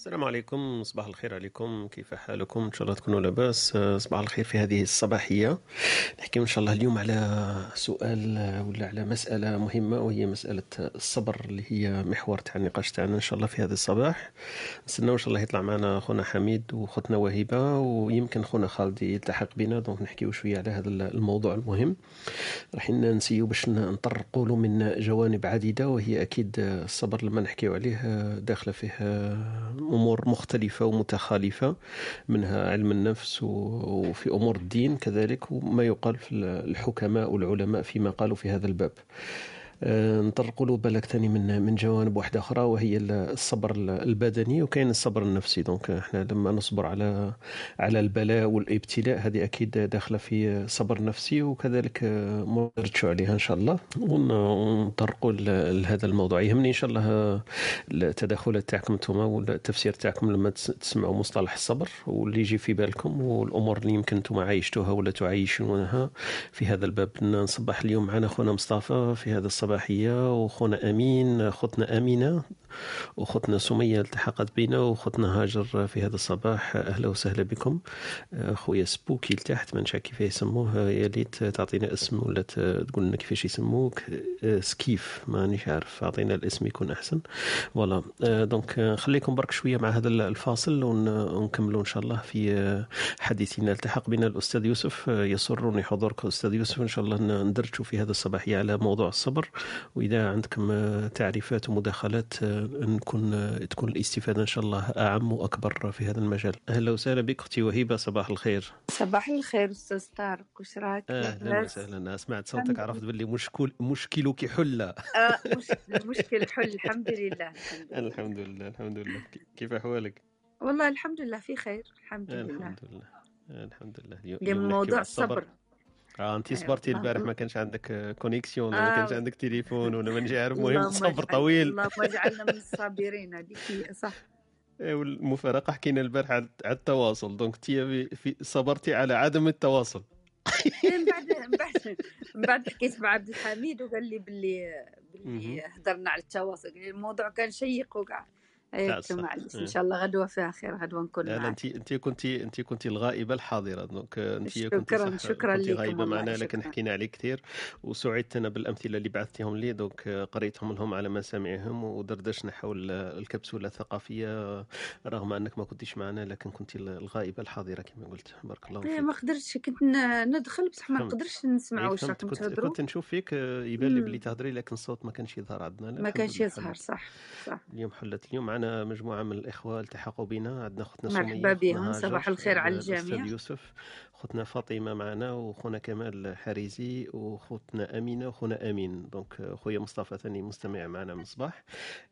السلام عليكم صباح الخير عليكم كيف حالكم؟ إن شاء الله تكونوا لاباس. صباح الخير في هذه الصباحية. نحكي إن شاء الله اليوم على سؤال ولا على مسألة مهمة وهي مسألة الصبر اللي هي محور تاع النقاش تاعنا إن شاء الله في هذا الصباح. نستناو إن شاء الله يطلع معنا خونا حميد وخوتنا وهبه ويمكن خونا خالد يلتحق بنا دونك نحكيو شوية على هذا الموضوع المهم. راح نسيو باش نطرقوا له من جوانب عديدة وهي أكيد الصبر لما نحكيو عليه داخلة فيه أمور مختلفة ومتخالفة منها علم النفس وفي أمور الدين كذلك وما يقال في الحكماء والعلماء فيما قالوا في هذا الباب. نطرقوا له بالك ثاني من من جوانب واحدة أخرى وهي الصبر البدني وكاين الصبر النفسي. دونك إحنا لما نصبر على على البلاء والإبتلاء هذه أكيد داخلة في صبر نفسي وكذلك آه، نرجعوا عليها إن شاء الله. ونطرقوا لهذا الموضوع. يهمني إن شاء الله التدخلات تاعكم أنتم والتفسير تاعكم لما تسمعوا مصطلح الصبر واللي يجي في بالكم والأمور اللي يمكن أنتم عايشتوها ولا تعيشونها. في هذا الباب نصبح اليوم معنا خونا مصطفى في هذا الصباح الصباحية وخونا أمين خوتنا أمينة وخوتنا سمية التحقت بنا وخوتنا هاجر في هذا الصباح. أهلا وسهلا بكم. خويا سبوكي لتحت ما نشاء كيف يسموه. يا ليت تعطينا اسم ولا تقول لنا كيفاش يسموك. سكيف مانيش عارف. أعطينا الاسم يكون أحسن. voilà. donc خليكم برك شوية مع هذا الفاصل ونكملوا إن شاء الله في حديثنا. التحق بنا الأستاذ يوسف. يسرني حضورك أستاذ يوسف. إن شاء الله ندرجوا في هذا الصباحية على موضوع الصبر. وإذا عندكم تعريفات ومداخلات نكون تكون الاستفادة إن شاء الله أعم وأكبر في هذا المجال. أهلا وسهلا بك أختي وهبه صباح الخير. صباح الخير أستاذ طارق. وش راك أهلا وسهلا. سمعت صوتك عرفت باللي مشكل مشكلك حلة. آه مشكل حل. الحمد لله الحمد لله. الحمد لله كيف أحوالك؟ والله الحمد لله في خير. الحمد لله. الحمد لله. الحمد لله. اليوم موضوع الصبر. آه انت أيوة، صبرتي البارح ما كانش عندك connexion ولا ما كانش آه. عندك تليفون ولا مانيش عارف المهم صبر طويل. اللهم اجعلنا من الصابرين هذيك هي صح. إيه، والمفارقة حكينا البارح على التواصل donc انت في صبرتي على عدم التواصل. إيه، من بعد من بعد من بعد حكيت مع عبد الحميد وقال لي باللي باللي هضرنا على التواصل. الموضوع كان شيق وكاع إيه معلش إن شاء الله غدوة فيها خير غدوة نكون انت انت كنت انت كنت الغائبة الحاضرة. donc انت شكرا كنت شكرا كنت غايبه معنا لكن حكينا عليك كثير. وسعدت أنا بالأمثلة اللي بعثتيهم لي. donc قريتهم لهم على مسامعهم ودردشنا حول الكبسولة الثقافية رغم أنك ما كنتيش معنا لكن كنت الغائبة الحاضرة كما قلت. بارك الله فيك. ما قدرتش كنت ندخل بصح ما نقدرش نسمع واش راكم تهضروا. كنت نشوف فيك يبان لي بلي تهضري لكن الصوت ما كانش يظهر عندنا. ما كانش يظهر. صح صح. اليوم حلت اليوم معنا مجموعة من الإخوة التحقوا بنا. عندنا أختنا سمية مرحبا بهم. صباح الخير على الجميع. يوسف. اختنا فاطمة معنا وخونا كمال حريزي وخوتنا أمينة وخونا أمين. donc خويا مصطفى ثاني مستمع معنا من الصباح.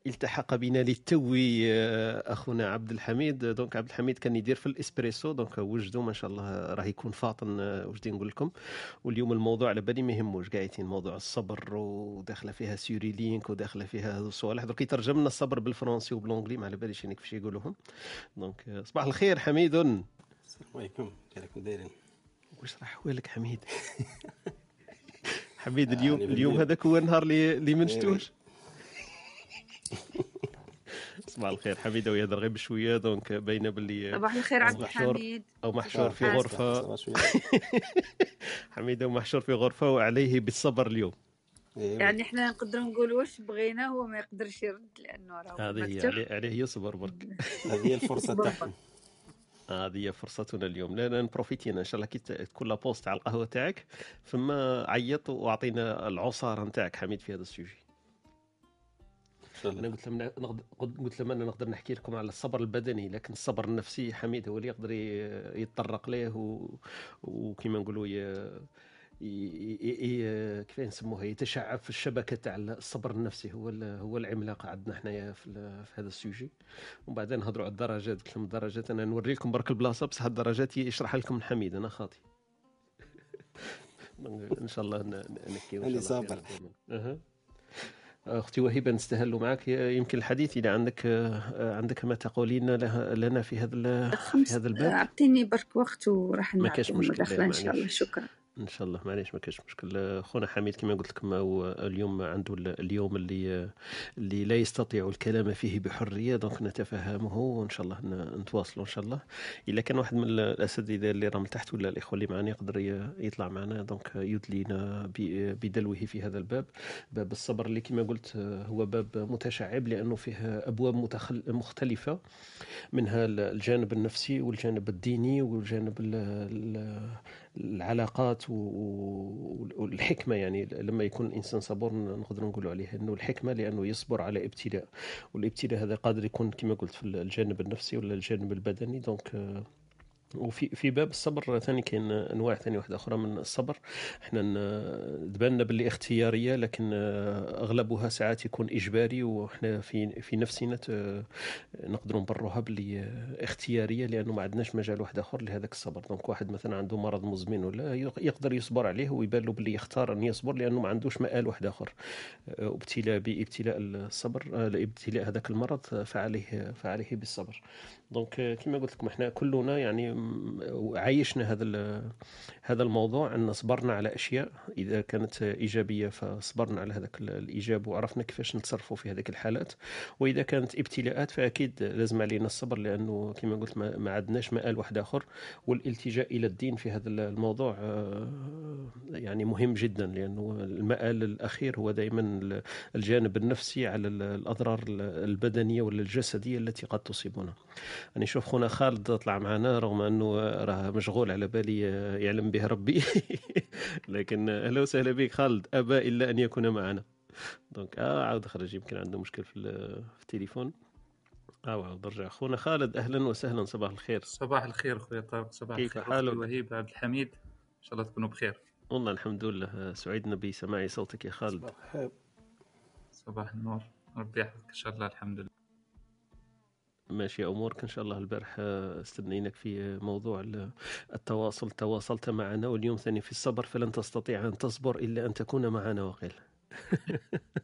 التحق بنا للتو آه، أخونا عبد الحميد. donc عبد الحميد كان يدير في الإسبريسو. donc وجدوا ما شاء الله راه يكون فاطن آه، وجدي نقول لكم. واليوم الموضوع على بالي ما يهموش. قاعدين موضوع الصبر وداخلة فيها سيوري لينك وداخلة فيها هذو الصوالح. درك يترجم لنا الصبر بالفرنسي وبالونجلي ما على باليش كيفاش يقولوهم. دونك صباح الخير حميد. السلام عليكم. كيفكم دايرين واش راح احوالك حميد؟ حميد اليوم يعني اليوم هذاك هو النهار اللي اللي ما نشتوش. صباح الخير حميده ويهضر غير بشوية دونك باينة باللي صباح الخير عبد الحميد. أو محشور في غرفة. حميده ومحشور في غرفة وعليه بالصبر اليوم. إيه. يعني إحنا نقدر نقول واش بغينا هو ما يقدرش يرد لأنه راه هذه هي عليه, عليه يصبر برك. هذه هي الفرصة تاعنا هذه هي فرصتنا اليوم. لا نبروفيتينا إن شاء الله. كي تكون لابوست على القهوة تاعك ثم عيط وأعطينا العصارة نتاعك حميد في هذا السوجي. أنا قلت لهم قلت لهم أنا نقدر نحكي لكم على الصبر البدني لكن الصبر النفسي حميد هو اللي يقدر يتطرق ليه و... وكما نقولوا كيف نسموها يتشعب في الشبكة تاع الصبر النفسي هو هو العملاق عندنا حنايا في, في هذا السوجي. ومن بعد نهضروا على الدرجات قلت لهم الدرجات أنا نوري لكم برك البلاصة بصح الدرجات يشرح لكم حميد أنا خاطي. إن شاء الله نحكي اللي صابر. أختي وهبه نستهل معك يمكن الحديث إذا عندك عندك ما تقولين لنا في هذا في هذا الباب؟ أعطيني برك وقت وراح ما كاش مشكل إن شاء الله. شكرا. إن شاء الله. معليش ما كاينش مشكل. خونا حميد كما قلت لكم هو اليوم عنده اليوم اللي اللي لا يستطيع الكلام فيه بحرية donc نتفهمه وإن شاء الله نتواصلوا إن شاء الله. إلا كان واحد من الأساتذة اللي راهم تحت ولا الإخوة اللي معنا يقدر يطلع معنا donc يدلينا بدلوه في هذا الباب. باب الصبر اللي كما قلت هو باب متشعب لأنه فيه أبواب متخل مختلفة منها الجانب النفسي والجانب الديني والجانب العلاقات والحكمة يعني لما يكون الإنسان صبور نقدر نقول عليه إنه الحكمة لأنه يصبر على ابتلاء والابتلاء هذا قادر يكون كما قلت في الجانب النفسي ولا الجانب البدني. دونك وفي في باب الصبر ثاني كاين انواع ثاني واحدة أخرى من الصبر. إحنا تبان باللي اختيارية لكن أغلبها ساعات يكون إجباري وحنا في في نفسنا نقدروا نبروها باللي اختيارية لأنه ما عندناش مجال واحد آخر لهذاك الصبر. donc واحد مثلا عنده مرض مزمن ولا يقدر يصبر عليه ويبان له باللي يختار أن يصبر لأنه ما عندوش مآل واحد آخر. ابتلاء بابتلاء الصبر ابتلاء هذاك المرض فعليه فعليه بالصبر. donc كما قلت لكم إحنا كلنا يعني عايشنا هذا هذا الموضوع أن صبرنا على أشياء. إذا كانت إيجابية فصبرنا على هذاك الإيجاب وعرفنا كيفاش نتصرفوا في هذيك الحالات. وإذا كانت ابتلاءات فأكيد لازم علينا الصبر لأنه كما قلت ما عندناش مآل واحد آخر. والالتجاء إلى الدين في هذا الموضوع آه، يعني مهم جدا لأنه المآل الأخير هو دائما الجانب النفسي على الأضرار البدنية ولا الجسديه التي قد تصيبنا. راني نشوف خونا خالد طلع معنا رغم أنه راه مشغول على بالي يعلم به ربي. لكن أهلا وسهلا بك خالد أبى إلا أن يكون معنا. دونك آه عاود خرج يمكن عنده مشكل في, في التليفون. آه عاود رجع خونا خالد أهلا وسهلا صباح الخير. صباح الخير خويا طارق صباح كيف حالك؟ وهيب عبد الحميد إن شاء الله تكونوا بخير. والله الحمد لله سعدنا بسماع صوتك يا خالد. صباح صباح النور ربي يحفظك إن شاء الله الحمد لله. ماشي أمورك. إن شاء الله البارح آه، استنيناك في موضوع التواصل. تواصلت معنا واليوم ثاني في الصبر فلن تستطيع أن تصبر إلا أن تكون معنا وقيل.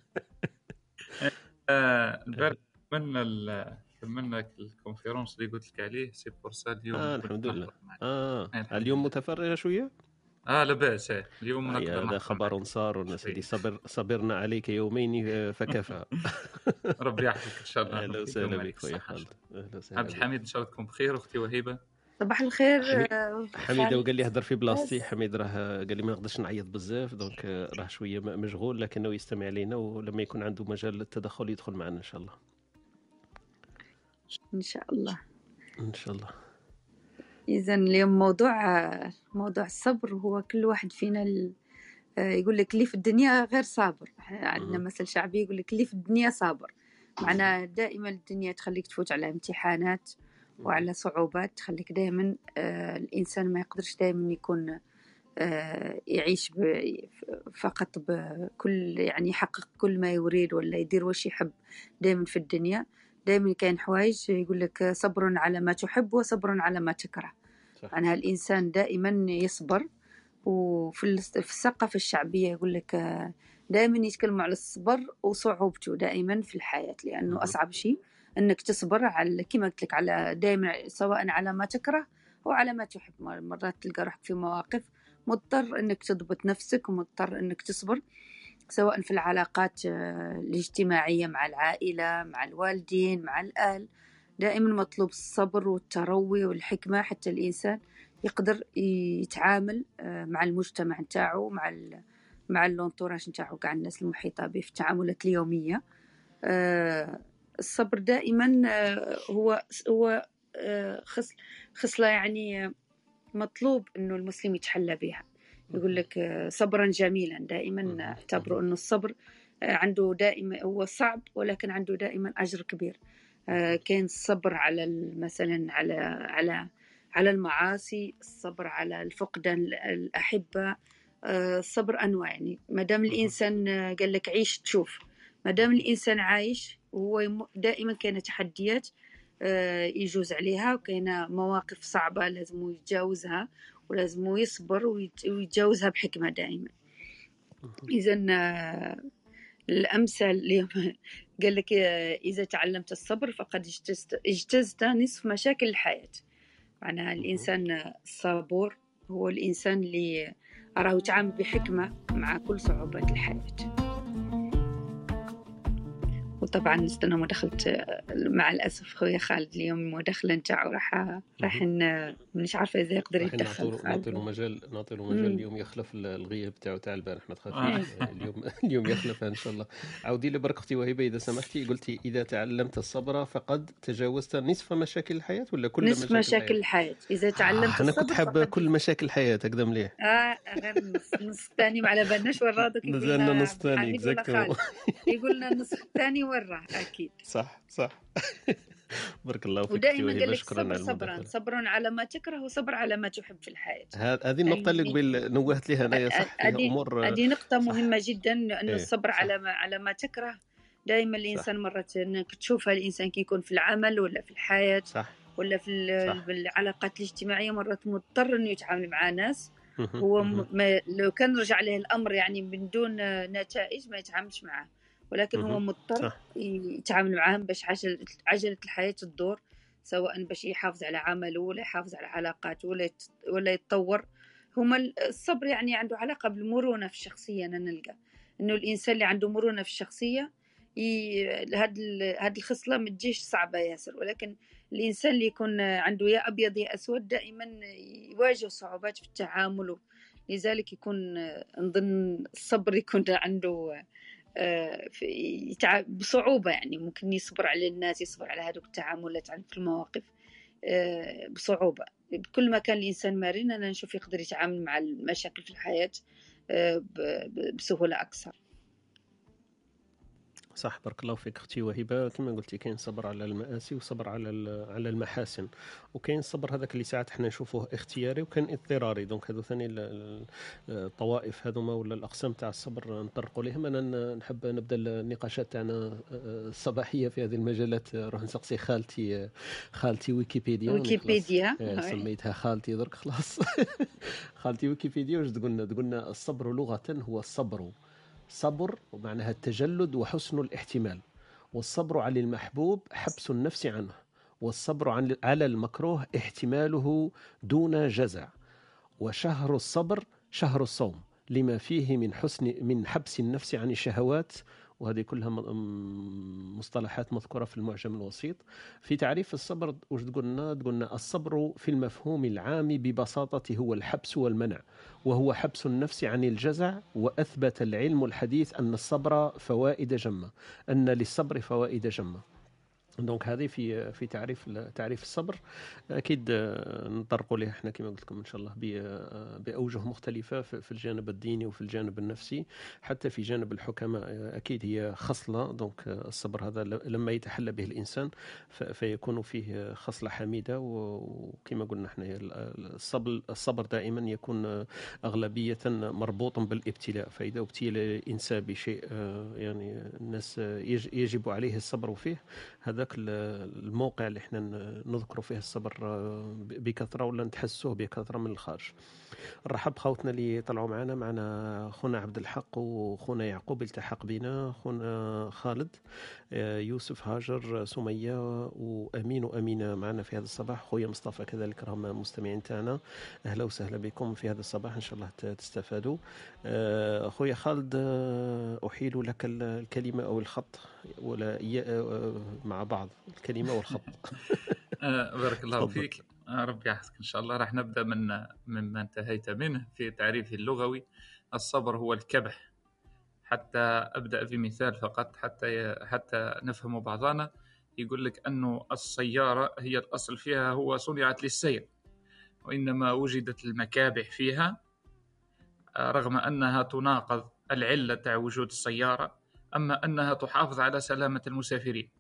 آه، البارح كملنا كملنا ال conférence اللي قلت لك عليه c'est pour ça اليوم. آه الحمد لله. آه اليوم متفرغة شوية؟ آه لا بأس. إيه. اليوم هذا خبر صار سيدي صبر صبرنا عليك يومين آه، فكفى. ربي يحفظك إن شاء الله. أهلا وسهلا بك خويا خالد. أهلا وسهلا عبد الحميد إن شاء الله تكون بخير. أختي وهيبة. صباح الخير حميد آه، وقال لي هضر في بلاصتي حميد راه قال لي ما نقدرش نعيط بزاف دونك آه، راه شوية مشغول لكنه يستمع لنا ولما يكون عنده مجال للتدخل يدخل معنا إن شاء الله. إن شاء الله. إن شاء الله. إذا اليوم موضوع موضوع الصبر هو كل واحد فينا يقول لك اللي في الدنيا غير صابر. عندنا مثل شعبي يقول لك اللي في الدنيا صابر. معنا دائما الدنيا تخليك تفوت على امتحانات وعلى صعوبات تخليك دائما آه، الإنسان ما يقدرش دائما يكون آه، يعيش فقط بكل يعني يحقق كل ما يريد ولا يدير وش يحب دائما في الدنيا. دائما كاين حوايج يقول لك صبر على ما تحب وصبر على ما تكره. صح. أنا الإنسان دائما يصبر. وفي الثقافة الشعبية يقول لك دائما يتكلموا على الصبر وصعوبته دائما في الحياة لأنه أصعب شيء أنك تصبر على كما قلت لك على دائما سواء على ما تكره أو على ما تحب. مرات تلقى روحك في مواقف مضطر أنك تضبط نفسك ومضطر أنك تصبر. سواء في العلاقات آه، الاجتماعية مع العائلة مع الوالدين مع الأهل. دائما مطلوب الصبر والتروي والحكمة حتى الإنسان يقدر يتعامل آه، مع المجتمع نتاعو مع ال مع اللونتوراج نتاعو كاع الناس المحيطة به في التعاملات اليومية. آه، الصبر دائما هو هو خصلة يعني مطلوب إنه المسلم يتحلى بها. يقول لك آه، صبرا جميلا. دائما اعتبروا إنه الصبر آه، عنده دائما هو صعب ولكن عنده دائما أجر كبير. آه، كان الصبر على مثلا على على على المعاصي الصبر على الفقدان الأحبة الصبر أنواع. يعني ما دام الإنسان قال لك عيش تشوف. ما دام الإنسان عايش هو دائما كاين تحديات يجوز عليها وكاين مواقف صعبة لازم يتجاوزها. ولازم يصبر ويتجاوزها بحكمة دائما إذا الأمثل اليوم قال لك إذا تعلمت الصبر فقد اجتزت, اجتزت نصف مشاكل الحياة. معناها الإنسان الصبور هو الإنسان اللي راه يتعامل بحكمة مع كل صعوبات الحياة. وطبعا نستنى مداخلة مع الأسف خويا خالد اليوم المداخلة نتاعو راح راح مانيش عارفة إذا يقدر يتدخل نعطي له مجال نعطي له مجال اليوم يخلف الغياب تاعو تاع البارح ما تخافيش آه. اليوم اليوم يخلف إن شاء الله. عاودي لي برك أختي وهبة إذا سمحتي قلتي إذا تعلمت الصبر فقد تجاوزت نصف مشاكل الحياة ولا كل نصف مشاكل, مشاكل الحياة. إذا تعلمت آه أنا كنت حاب كل مشاكل الحياة هكذا مليح آه غير النص النص الثاني ما على بالناش ورا دوك مازالنا نص ثاني يقول لنا النصف الثاني وراه أكيد. صح صح. بارك الله فيك ودائما قال لك صبر صبرا صبر على ما تكره وصبر على ما تحب في الحياة. هذه النقطة اللي قبل نوهت لها انايا صح فيها أمور هذه نقطة مهمة جدا انه إيه، الصبر على ما على ما تكره. دائما الإنسان مرات تشوفها الإنسان كي يكون في العمل ولا في الحياة صح. ولا في العلاقات الاجتماعية مرات مضطر أنه يتعامل مع ناس. هو ما لو كان رجع له الأمر يعني من دون نتائج ما يتعاملش معاه ولكن هو مضطر يتعامل معاهم باش عجلة الحياة تدور سواء باش يحافظ على عمله ولا يحافظ على علاقاته ولا ولا يتطور. هما الصبر يعني عنده علاقة بالمرونة في الشخصية أنا نلقى. إنه الإنسان اللي عنده مرونة في الشخصية هاد هاد الخصلة ما تجيش صعبة ياسر. ولكن الإنسان اللي يكون عنده يا أبيض يا أسود دائما يواجه صعوبات في التعامل. لذلك يكون نظن الصبر يكون عنده بصعوبة يعني ممكن يصبر على الناس يصبر على هذوك التعاملات في المواقف. آه، بصعوبة. بكل ما كان الإنسان مرن أنا نشوف يقدر يتعامل مع المشاكل في الحياة آه، بسهولة أكثر. صح بارك الله فيك أختي وهبة. كما قلتي كاين صبر على المآسي وصبر على على المحاسن. وكاين الصبر هذاك اللي ساعات حنا نشوفوه اختياري وكان اضطراري. دونك هذو ثاني الطوائف هذوما ولا الأقسام تاع الصبر نطرقوا لهم أنا نحب نبدأ النقاشات تاعنا الصباحية في هذه المجالات. نروح نسقسي خالتي خالتي ويكيبيديا. ويكيبيديا. إيه، سميتها خالتي درك خلاص. خالتي ويكيبيديا. واش تقولنا؟ تقولنا الصبر لغة هو الصبر. صبر ومعناها التجلد وحسن الاحتمال والصبر على المحبوب حبس النفس عنه والصبر على المكروه احتماله دون جزع. وشهر الصبر شهر الصوم لما فيه من حسن من حبس النفس عن الشهوات وهذه كلها مصطلحات مذكورة في المعجم الوسيط. في تعريف الصبر وش تقولنا؟ تقولنا الصبر في المفهوم العام ببساطة هو الحبس والمنع وهو حبس النفس عن الجزع وأثبت العلم الحديث أن الصبر فوائد جمة أن للصبر فوائد جمة. donc هذه في في تعريف تعريف الصبر. أكيد نطرقوا لها إحنا كما قلت لكم إن شاء الله بأوجه مختلفة في الجانب الديني وفي الجانب النفسي. حتى في جانب الحكماء أكيد هي خصلة. donc الصبر هذا لما يتحلى به الإنسان فيكون فيه خصلة حميدة. وكما قلنا إحنا الصبر الصبر دائما يكون أغلبية مربوط بالابتلاء. فإذا ابتلي الإنسان بشيء يعني الناس يجب عليه الصبر فيه هذا ذاك الموقع اللي إحنا نذكروا فيه الصبر آه، بكثرة ولا نتحسوه بكثرة من الخارج. نرحب خوتنا اللي طلعوا معنا معنا خونا عبد الحق وخونا يعقوب التحق بنا خونا خالد آه، يوسف هاجر سمية وأمين وأمينة معنا في هذا الصباح. خويا مصطفى كذلك راهم مستمعين تاعنا. أهلا وسهلا بكم في هذا الصباح. إن شاء الله تستفادوا. آه، خويا خالد أحيل لك الكلمة أو الخط. ولا مع بعض الكلمة والخط. آه، بارك الله فيك. آه، ربي يحفظك إن شاء الله. راح نبدأ من مما انتهيت منه في تعريفه اللغوي. الصبر هو الكبح. حتى أبدأ بمثال فقط حتى حتى نفهم بعضنا. يقول لك أنه السيارة هي الأصل فيها هو صنعت للسير وإنما وجدت المكابح فيها آه، رغم أنها تناقض العلة تاع وجود السيارة. أما أنها تحافظ على سلامة المسافرين.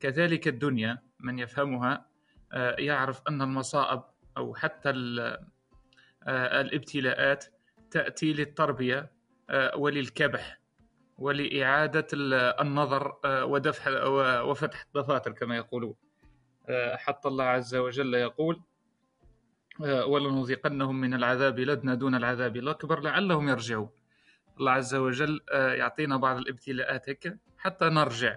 كذلك الدنيا من يفهمها آه، يعرف أن المصائب أو حتى آه، الابتلاءات تأتي للتربية آه، وللكبح ولإعادة النظر ودفع وفتح الدفاتر كما يقولون. حتى الله عز وجل يقول ولنذيقنهم من العذاب لدنا دون العذاب الأكبر لعلهم يرجعون. الله عز وجل آه، يعطينا بعض الابتلاءات هكا حتى نرجع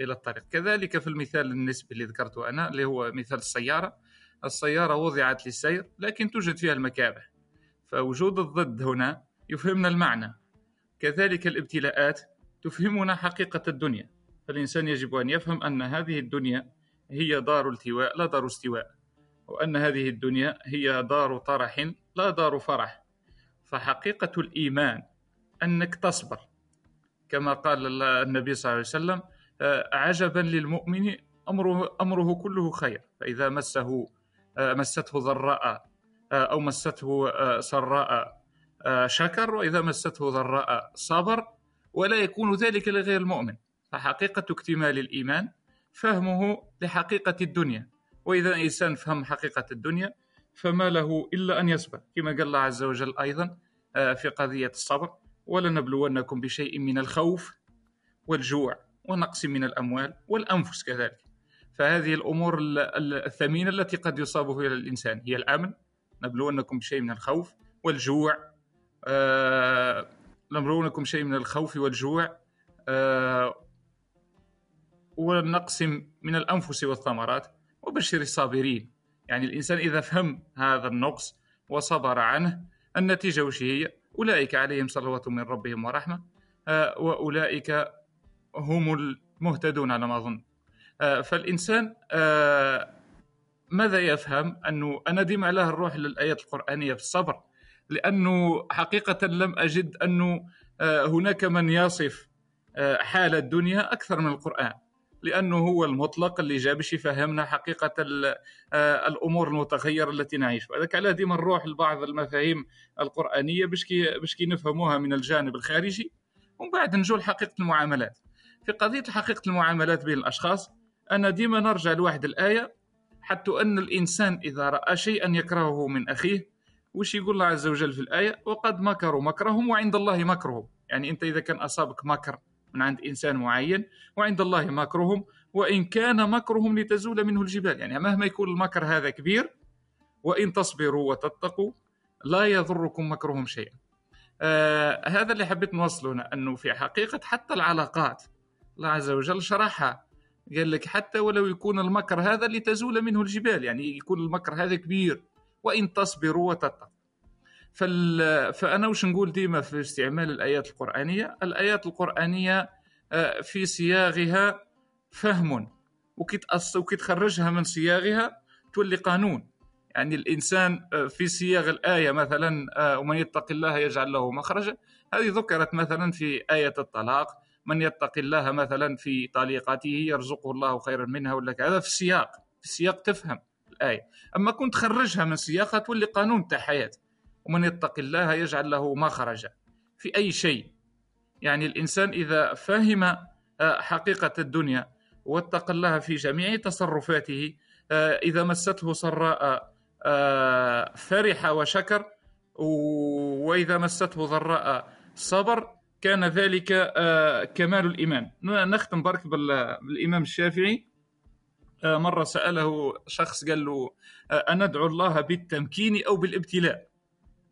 إلى الطريق. كذلك في المثال النسبي اللي ذكرته أنا اللي هو مثال السيارة. السيارة وضعت للسير لكن توجد فيها المكابح. فوجود الضد هنا يفهمنا المعنى. كذلك الابتلاءات تفهمنا حقيقة الدنيا. فالإنسان يجب أن يفهم أن هذه الدنيا هي دار التواء لا دار استواء. وأن هذه الدنيا هي دار طرح لا دار فرح. فحقيقة الإيمان أنك تصبر. كما قال النبي صلى الله عليه وسلم آه، عجبا للمؤمن امره أمره كله خير. فإذا مسه آه، مسته ضراء آه، أو مسته سراء شكر وإذا مسته ضراء صبر ولا يكون ذلك لغير المؤمن. فحقيقة اكتمال الإيمان فهمه لحقيقة الدنيا. وإذا الانسان فهم حقيقة الدنيا فما له إلا أن يصبر. كما قال الله عز وجل أيضا في قضية الصبر ولنبلونكم بشيء من الخوف والجوع ونقص من الأموال والأنفس كذلك. فهذه الأمور الثمينة التي قد يصاب بها الإنسان هي الأمن. نبلونكم بشيء من الخوف والجوع. آه نبلونكم شيء من الخوف والجوع. آه والنقص من الأنفس والثمرات. وبشر الصابرين. يعني الإنسان إذا فهم هذا النقص وصبر عنه النتيجة وش هي؟ أولئك عليهم صلوات من ربهم ورحمة آه وأولئك هم المهتدون على ما أظن. آه، فالإنسان آه، ماذا يفهم؟ أنه أنا ديما علاه نروح للآيات القرآنية في الصبر لأنه حقيقة لم أجد أنه هناك من يصف حال الدنيا أكثر من القرآن. لأنه هو المطلق اللي جاب يفهمنا حقيقة الأمور المتغيرة التي نعيش وهذاك علاه ديما نروح لبعض المفاهيم القرآنية باش كي باش كي نفهموها من الجانب الخارجي ومن بعد نجو لحقيقة المعاملات. في قضية حقيقة المعاملات بين الأشخاص أنا ديما نرجع لواحد الآية حتى أن الإنسان إذا رأى شيئا يكرهه من أخيه وش يقول الله عز وجل في الآية؟ وقد مكروا مكرهم وعند الله مكرهم. يعني أنت إذا كان أصابك مكر من عند إنسان معين وعند الله مكرهم وإن كان مكرهم لتزول منه الجبال. يعني مهما يكون المكر هذا كبير وإن تصبروا وتتقوا لا يضركم مكرهم شيئا. آه هذا اللي حبيت نوصله أنه في حقيقة حتى العلاقات الله عز وجل شرحها. قال لك حتى ولو يكون المكر هذا لتزول منه الجبال يعني يكون المكر هذا كبير وإن تصبروا وتتقوا. فال... فأنا وش نقول ديما في استعمال الآيات القرآنية؟ الآيات القرآنية آه، في صياغها فهم وكي وكي تخرجها من صياغها تولي قانون. يعني الإنسان آه، في صياغ الآية مثلا آه، ومن يتق الله يجعل له مخرجا. هذه ذكرت مثلا في آية الطلاق. من يتق الله مثلا في طليقته يرزقه الله خيرا منها ولا هذا في السياق في السياق تفهم الآية. أما كنت تخرجها من سياقها تولي قانون تاع حياة. ومن يتق الله يجعل له مخرجا في أي شيء. يعني الإنسان إذا فهم آه، حقيقة الدنيا واتق الله في جميع تصرفاته آه، إذا مسته سراء آه، فرح وشكر وإذا مسته ضراء صبر كان ذلك كمال الإيمان. نختم برك بالإمام الشافعي. مرة سأله شخص قال له أنا أدعو الله بالتمكين أو بالابتلاء؟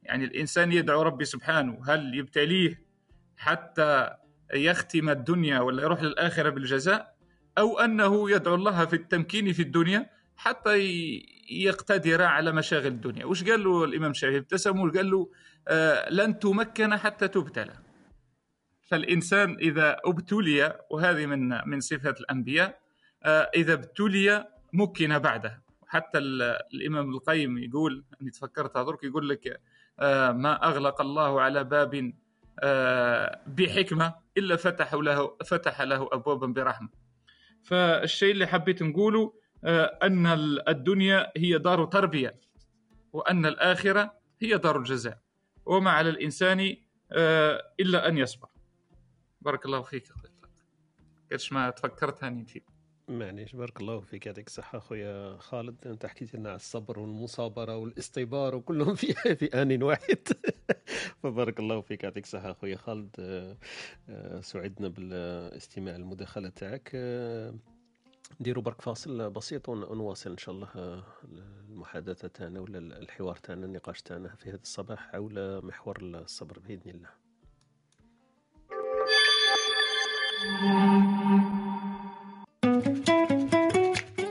يعني الإنسان يدعو ربي سبحانه هل يبتليه حتى يختم الدنيا ولا يروح للآخرة بالجزاء؟ أو أنه يدعو الله في التمكين في الدنيا حتى يقتدر على مشاغل الدنيا. وش قال له الإمام الشافعي؟ ابتسم وقال له لن تمكن حتى تبتلى. فالإنسان إذا ابتلي وهذه من من صفات الأنبياء آه، إذا ابتلي مكن بعده. حتى الإمام القيم يقول أني تفكرت هذرك يقول لك آه، ما أغلق الله على باب آه، بحكمة إلا فتح له فتح له أبوابا برحمة. فالشيء اللي حبيت نقوله أن الدنيا هي دار تربية وأن الآخرة هي دار الجزاء. وما على الإنسان إلا أن يصبر. بارك الله فيك قداش ما تفكرت هاني نجيب معليش بارك الله فيك يعطيك الصحة خويا خالد. أنت حكيت لنا على الصبر والمصابرة والاستبار وكلهم في في آن واحد. فبارك الله فيك يعطيك الصحة خويا خالد. آه، آه، سعدنا بالاستماع المداخلة تاعك. آه، نديروا برك فاصل بسيط ونواصل إن شاء الله المحادثة تاعنا ولا الحوار تاعنا النقاش تاعنا في هذا الصباح حول محور الصبر بإذن الله.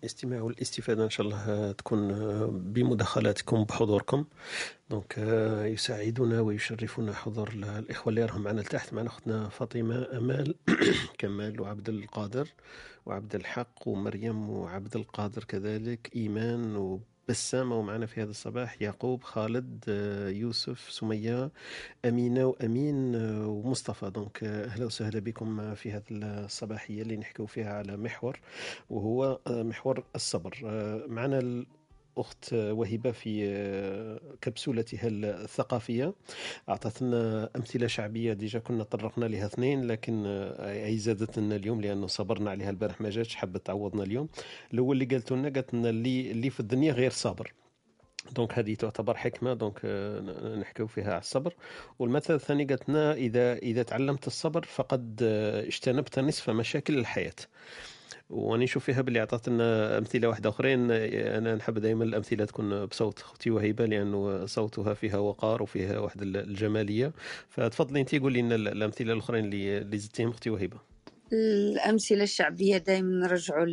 الاستماع والاستفادة إن شاء الله تكون بمداخلاتكم بحضوركم. دونك يساعدنا ويشرفنا حضور الإخوة اللي راهم معنا لتحت معنا أختنا فاطمة أمال كمال وعبد القادر وعبد الحق ومريم وعبد القادر كذلك إيمان و بسامة ومعنا في هذا الصباح يعقوب خالد آه، يوسف سمية أمينة وأمين آه، ومصطفى. donc آه، أهلا وسهلا بكم في هذه الصباحية اللي نحكوا فيها على محور وهو محور الصبر. معنا أخت وهبة في كبسولتها الثقافية. أعطتنا أمثلة شعبية déjà كنا طرقنا لها اثنين لكن هي زادت لنا اليوم لأنه صبرنا عليها البارح ما جاتش حبت تعوضنا اليوم. الأول اللي قالت لنا قالت لنا اللي, اللي في الدنيا غير صابر. donc هذه تعتبر حكمة donc نحكيو فيها على الصبر. والمثل الثاني قالت لنا إذا إذا تعلمت الصبر فقد اجتنبت نصف مشاكل الحياة. واني نشوف فيها باللي عطات لنا أمثلة واحدة أخرين. أنا نحب دائما الأمثلة تكون بصوت أختي وهيبة لأنه صوتها فيها وقار وفيها واحد الجمالية. فتفضلي انت قولي لنا الأمثلة الأخرين اللي زدتيهم أختي وهيبة. الأمثلة الشعبية دائما نرجعوا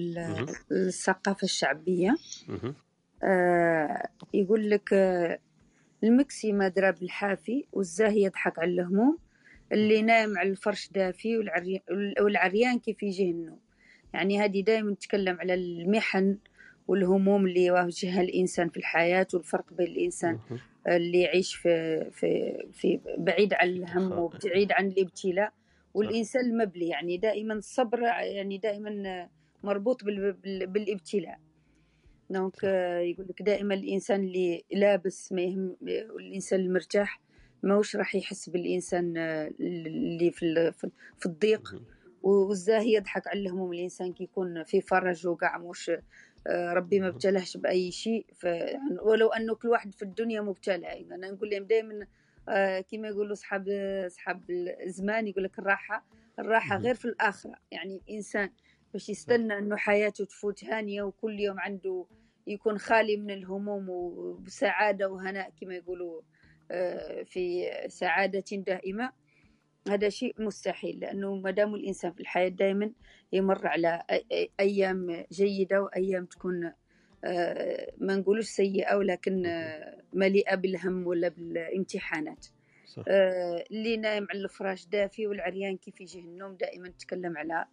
للثقافة الشعبية. آه يقول لك آه المكسي ما درى بالحافي والزاهي يضحك على الهموم. اللي نايم على الفرش دافي والعريان كيف يجيه النوم. يعني هذه دائما تتكلم على المحن والهموم اللي يواجهها الإنسان في الحياة والفرق بين الإنسان اللي يعيش في في في بعيد عن الهم وبعيد عن الإبتلاء. والإنسان المبلي يعني دائما الصبر يعني دائما مربوط بالإبتلاء. دونك يقول لك دائما الإنسان اللي لابس ما يهم الإنسان المرتاح ماهوش راح يحس بالإنسان اللي في في الضيق. والزاهي يضحك على الهموم؟ الإنسان كي يكون في فرج وقاع مش آه، ربي ما ابتلاهش بأي شيء ف... يعني ولو أنه كل واحد في الدنيا مبتلى. يعني أنا نقول لهم دائما آه، كما يقولوا اصحاب اصحاب الزمان يقول لك الراحة الراحة غير في الآخرة. يعني الإنسان باش يستنى أنه حياته تفوت هانية وكل يوم عنده يكون خالي من الهموم وسعاده وهناء كما يقولوا آه، في سعادة دائمة. هذا شيء مستحيل لأنه ما دام الإنسان في الحياة دائما يمر على أيام جيدة وأيام تكون آه، ما نقولوش سيئة ولكن مليئة بالهم ولا بالامتحانات. صح. آه، اللي نايم على الفراش دافي والعريان كيف يجيه النوم دائما تتكلم على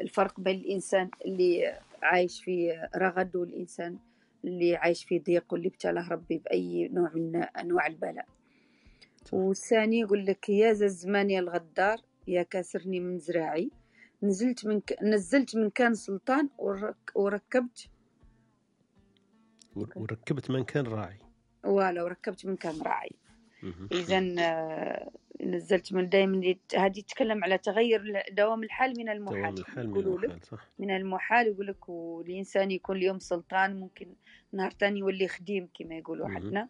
الفرق بين الإنسان اللي عايش في رغد والإنسان اللي عايش في ضيق واللي ابتلاه ربي بأي نوع من أنواع البلاء. والثاني يقول لك يا ذا الزمان يا الغدار يا كاسرني من زراعي. نزلت من ك... نزلت من كان سلطان ورك... وركبت. وركبت من كان راعي. ولا وركبت من كان راعي. اذا آه، نزلت من دائما هذه تتكلم على تغير دوام الحال من المحال دوام الحال من المحال صح. من المحال يقول لك والإنسان يكون اليوم سلطان ممكن نهار ثاني يولي خديم كما يقولوا حدنا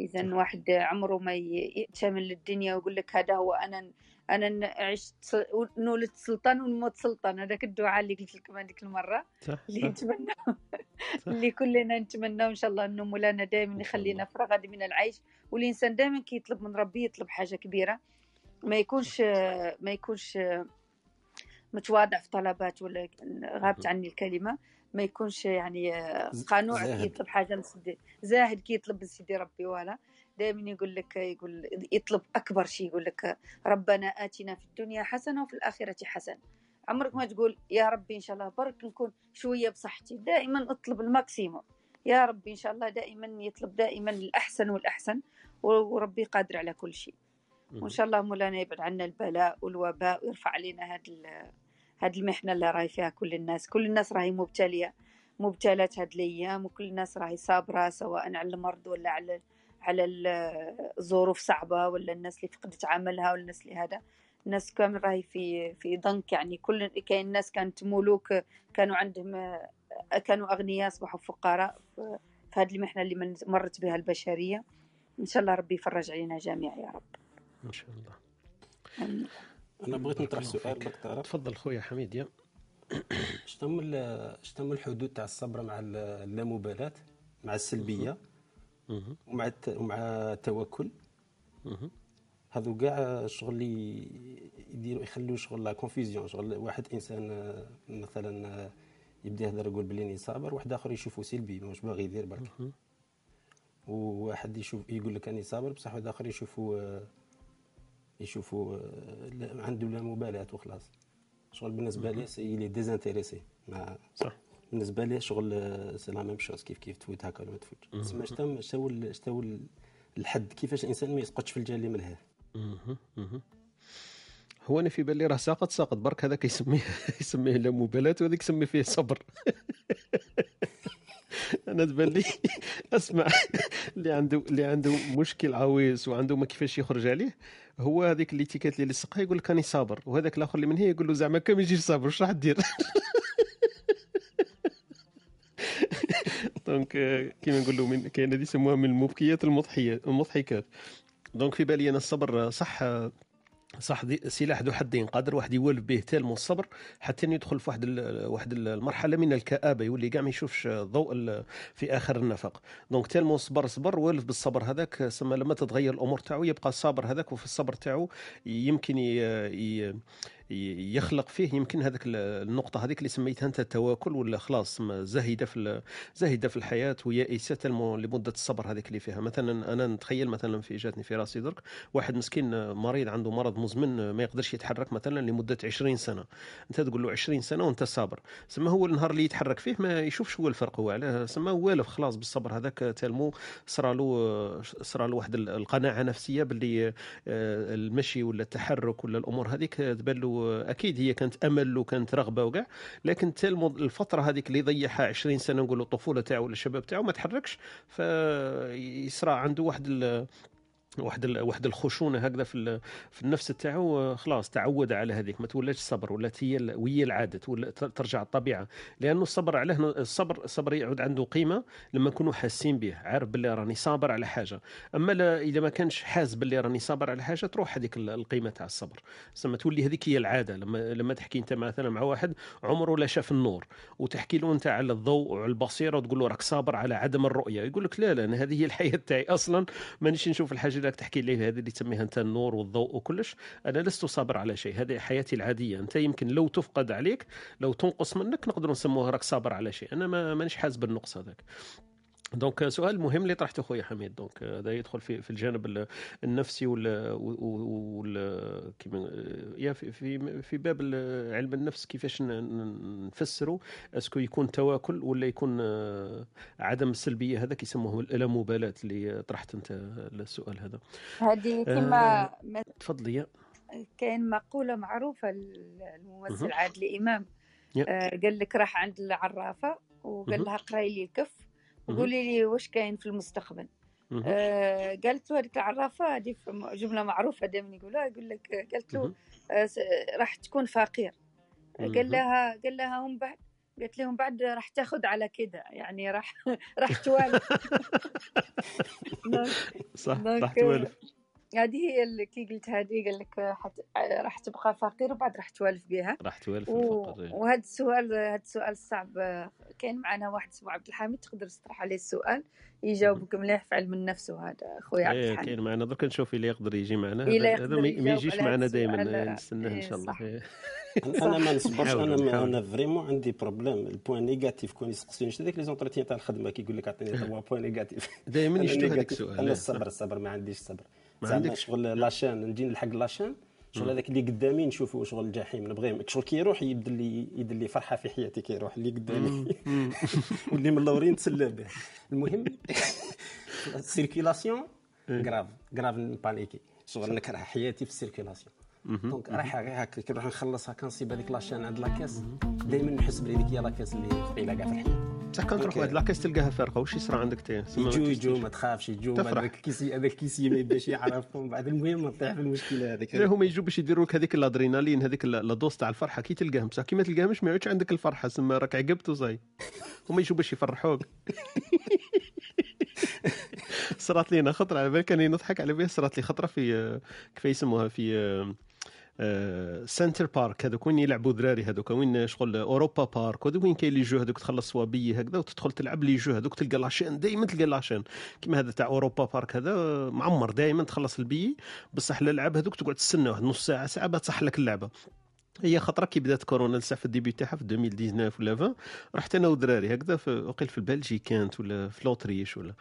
إذا واحد عمره ما يأتمن للدنيا ويقول لك هذا هو أنا أنا عشت نولدت سلطان ونموت سلطان. هذاك الدعاء اللي قلت لكم هذيك المرة. صح اللي نتمنى اللي كلنا نتمنى إن شاء الله إنه مولانا دائما يخلينا في رغد من العيش. والإنسان دائما كي يطلب من ربي يطلب حاجة كبيرة. ما يكونش ما يكونش متواضع في طلبات ولا غابت عني الكلمة. ما يكونش يعني قانوع كي يطلب حاجة من سيدي زاهد كي يطلب من سيدي ربي ولا دائما يقول لك يقول يطلب أكبر شيء يقول لك ربنا آتنا في الدنيا حسنة وفي الآخرة حسنة. عمرك ما تقول يا ربي إن شاء الله برك نكون شوية بصحتي. دائما اطلب الماكسيموم. يا ربي إن شاء الله دائما يطلب دائما الأحسن والأحسن وربي قادر على كل شيء. وإن شاء الله مولانا يبعد عنا البلاء والوباء ويرفع علينا هذا هاد المحنة اللي راهي فيها كل الناس كل الناس راهي مبتلية مبتلات هاد الأيام وكل الناس راهي صابرة سواء على المرض ولا على على الظروف صعبة ولا الناس اللي فقدت عملها ولا الناس اللي هذا. الناس كامل راهي في في ضنك يعني. كل كاين ناس كانت ملوك كانوا عندهم كانوا أغنياء أصبحوا فقراء في هذه المحنة اللي مرت بها البشرية. إن شاء الله ربي يفرج علينا جميعا يا رب. إن شاء الله. أنا بغيت نطرح سؤال بك تفضل خويا حميد يا شنو هما الحدود تاع الصبر مع اللامبالاة مع السلبية؟ ومع ومع التوكل؟ هذو كاع شغل اللي يديروا يخلوا شغل la confusion شغل واحد إنسان مثلا يبدا يهضر يقول بلي صابر واحد آخر يشوفه سلبي مش باغي يدير برك. وواحد يشوف يقول لك أني صابر بصح واحد آخر يشوفه يشوفوا عنده لا مبالاه وخلاص. شغل بالنسبة لي c'est les désintéressés. مع صح. بالنسبة لي شغل c'est la même chose كيف كيف تفوت هكا ولا ما تفوتش. تسمى شتا شتا شتا الحد. كيفاش الانسان ما يسقطش في اللامبالاة هو أنا في بالي راه ساقط ساقط. برك هذاك يسميه يسميه لا مبالاه وهذاك يسمي فيه صبر. أنا تبان لي أسمع. اللي عنده اللي عنده مشكل عويص وعنده ما كيفاش يخرج عليه هو هذيك l'étiquette اللي لصقها يقول لك راني صابر. وهذاك الآخر اللي من هي يقول له زعما كم يجي صابر؟ واش راح دير؟ donc كيما نقولوا من كاين هذه يسموها من المبكيات المضحيات المضحكات. donc في بالي أنا الصبر صح صح سلاح ذو حدين قادر واحد يولف به tellement الصبر حتى يدخل في واحد واحد المرحلة من الكآبة يولي كاع ما يشوفش ضوء في آخر النفق. donc tellement صبر صبر والف بالصبر هذاك سما لما تتغير الأمور تاعو يبقى صابر هذاك وفي الصبر تاعو يمكن يخلق فيه يمكن هذاك النقطة هذيك اللي سميتها أنت التواكل ولا خلاص زاهدة في زاهدة في الحياة ويائسة لمدة الصبر هذيك اللي فيها. مثلا أنا نتخيل مثلا في جاتني في راسي درك واحد مسكين مريض عنده مرض مزمن ما يقدرش يتحرك مثلا لمدة 20 سنة. أنت تقول له 20 سنة وأنت صابر. سما هو النهار اللي يتحرك فيه ما يشوفش هو الفرق هو علاه. سما والف خلاص بالصبر هذاك تالمو صرا له صرا له واحد القناعة نفسية باللي آه، المشي ولا التحرك ولا الأمور هذيك تبان له أكيد هي كانت أمل وكانت رغبة وكاع لكن الفترة هذيك اللي ضيعها 20 سنة نقولوا الطفولة تاعو ولا الشباب تاعو ما تحركش فيصرى عنده واحد واحد واحد الخشونة هكذا في في النفس تاعو خلاص تعود على هذيك ما تولاش صبر ولات هي وهي العادة ترجع الطبيعة. لأنه الصبر عليه الصبر الصبر يعود عنده قيمة لما نكونوا حاسين به عارف باللي راني صابر على حاجة. أما إذا ما كانش حاس باللي راني صابر على حاجة تروح هذيك القيمة تاع الصبر. سما تولي هذيك هي العادة. لما لما تحكي أنت مثلا مع واحد عمره لا شاف النور. وتحكي له أنت على الضوء وعلى البصيرة وتقول له راك صابر على عدم الرؤية. يقول لك لا لا أنا هذه هي الحياة تاعي أصلا. مانيش نشوف الحاجة اللي تحكي لي هذه اللي تسميها أنت النور والضوء وكلش؟ أنا لست صابر على شيء هذه حياتي العادية. أنت يمكن لو تفقد عليك لو تنقص منك نقدر نسموها راك صابر على شيء. أنا ما مانيش حاسس بالنقص هذاك. donc سؤال مهم اللي طرحته خويا حميد. donc هذا يدخل في في الجانب النفسي ولا ولا كيما يا في في في باب علم النفس كيفاش نفسروا اسكو يكون تواكل ولا يكون عدم السلبية؟ هذا كيسموه اللامبالاه اللي طرحت أنت السؤال هذا. هذه كما آه تفضلي. كاين مقولة معروفة الممثل عادل إمام. آه قال لك راح عند العرافة وقال لها قراي لي الكف. قولي لي وش كاين في المستقبل. آه قالت له هذيك العرافة هذه جملة معروفة دائما يقولها يقول لك قالت له آه راح تكون فقير. قال لها قال لها هم بعد قالت لهم بعد راح تاخذ على كده يعني راح راح توالف. صح راح توالف. هذه هي اللي كي قلت هذه قال لك حت... راح تبقى فقير وبعد راح توالف بها. راح توالف و... وهذا السؤال هذا السؤال الصعب كاين معنا واحد اسمه عبد الحميد تقدر تطرح عليه السؤال؟ يجاوبك مليح في علم النفس وهذا خويا عبد الحميد. كاين معنا. درك نشوف اللي يقدر يجي معنا. هذا ما يجيش معنا دائما نستناه إن شاء الله. أنا ما نصبرش أنا أنا vraiment عندي problème. ال point négatif كون يسقسوني شنو هذيك les entretiens تاع الخدمة كيقول لك عطيني trois points négatifs. دائما يشتو هذاك السؤال. أنا الصبر الصبر. ما عنديش صبر. ما عندكش؟ شغل la chaîne نجي نلحق la chaîne. شغل هذاك اللي قدامي نشوفه شغل الجحيم. نبغي شغل كي يروح يبدا لي يدير لي فرحة في حياتي كي يروح اللي قدامي. واللي من الاورين نتسلى به. المهم ال circulation grave grave نبانيكي. شغل نكره حياتي في ال circulation donc راح هكا كي نروح نخلصها كنصيب هذيك la chaîne عند la caisse. دائما نحس بلي هذيك هي la caisse اللي ثقيله كاع في الحياة. بصح كان تروح واحد la caisse تلقاها فارقة واش يصرى عندك انت يجو يجو ما تخافش يجو. هذاك ال caissier هذاك ال caissier ما يبداش يعرفهم بعد المهم نطيح في المشكلة هذيك. لا هما يجوا باش يديروا لك هذيك الأدرينالين هذيك لا تاع الفرحة. كي تلقاهم؟ بصح كي ما تلقاهمش ما يعودش عندك الفرحة. سما راك عقبت وصاي هما يجوا باش يفرحوك. صرات لينا خطرة. على بالي كان نضحك على بالي صرات لي خطرة في كيف يسموها؟ في Center Parcs هذوك وين يلعبوا دراري هذوك وين شغل Europa-Park هذوك وين كاين les jeux هذوك تخلص صوابية هكذا وتدخل تلعب les jeux هذوك تلقى la chaîne دائما تلقى la chaîne. كيما هذا تاع Europa-Park هذا معمر دائما تخلص البي بصح الالعاب هذوك تقعد تستنى واحد نص ساعة ساعة بعد تصح لك اللعبة. هي خطرة كي بدات كورونا لسه في ال début تاعها في 2019 ولا 20 رحت أنا ودراري هكذا في وقيل في البلجيك كانت ولا في l'Autriche ولا.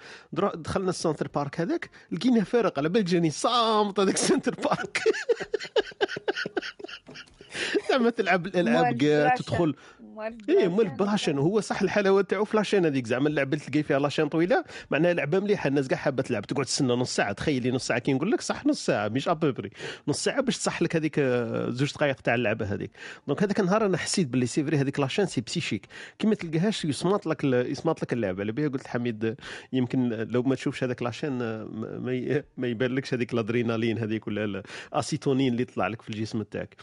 دخلنا ال Center Parcs هذاك لقيناه فارق على بال جاني صامت هذاك ال Center Parcs. زعما تلعب الألعاب تدخل إيه مال براشن هو صح الحلاوة تاعو في la chaîne هذيك. زعما اللعبة اللي تلقاي فيها la chaîne طويلة معناها لعبة مليحة. الناس كاع حابة تلعب. تقعد تستنى نص ساعة. تخيلي نص ساعة. كي نقول لك صح نص ساعة مش à peu près نص ساعة باش تصح لك هذيك آه، زوج دقائق تاع اللعبة هذيك. donc هذاك النهار أنا حسيت باللي c'est vrai هذيك la chaîne c'est psychique كي ما تلقاهاش يسمط لك يسمط لك اللعبة. على بها قلت حميد يمكن لو ما تشوفش هذاك la chaîne آه، ما, ما يبانلكش هذيك الأدرينالين هذيك ولا السيروتونين اللي يطلع لك في الجسم تاعك.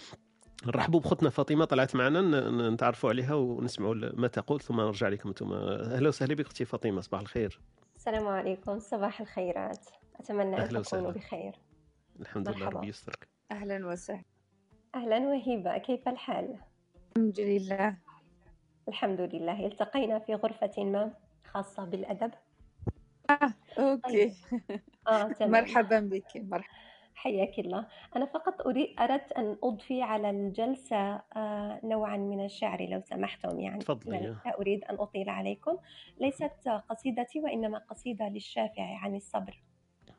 نرحبوا بخوتنا فاطمة طلعت معنا نتعرفوا عليها ونسمعوا ما تقول ثم نرجع لكم أنتم أهلا وسهلا بك أختي فاطمة صباح الخير. السلام عليكم صباح الخيرات. أتمنى أن تكونوا بخير. الحمد لله ربي يسترك. أهلا وسهلا. أهلا وهبة كيف الحال؟ الحمد لله. الحمد لله. التقينا في غرفة ما خاصة بالأدب. آه أوكي. آه، تمام. مرحبا بك مرحبا. حياك الله. أنا فقط أريد أردت أن أضفي على الجلسة آه، نوعا من الشعر لو سمحتم يعني. تفضلي. لا أريد أن أطيل عليكم. ليست قصيدتي وإنما قصيدة للشافعي عن الصبر.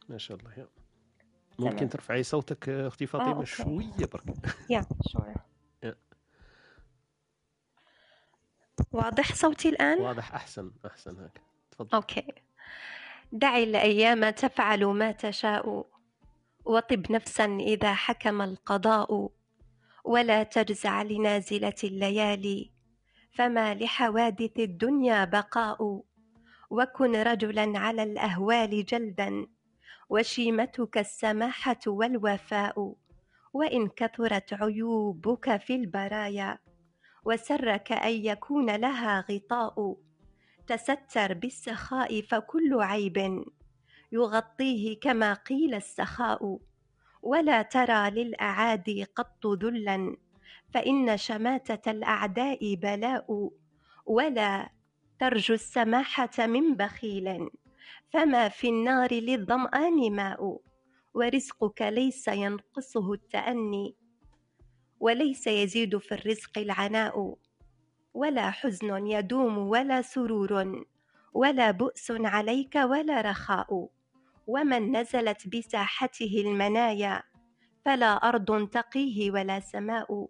ما شاء الله. يا. ممكن تمام. ترفعي صوتك أختي فاطمة آه، شوية برك. يا شوية واضح صوتي الآن؟ واضح. أحسن أحسن هيك. تفضل. أوكي. دعي الأيام تفعل ما تشاء. وطب نفسا إذا حكم القضاء ولا تجزع لنازلة الليالي فما لحوادث الدنيا بقاء؟ وكن رجلا على الأهوال جلدا وشيمتك السماحة والوفاء وإن كثرت عيوبك في البرايا وسرك أن يكون لها غطاء تستر بالسخاء فكل عيب. يغطيه كما قيل السخاء. ولا ترى للأعادي قط ذلا فإن شماتة الأعداء بلاء. ولا ترجو السماحة من بخيل فما في النار للظمآن ماء. ورزقك ليس ينقصه التأني وليس يزيد في الرزق العناء. ولا حزن يدوم ولا سرور ولا بؤس عليك ولا رخاء. ومن نزلت بساحته المنايا فلا أرض تقيه ولا سماء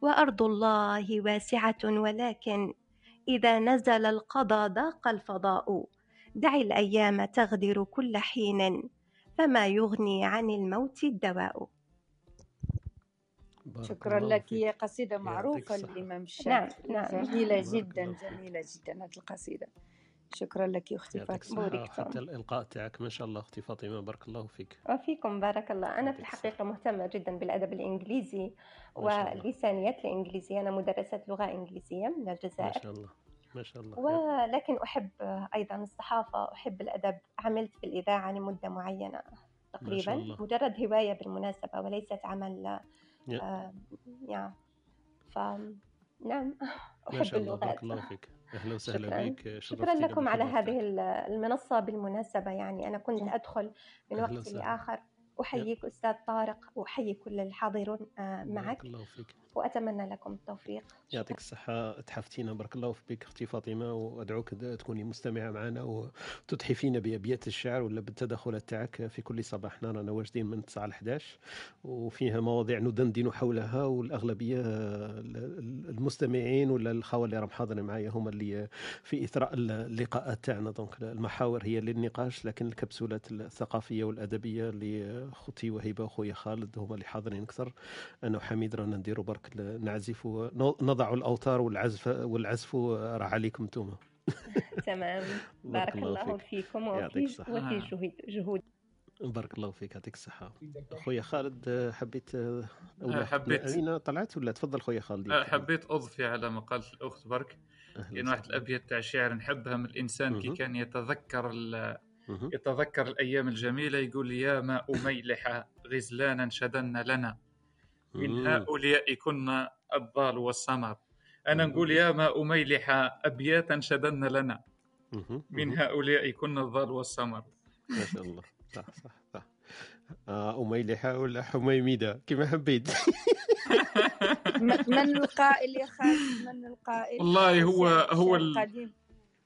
وأرض الله واسعة ولكن إذا نزل القضاء ضاق الفضاء. دع الأيام تغدر كل حين فما يغني عن الموت الدواء. شكرا لك هي قصيدة معروفة للإمام الشافعي. نعم نعم. جميلة جدا جميلة جدا هذه القصيدة. شكرا لك أختي فاطمة حتى الإلقاء تاعك ما شاء الله أختي فاطمة بارك الله فيك. وفيكم بارك الله. أنا في الحقيقة مهتمة جدا بالأدب الإنجليزي واللسانيات الإنجليزية. أنا مدرسة لغة إنجليزية من الجزائر. ما شاء الله. ما شاء الله. ولكن أحب أيضا الصحافة أحب الأدب. عملت في الإذاعة لمدة معينة تقريبا. مجرد هواية بالمناسبة وليست عمل آه يعني ف نعم. أحب اللغات بارك الله فيك. أهلا وسهلا شكرا. بك شكرا لكم على هذه المنصة بالمناسبة يعني أنا كنت أدخل من وقت لآخر. أحييك أستاذ طارق واحيي كل الحاضرون آه، معك. الله فيك. وأتمنى لكم التوفيق. يعطيك الصحة تحفتينا بارك الله فيك. أختي فاطمة وأدعوك تكوني مستمعة معنا وتتحفين بأبيات الشعر ولا بالتدخلات تاعك في كل صباح رانا واجدين من 9 ل 11 وفيها مواضيع ندندن حولها والأغلبية المستمعين ولا الخوال اللي راهم حاضرين معايا هما اللي في إثراء اللقاءات تاعنا. دونك المحاور هي للنقاش لكن الكبسولات الثقافية والأدبية اللي خوتي وهبه وخويا خالد هما اللي حاضرين أكثر. أنا وحميد رانا نديروا برك نعزف نضع الأوتار والعزف والعزف راه عليكم أنتم تمام. بارك الله فيكم وفي وفي جهود بارك الله فيك يعطيك الصحة. خويا خالد حبيت أولا حبيت. أين طلعت ولا تفضل خويا خالد؟ حبيت أضفي على ما قالت الأخت برك. كاين واحد الأبيات تاع شعر نحبها من الإنسان كي كان يتذكر يتذكر الأيام الجميلة يقول يا ماء ميلحه غزلانا شدن لنا. من هؤلاء كنا الضال والسمر. أنا نقول يا ماء ميلحه أبياتا شدن لنا. من هؤلاء كنا الضال والسمر. ما شاء الله. صح صح صح. آه أميلحة ولا حميميدة؟ كما حبيت. من القائل يا خالد؟ من القائل؟ والله هو هو القديم.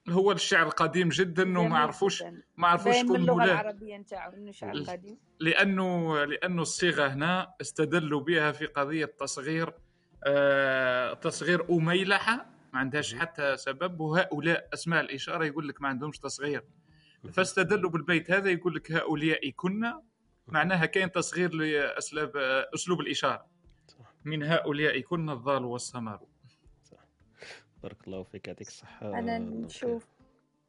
هو الشعر قديم جدا وما عرفوش ما عرفوش شكون اللغة العربية نتاعو انه شعر قديم؟ لأنه لأنه الصيغة هنا استدلوا بها في قضية تصغير آه تصغير أميلحة ما عندهاش حتى سبب وهؤلاء أسماء الإشارة يقول لك ما عندهمش تصغير. فاستدلوا بالبيت هذا يقول لك هؤلاء كنا معناها كاين تصغير لاسلوب أسلوب الإشارة. من هؤلاء كنا الضال والسمر. بارك الله فيك يعطيك الصحة أنا نشوف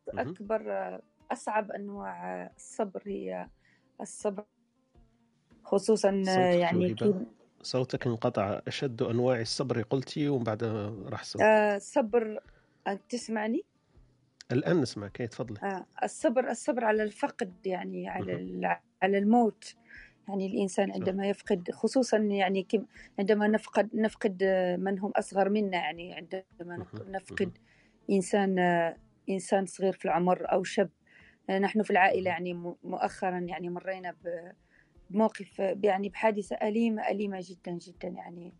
أكبر أصعب أنواع الصبر هي الصبر خصوصا يعني صوتك انقطع. أشد أنواع الصبر قلتي ومن بعد راح صوت آه صبر تسمعني؟ الآن نسمعك تفضلي. آه الصبر الصبر على الفقد يعني على على الموت. يعني الإنسان عندما يفقد خصوصا يعني عندما نفقد نفقد من هم أصغر منا يعني عندما نفقد إنسان إنسان صغير في العمر أو شاب. نحن في العائلة يعني مؤخرا يعني مرينا بموقف يعني بحادثة أليمة أليمة جدا جدا يعني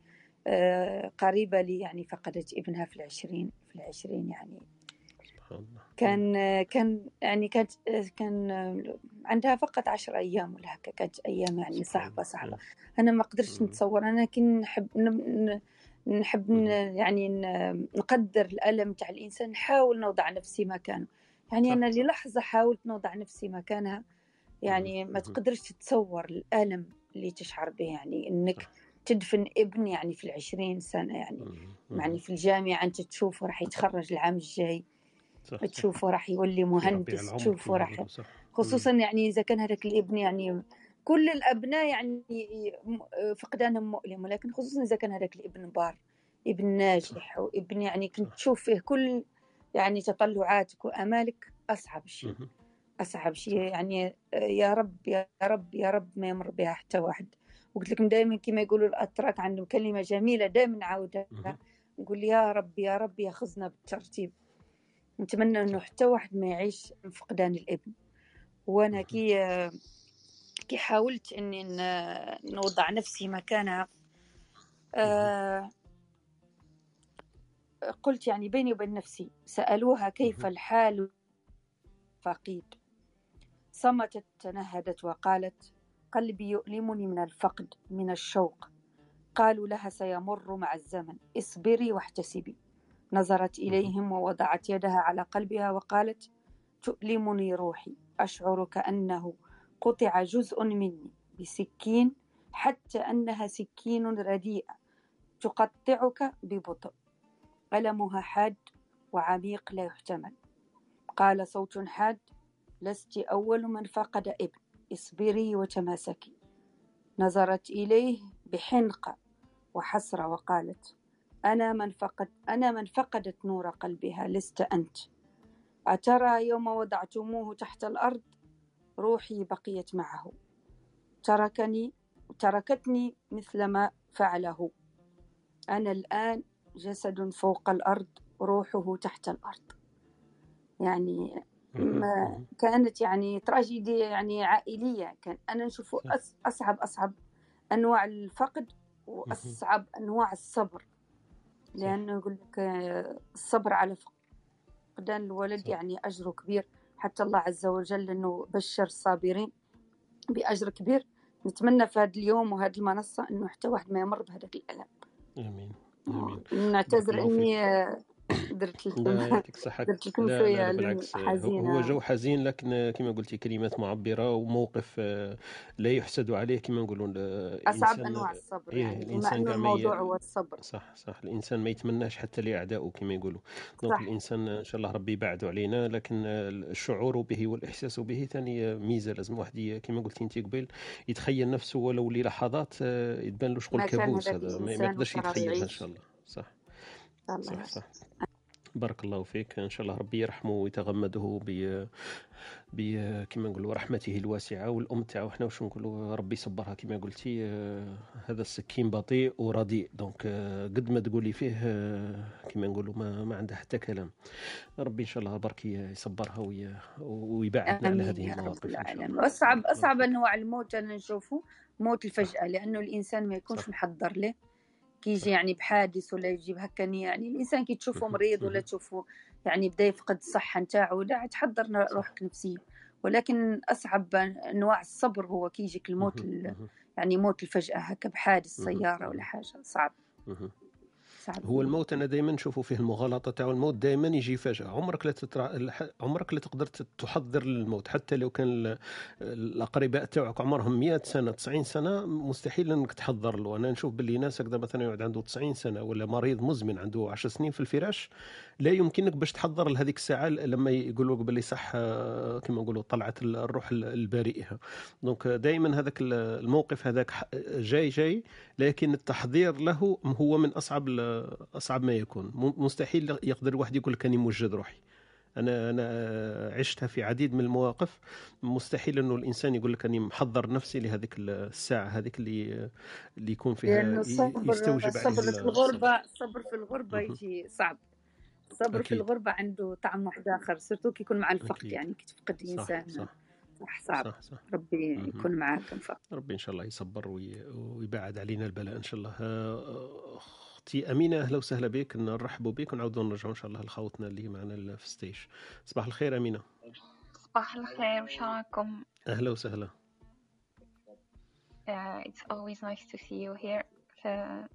قريبة لي يعني فقدت ابنها في العشرين في العشرين يعني. كان كان يعني كانت كان عندها فقط عشر أيام ولا هكا كانت أيام يعني صعبة صعبة. أنا ما قدرتش نتصور. أنا كي نحب نحب يعني نقدر الألم تاع الإنسان. نحاول نوضع نفسي مكانه. يعني أنا للحظة حاولت نوضع نفسي مكانها. يعني ما تقدرش تتصور الألم اللي تشعر به. يعني إنك تدفن ابن يعني في العشرين سنة يعني. يعني في الجامعة أنت تشوفه راح يتخرج العام الجاي. صح تشوفه راح يولي مهندس تشوفه راح خصوصا يعني إذا كان هذاك الابن يعني كل الأبناء يعني فقدانهم مؤلم ولكن خصوصا إذا كان هذاك الابن بار ابن ناجح وابن يعني كنت تشوف فيه كل يعني تطلعاتك وأمالك أصعب شيء أصعب شيء. يعني يا رب يا رب يا رب ما يمر بها حتى واحد. وقلت لكم دائما كما يقولوا الأتراك عندهم كلمة جميلة دائما نعاودها. نقول يا رب يا رب ياخذنا بالترتيب. نتمنى انه حتى واحد ما يعيش فقدان الابن. وأنا كي كي حاولت اني نوضع نفسي مكانها آه، قلت يعني بيني وبين نفسي سألوها كيف الحال فقيد. صمتت تنهدت وقالت قلبي يؤلمني من الفقد من الشوق. قالوا لها سيمر مع الزمن. اصبري واحتسبي. نظرت إليهم ووضعت يدها على قلبها وقالت تؤلمني روحي أشعر كأنه قطع جزء مني بسكين حتى أنها سكين رديئة تقطعك ببطء ألمها حاد وعميق لا يحتمل. قال صوت حاد لست أول من فقد ابن اصبري وتماسكي. نظرت إليه بحنقة وحسرة وقالت أنا من فقد أنا من فقدت نور قلبها لست أنت. أترى يوم وضعتموه تحت الأرض؟ روحي بقيت معه. تركني تركتني مثلما فعله. أنا الآن جسد فوق الأرض روحه تحت الأرض. يعني ما كانت يعني تراجيديا يعني عائلية. كان أنا نشوف أصعب أصعب أنواع الفقد وأصعب أنواع الصبر. لأنه يقول لك آه، الصبر على فقدان الولد. يعني أجره كبير. حتى الله عز وجل أنه بشر الصابرين بأجر كبير. نتمنى في هذا اليوم وهذه المنصة أنه حتى واحد ما يمر بهذاك الألم. آمين. آمين. نعتذر إني درت لكم يعطيك درت لكم بالعكس. حزينة هو جو حزين لكن كما قلتي كلمات معبرة وموقف آه، لا يحسد عليه كما نقولوا أصعب أنواع الصبر إيه يعني. الإنسان بما الموضوع هو الصبر. صح صح. الإنسان ما يتمناش حتى لأعدائه كما يقولوا. donc الإنسان إن شاء الله ربي يبعده علينا لكن الشعور به والإحساس به ثاني ميزة لازم واحد كما قلتي أنت قبل يتخيل نفسه ولو للحظات آه، يتبان له شغل كابوس. هذا ما يقدرش يتخيلها إن شاء الله. صح. الله صح صح. بارك الله فيك. إن شاء الله ربي يرحمه ويتغمده ب ب كما نقولوا رحمته الواسعة والام تاعو حنا واش نقولوا؟ ربي يصبرها كما قلتي. آه، هذا السكين بطيء ورديء. donc آه، قد ما تقولي فيه آه، كما نقولوا ما, ما عنده حتى كلام. ربي إن شاء الله برك يصبرها ويبعدنا على هذه المواقف اصعب اصعب أنواع الموت أنا نشوفه. موت الفجأة لأنه الإنسان ما يكونش محضر له كي يجي يعني بحادث ولا يجيب هكا يعني الإنسان كي تشوفه مريض ولا تشوفه يعني بدا يفقد الصحة نتاعو لا تحضر روحك نفسيا ولكن أصعب أنواع الصبر هو كي يجيك الموت يعني موت الفجأة هكا بحادث سيارة ولا حاجة صعب. صعب. هو الموت أنا دائما نشوفه فيه المغالطة تاع الموت دائما يجي فجأة. عمرك لا تترا... عمرك لا تقدر تحضر للموت. حتى لو كان الأقرباء تاعك عمرهم 100 سنة 90 سنة مستحيل إنك تحضر له. أنا نشوف باللي ناس هكذا مثلا يقعد عنده 90 سنة ولا مريض مزمن عنده 10 سنين في الفراش لا يمكنك باش تحضر لهذيك الساعة لما يقولوا باللي صح كما نقولوا طلعت الروح البريئه دونك دائما هذاك الموقف هذاك جاي جاي لكن التحضير له هو من أصعب أصعب ما يكون. مستحيل يقدر الواحد يقول لك اني موجد روحي. أنا أنا عشتها في عديد من المواقف. مستحيل إنه الإنسان يقول لك أني محضر نفسي لهذيك الساعة هذيك اللي اللي يكون فيها يستوجب الصبر في الغربة الصبر. في الغربة يجي صعب. الصبر في الغربة عنده طعم واحد آخر سيرتو كي يكون مع الفقد يعني كي تفقد الإنسان. صح. صح. صح صعب. صح صح. ربي يكون معاك ربي إن شاء الله يصبر ويبعد علينا البلاء إن شاء الله. آه، أختي أمينة أهلا وسهلا بك نرحبوا بك ونعاودوا نرجعوا إن شاء الله لخوتنا اللي معنا في ستيج صباح الخير أمينة. صباح الخير وش راكم أهلا وسهلا. Uh, it's always nice to see you here.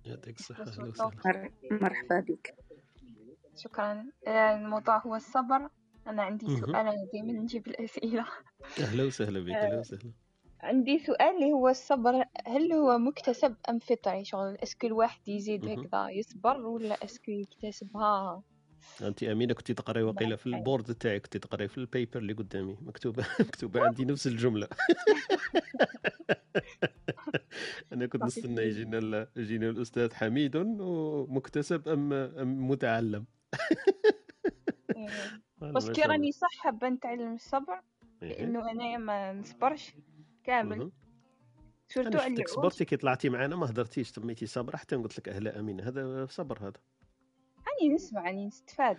يعطيك الصحة أهلا وسهلا. مرحبا بك. شكرا. آه، الموضوع هو الصبر. أنا عندي سؤال دائما نجيب الأسئلة. أهلا وسهلا بك أهلا وسهلا. عندي سؤال اللي هو الصبر هل هو مكتسب أم فطري؟ شغل est-ce que الواحد يزيد هكذا يصبر ولا est-ce que يكتسبها؟ انت أمينة كنت تقرأي وقيلة في ال board تاعك كنت تقرأي في ال paper اللي قدامي. مكتوبة مكتوبة عندي نفس الجملة. أنا كنت نستنى يجينا يجينا الأستاذ حميد ومكتسب أم أم متعلم. بس كي راني صح حابه نتعلم الصبر إيه. لأنه انايا ما نصبرش. كامل. surtout على صبرتي كي طلعتي معنا ما هدرتيش تميتي صابره حتى قلت لك أهلا امين هذا صبر هذا. راني نسمع راني نستفاد.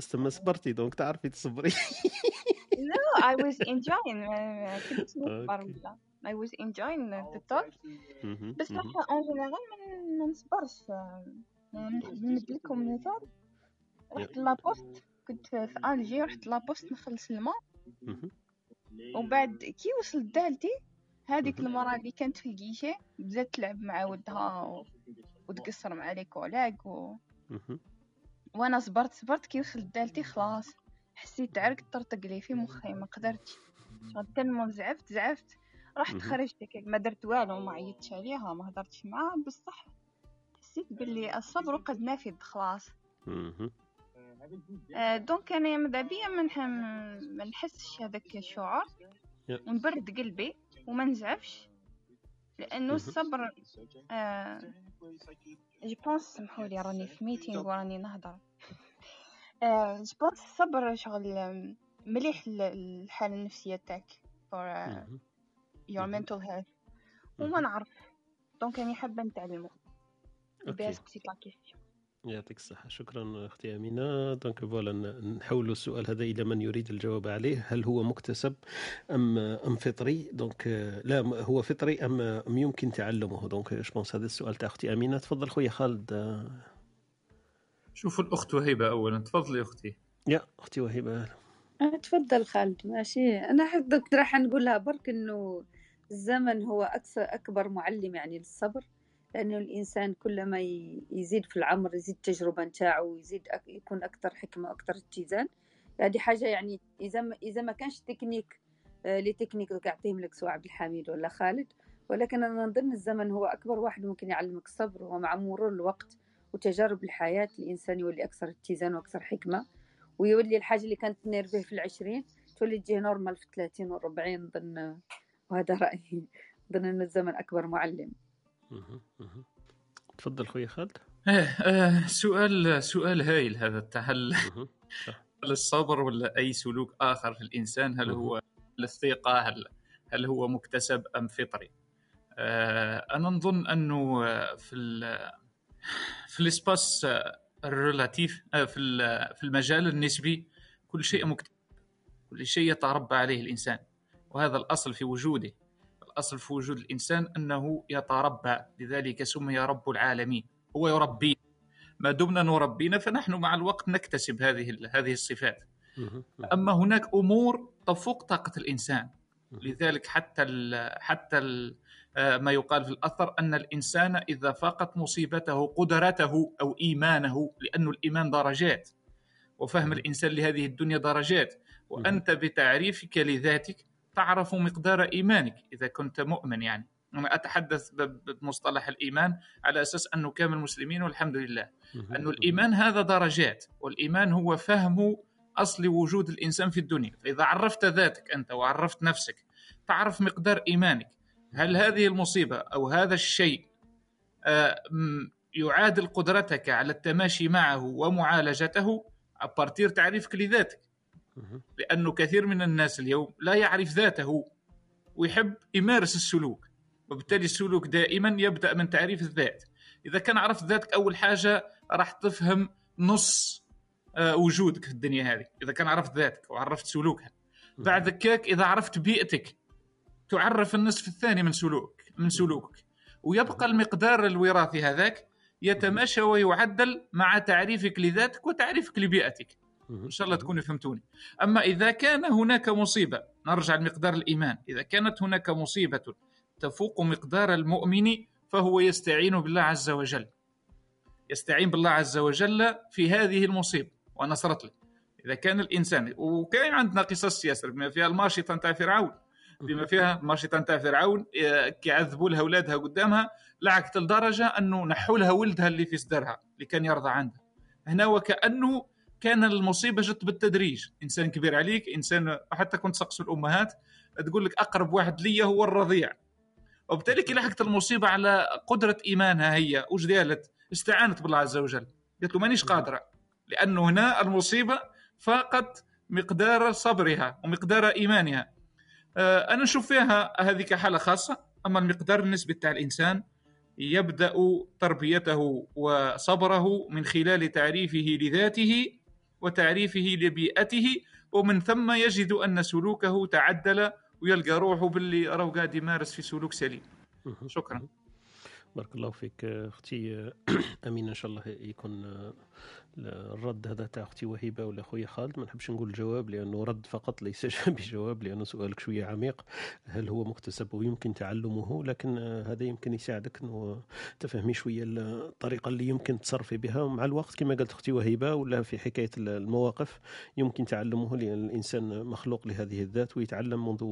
اسما صبرتي donc تعرفي تصبري. No I was enjoying. كنت نصبر ولا I was enjoying the talk. بس صح en général ما نصبرش. نمد لكم مثال رحت la poste. كنت في l'Algérie رحت la poste نخلص الماء. ومن بعد كي وصلت دالتي هذيك المرة اللي كانت في ال guichet بدات تلعب مع ولدها و... وتقصر مع les collègues و... وأنا صبرت صبرت كي وصلت دالتي خلاص. حسيت عرق طرطق لي في مخي ما قدرتش. حتى ما زعفت زعفت. رحت خرجت ما درت والو ما عيطتش عليها ما هضرتش معاها بصح حسيت باللي الصبر قد نافذ خلاص. donc أنا ماذا بيا ما نحسش هذاك الشعور. ونبرد قلبي وما نزعفش لأنه الصبر آه je pense سمحوا لي راني في meeting وراني نهضر. آه je pense الصبر شغل مليح للحالة النفسية تاعك uh, your mental health. وما نعرف. donc راني حابة نتعلمو. بس c'est la question يعطيك الصحة. شكرا أختي أمينة. donc voilà نحول السؤال هذا إلى من يريد الجواب عليه. هل هو مكتسب أم أم فطري؟ donc لا هو فطري أم أم يمكن تعلمه؟ donc je pense هذا السؤال تاع أختي أمينة. تفضل خويا خالد. شوفوا الأخت وهيبة أولا. تفضلي أختي. يا أختي وهيبة. أه تفضل خالد. ماشي. أنا كنت راح نقول لها برك إنه الزمن هو أكثر أكبر معلم يعني للصبر. لأنه الإنسان كلما يزيد في العمر يزيد التجربة نتاعو ويزيد يكون أكثر حكمة وأكثر اتزان. هذه حاجة يعني إذا ما إذا ما كانش تكنيك آه، les techniques يعطيهم لك سواء عبد الحميد ولا خالد. ولكن أنا نظن الزمن هو أكبر واحد ممكن يعلمك الصبر ومع مرور الوقت وتجارب الحياة الإنسان يولي أكثر اتزان وأكثر حكمة. ويولي الحاجة اللي كانت تنرفيه في العشرين تولي تجيه نورمال في الثلاثين والربعين نظن وهذا رأيي. نظن أن الزمن أكبر معلم. تفضل خويا خالد. آه آه سؤال سؤال هايل هذا هل هل الصبر ولا أي سلوك آخر في الإنسان هل هو الثقه هل هل هو مكتسب أم فطري؟ آه أنا نظن أنه في في الإسباس الريلاتيف آه، في في المجال النسبي كل شيء مكتسب كل شيء يتربى عليه الإنسان وهذا الأصل في وجوده. الأصل في وجود الإنسان أنه يتربى لذلك سمي رب العالمين. هو يربي. ما دمنا نربينا فنحن مع الوقت نكتسب هذه هذه الصفات. أما هناك أمور تفوق طاقة الإنسان. لذلك حتى ال حتى ال آه، ما يقال في الأثر أن الإنسان إذا فاقت مصيبته قدرته أو إيمانه لأن الإيمان درجات. وفهم الإنسان لهذه الدنيا درجات. وأنت بتعريفك لذاتك تعرف مقدار إيمانك إذا كنت مؤمن يعني. أنا أتحدث بمصطلح الإيمان على أساس أنه كامل مسلمين والحمد لله. أن الإيمان هذا درجات والإيمان هو فهم أصل وجود الإنسان في الدنيا. فإذا عرفت ذاتك أنت وعرفت نفسك تعرف مقدار إيمانك. هل هذه المصيبة أو هذا الشيء آه، يعادل قدرتك على التماشي معه ومعالجته؟ أبارتير تعريفك لذاتك. لأنه كثير من الناس اليوم لا يعرف ذاته ويحب يمارس السلوك وبالتالي السلوك دائما يبدأ من تعريف الذات. إذا كان عرفت ذاتك أول حاجة راح تفهم نص آه، وجودك في الدنيا هذه إذا كان عرفت ذاتك وعرفت سلوكها. بعد كاك إذا عرفت بيئتك تعرف النصف الثاني من سلوك من سلوكك. ويبقى المقدار الوراثي هذاك يتماشى ويعدل مع تعريفك لذاتك وتعريفك لبيئتك. إن شاء الله تكونوا فهمتوني. أما إذا كان هناك مصيبة نرجع لمقدار الإيمان. إذا كانت هناك مصيبة تفوق مقدار المؤمن فهو يستعين بالله عز وجل. يستعين بالله عز وجل في هذه المصيبة ونصرت له. إذا كان الإنسان وكاين عندنا قصص ياسر بما فيها الماشطه نتاع فرعون. بما فيها الماشطه نتاع فرعون كيعذبوا لها اولادها قدامها لعكت لدرجة أنه نحوا لها ولدها اللي في صدرها اللي كان يرضى عندها هنا وكأنه كان المصيبة جت بالتدريج. إنسان كبير عليك إنسان حتى كنت تسقسوا الأمهات تقول لك أقرب واحد لي هو الرضيع. وبالتالي كي لحقت المصيبة على قدرة إيمانها هي وش ديالت؟ استعانت بالله عز وجل. قالت له مانيش قادرة لأنه هنا المصيبة فاقت مقدار صبرها ومقدار إيمانها. آه، أنا نشوف فيها هذه حالة خاصة. أما المقدار النسبي تاع الإنسان يبدأ تربيته وصبره من خلال تعريفه لذاته وتعريفه لبيئته ومن ثم يجد أن سلوكه تعدل ويلقى روحه باللي راهو قاعد يمارس في سلوك سليم. شكرا. بارك الله فيك أختي أمين إن شاء الله يكون الرد هذا تاع أختي وهبه ولا خويا خالد. ما نحبش نقول الجواب لأنه رد فقط ليس بجواب لأنه سؤالك شوية عميق. هل هو مكتسب ويمكن تعلمه؟ لكن هذا يمكن يساعدك إنه تفهمي شوية الطريقة اللي يمكن تصرفي بها. ومع الوقت كما قالت أختي وهبه ولا في حكاية المواقف يمكن تعلمه لأن الإنسان مخلوق لهذه الذات ويتعلم منذ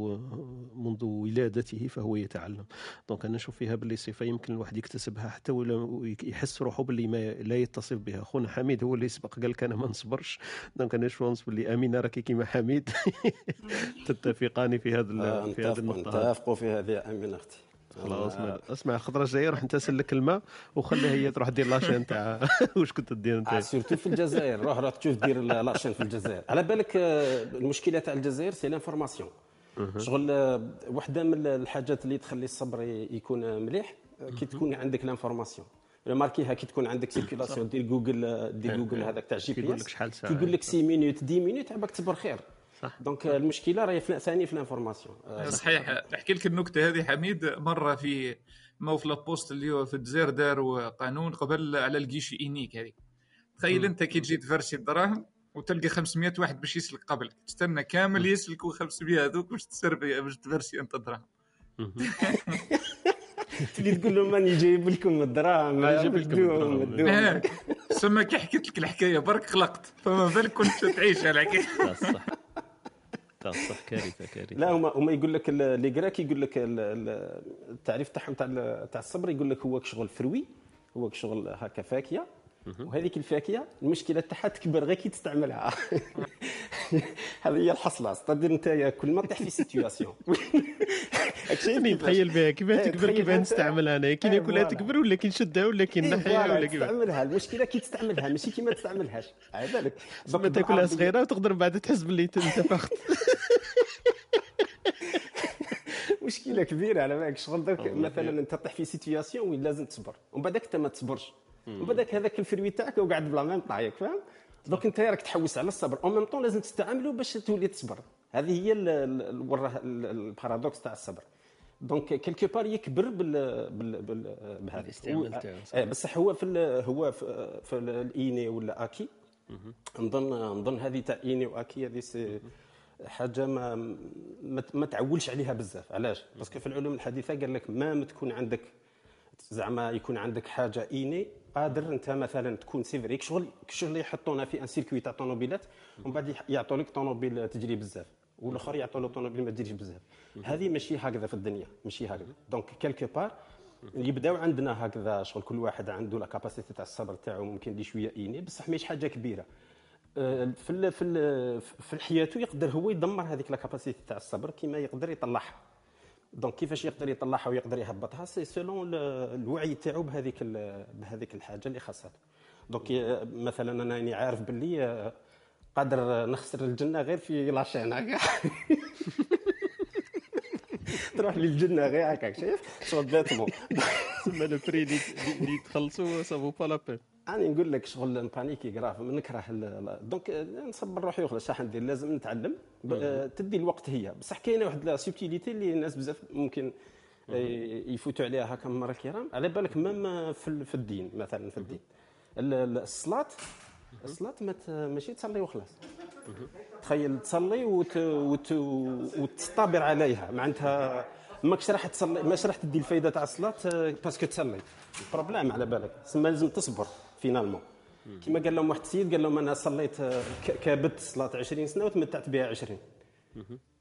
منذ ولادته فهو يتعلم. donc أنا نشوف فيها باللي صفه يمكن الواحد يكتسبها حتى ولو يحس روحه باللي ما لا يتصف بها. اخونا حميد هو اللي سبق قال لك أنا ما نصبرش. donc أنا جو باللي امينه راكي كيما حميد. تتفقان في هذا آه في هذه النقطة. نتفقوا في هذه. امينه أختي. خلاص اسمع اسمع الخطرة الجايه روح انت سلك الماء وخليها هي تروح دير la chaîne تاع واش كنت دير انت؟ surtout في الجزائر. روح روح تشوف دير la chaîne في الجزائر. على بالك آه، المشكلة تاع الجزائر c'est l'information شغل آه، وحدة من الحاجات اللي تخلي الصبر يكون مليح كي تكون عندك l'information marquée كي تكون عندك circulation دير جوجل دير جوجل هذاك تاع GPS. كيقول لك 6 minutes 10 minutes عباك تصبر خير. صح. donc المشكلة راهي ثاني في l'information آه، صحيح. نحكي لك النكتة هذه حميد مرة في ما في la poste اللي هو في الجزائر داروا قانون قبل على ال guichet unique هذه. تخيل أنت كي تجي ت verser الدراهم وتلقى 500 واحد باش يسلك قبلك. تستنى كامل يسلكوا 500 هذوك باش تسربي باش تفرسي أنت الدراهم. تجي تقول لهم ماني جايب لكم الدراهم جايب لكم. سما كي حكيت لك الحكاية برك خلقت فما بالك كنت تعيش الحكاية. صح صح كارثة كارثة. لا هما هما يقول لك لي كراك يقول لك التعريف تاعهم تاع تاع الصبر يقول لك هو شغل فروي هو شغل هكا فاكهه وهذيك الفاكهة المشكلة تاعها تكبر غير كي تستعملها. هذه هي الحصلة. c'est-à-dire أنت كل ما تطيح في situation شايفني نتخيل بها. كيفاه إيه، تكبر كيفاه نستعملها أنا؟ كي ناكلها تكبر ولا كي نشدها ولا كي نحيها ولا كيفاه تستعملها. المشكلة كي تستعملها ماشي كي ما تستعملهاش. على بالك. ما تاكلها صغيرة وتقدر بعد تحس باللي انتفخت. مشكلة كبيرة على بالك. شغل درك مثلا أنت طيح في situation وين لازم تصبر؟ ومن بعدك انت ما تصبرش. بعدك هذاك الفروي تاعك وقاعد بلا ميم طايك فاهم donc انت راك تحوس على الصبر. en même temps لازم تستعمله باش تولي تصبر. هذه هي ال paradoxe تاع الصبر. donc quelque part يكبر بال بال بال بهذا آه بصح هو في هو في, في ال inné ولا acquis. نظن نظن هذه تاع inné و acquis هذه c'est حاجة ما ما تعولش عليها بزاف. علاش؟ parce que في العلوم الحديثة قال لك ما تكون عندك زعما يكون عندك حاجة inné قادر أنت مثلا تكون سيفريك شغل شغل يحطونا في un circuit تاع طوموبيلات ومن بعد يعطوا لك طوموبيل تجري بزاف والآخر يعطوا له طوموبيل ما تجريش بزاف. هذه ماشي هكذا في الدنيا ماشي هكذا. donc quelque part يبداو عندنا هكذا شغل كل واحد عنده la capacité تاع الصبر تاعو ممكن دي شوية inné بصح ماشي حاجة كبيرة. آه، في في في حياته يقدر هو يدمر هذيك la capacité تاع الصبر كيما يقدر يطلعها. donc كيفاش يقدر يطلعها ويقدر يهبطها؟ c'est selon الوعي تاعو بهذيك بهذيك الحاجة اللي خاصها. donc مثلا أنا راني عارف باللي آه، قادر نخسر الجنة غير في لاشين هكا. تروح للجنة غير هكاك شايف؟ شغل bêtement تسمى le prix اللي تخلصوا ça vaut pas la peine أنا نقول لك شغل نبانيكي كراف نكره donc نصبر روحي وخلاص شحال ندير لازم نتعلم. تدي الوقت هي. بصح كاينة واحد la subtilité اللي الناس بزاف ممكن آه، يفوتوا عليها هكا مرور الكرام على بالك même في الدين مثلا في الدين. الصلاة الصلاة ماشي تصلي وخلاص. تخيل تصلي وت... وت... وتصطبر عليها. معناتها ماكش راح تصلي ماش راح تدي الفايدة تاع الصلاة آه، parce que تصلي. problème على بالك تسمى لازم تصبر. finalement. كما قال لهم واحد السيد قال لهم أنا صليت آه، كابدت صلاة 20 سنة وتمتعت بها 20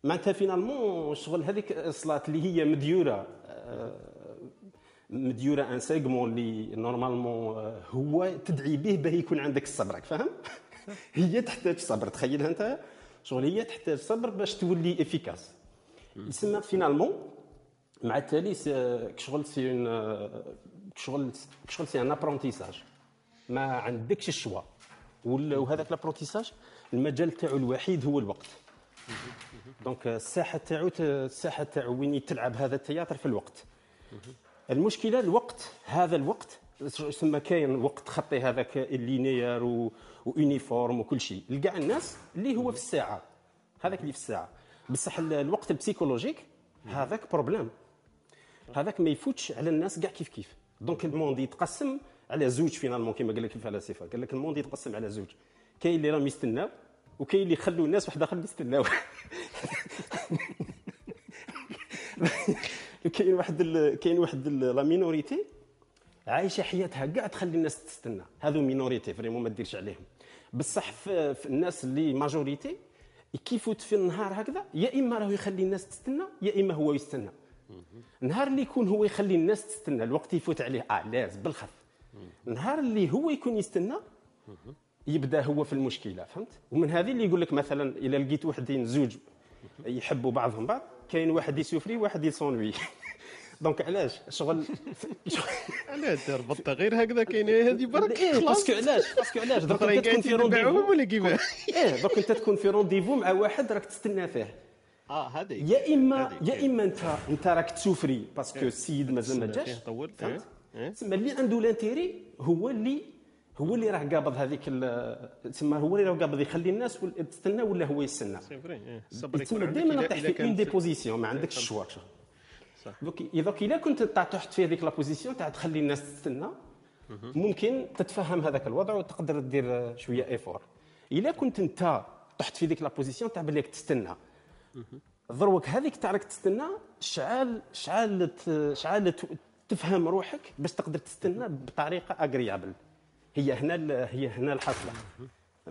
معناتها finalement شغل هذيك الصلاة اللي هي مديورة آه، مديورة ان سيغمون اللي normalement هو تدعي به باه يكون عندك الصبر فاهم؟ هي تحتاج صبر. تخيلها أنت شغل هي تحتاج صبر باش تولي efficace يسمى finalement مع التالي شغل c'est un شغل شغل c'est un apprentissage ما عندكش ال choix. وهذاك ال apprentissage المجال تاعو الوحيد هو الوقت. donc الساحة تاعو الساحة تاعو وين تلعب هذا ال théâtre في الوقت. المشكلة الوقت هذا الوقت يسمى كاين وقت خطي هذاك linéaire و uniforme وكل شيء. لكاع الناس اللي هو في الساعة. هذاك اللي في الساعة. بصح الوقت ال psychologique هذاك problème هذاك ما يفوتش على الناس كاع كيف كيف. donc ال monde يتقسم على زوج finalement كما قال لك الفلاسفه قال لك ال monde يتقسم على زوج. كاين اللي راهم يستناو وكاين اللي يخلوا الناس واحد آخر يستناو. كاين واحد كاين واحد la minorité عايشة حياتها كاع تخلي الناس تستنى. هذو minorité vraiment ما ديرش عليهم. بصح في, في الناس اللي majorité كيفوت في النهار هكذا؟ يا إما راهو يخلي الناس تستنى يا إما هو يستنى. نهار اللي يكون هو يخلي الناس تستنى الوقت يفوت عليه. à l'aise بالخف. نهار اللي هو يكون يستنى يبدأ هو في المشكلة فهمت؟ ومن هذه اللي يقول لك مثلا اذا لقيت وحدين زوج يحبوا بعضهم بعض كاين واحد يسوفري واحد يسونوي donc علاش؟ شغل علاش ربطتها غير هكذا؟ كاين هذه برك إيه parce que علاش؟ parce que علاش؟ دوك أنت تكون في rendez-vous ولا كيفاه إيه دوك أنت تكون في rendez-vous مع واحد راك تستنى فيه. آه هذه. يا اما يا إما انت أنت راك تسوفري parce que السيد مازال ما جاش طول تسمى اللي عنده l'intérêt هو اللي هو اللي راه قابض هذيك تسمى هو اللي راه قابض يخلي الناس تستنى ولا هو يستنى. تسمى دائما نطيح في en deux positions ما عندكش ال choix دوك دوك إذا كنت تحت في هذيك la position تاع تخلي الناس تستنى. ممكن تتفهم هذاك الوضع وتقدر دير شوية effort إذا كنت أنت طحت في ذيك la position تاع بالك تستنى. ضروك هذيك تاع راك تستنى شعال شعال شعال تفهم روحك باش تقدر تستنى بطريقة agréable هي هنا هي هنا الحاصله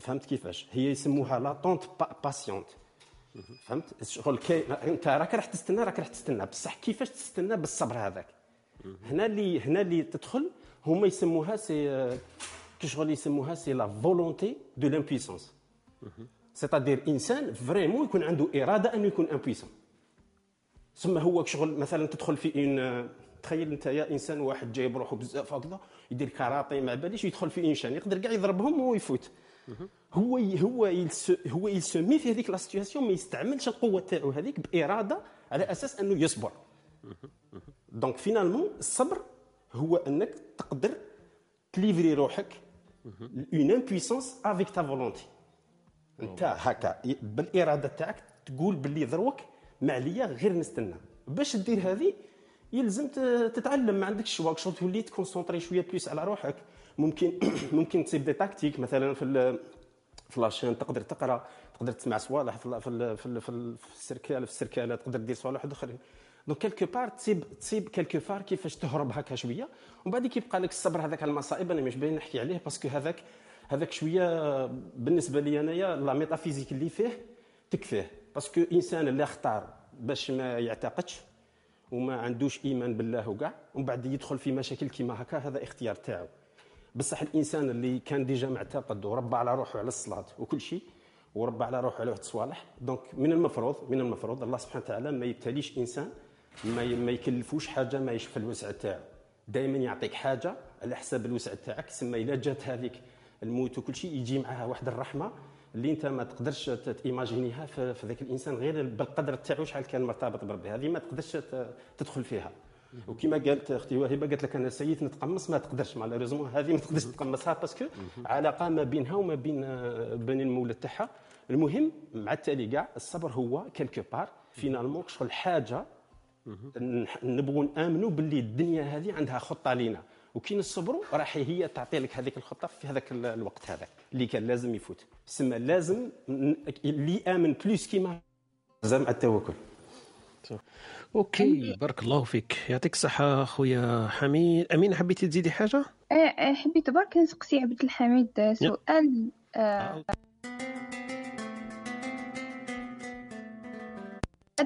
فهمت كيفاش؟ هي يسموها l'attente patiente فهمت؟ شغل كي انت راك راح تستنى راك راح تستنى. بصح كيفاش تستنى بالصبر هذاك؟ هنا اللي هنا اللي تدخل هما يسموها c'est شغل يسموها c'est la volonté de l'impuissance c'est-à-dire إنسان vraiment يكون عنده إرادة أنه يكون impuissant ثم هو شغل مثلا تدخل في ان تخيل انت يا انسان واحد جايب روحه بزاف هكذا يدير كاراتي مع باليش يدخل في انشان يقدر كاع يضربهم ويفوت هو هو هو يسمي في هذيك la situation ما يستعملش القوة تاعو هذيك بإرادة على أساس أنه يصبر. donc finalement الصبر هو أنك تقدر تليفري روحك en impuissance avec ta volonté أنت هكا بالإرادة تاعك تقول باللي ذروك ما عليا غير نستنى. باش دير هذه يلزم تتعلم. ما عندكش الشوا شغل تولي تـ concentrer شوية plus على روحك. ممكن ممكن تصيب des tactiques مثلا في في la chaîne تقدر تقرأ تقدر تسمع صوالح. في في في, في السركاله في السركاله تقدر دير صوالح أخرين. donc quelque part تصيب تصيب quelque part كيفاش تهرب هكا شوية. ومن بعد كيبقى لك الصبر هذاك على المصائب. أنا مش باين نحكي عليه parce que هذاك هذاك شوية بالنسبة لي انايا la métaphysique اللي فيه تكفيه. parce que إنسان اللي أختار باش ما يعتقدش وما عندوش إيمان بالله وكاع ومن بعد يدخل في مشاكل كيما هكا هذا اختيار تاعو. بصح الإنسان اللي كان déjà معتقد وربى على روحه على الصلاة وكل شيء وربى على روحه على واحد الصوالح donc من المفروض من المفروض الله سبحانه وتعالى ما يبتليش إنسان ما ما يكلفوش حاجة ما يشفى الوسع تاعو. دائما يعطيك حاجة على حساب الوسع تاعك سما إلا جات هذيك الموت وكل شيء يجي معها واحد الرحمة اللي انت ما تقدرش t'imaginer ها في, ذاك الإنسان غير بالقدر تاعو شحال كان مرتبط بربي. هذه ما تقدرش تدخل فيها. وكما قالت أختي وهبة قالت لك أنا سيد نتقمص ما تقدرش malheureusement هذه ما تقدرش تتقمصها parce que علاقة ما بينها وما بين بين المولى تاعها. المهم مع التالي كاع الصبر هو quelque part finalement شغل حاجة نبغوا نامنوا باللي الدنيا هذه عندها خطة لينا. وكي نصبروا راح هي تعطي لك هذيك الخطة في هذاك الوقت هذاك اللي كان لازم يفوت. سما لازم اللي آمن plus كيما زعما التوكل. أوكي بارك الله فيك. يعطيك الصحة خويا حميد. أمين حبيتي تزيدي حاجة؟ إيه حبيت برك نسقسي عبد الحميد. سؤال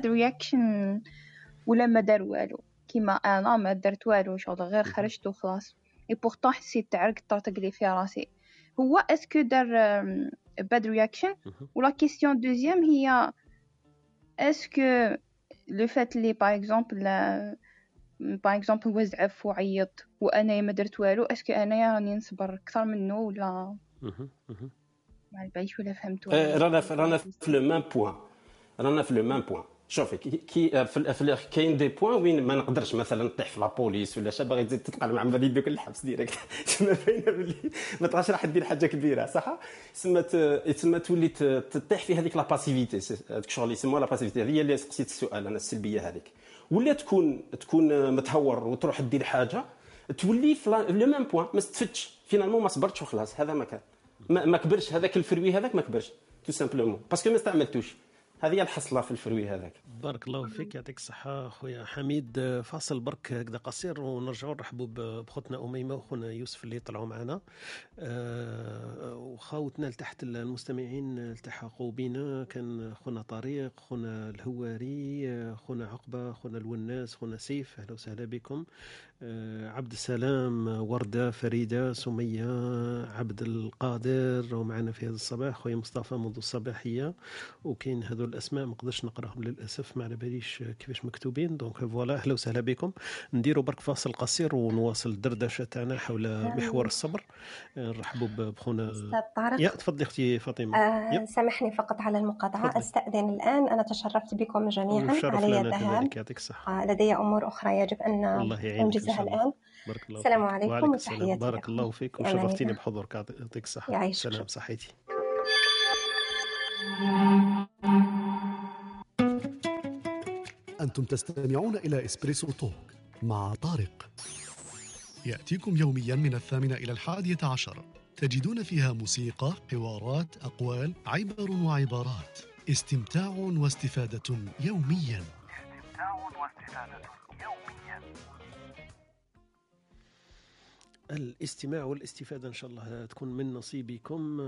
réaction ولا ما دار والو؟ كيما أنا ما درت والو شغل غير خرجت وخلاص. et pourtant حسيت تعرق طرطق لي في راسي هو est-ce que دار pas de réaction ولا question deuxième هي est-ce que le fait لي par exemple par exemple هو زعف وعيط وانايا ما درت والو est-ce que انايا راني نصبر أكثر منه ولا؟ ما باليش ولا فهمت رانا رانا في لو ميم بوين رانا في لو ميم بوين شوفي كي في كاين دي بوان وين ما نقدرش مثلا نطيح في لابوليس ولا شا باغي تزيد تتقال مع مبادئ دوك الحبس ديريكت. تسمى باينة بلي؟ ما تبغاش راح دير حاجة كبيرة صح؟ تسمى تسمى تولي تطيح في هذيك لا باسيفيتي هذيك شغل يسموها لا باسيفيتي هذه هي اللي سقسيت السؤال أنا السلبية هذيك. ولا تكون تكون متهور وتروح دير حاجة تولي في لو ميم بوان ما استفدتش فينالمون ما صبرتش وخلاص هذا ما كان. ما كبرش هذاك ال fruit هذاك ما كبرش tout simplement parce que ما استعملتوش. هذه الحصله في ال fruit هذاك. بارك الله فيك يعطيك الصحة خويا حميد. فاصل برك هكذا قصير ونرجعوا نرحبوا بخوتنا أميمة وخونا يوسف اللي طلعوا معنا. أه وخاوتنا لتحت المستمعين التحقوا بنا. كان خونا طارق خونا الهواري خونا عقبة خونا الوناس خونا سيف أهلا وسهلا بكم. عبد السلام وردة فريدة سمية عبد القادر ومعنا في هذا الصباح خويا مصطفى منذ الصباحية. وكاين هذو الأسماء ما نقدرش نقراهم للأسف ما على باليش كيفاش مكتوبين. donc voilà أهلا وسهلا بكم. نديروا برك فاصل قصير ونواصل الدردشة تاعنا حول محور الصبر. نرحبوا بخونا طارق. يا تفضلي أختي فاطمة. آه سامحني فقط على المقاطعة. تفضل. أستأذن الآن. أنا تشرفت بكم جميعا. علي الذهاب يعطيك الصحة. آه لدي أمور أخرى يجب أن انجزها الان بارك الله السلام عليكم وتحياتي بارك الله فيك وشرفتيني بحضورك. يعطيك الصحه سلام صحيتي أنتم تستمعون إلى إسبريسو توك مع طارق. يأتيكم يوميا من الثامنة إلى الحادية عشر. تجدون فيها موسيقى، حوارات، أقوال، عبر وعبارات. استمتاع واستفادة يوميا. استمتاع واستفادة يوميا. الاستماع والاستفادة إن شاء الله تكون من نصيبكم.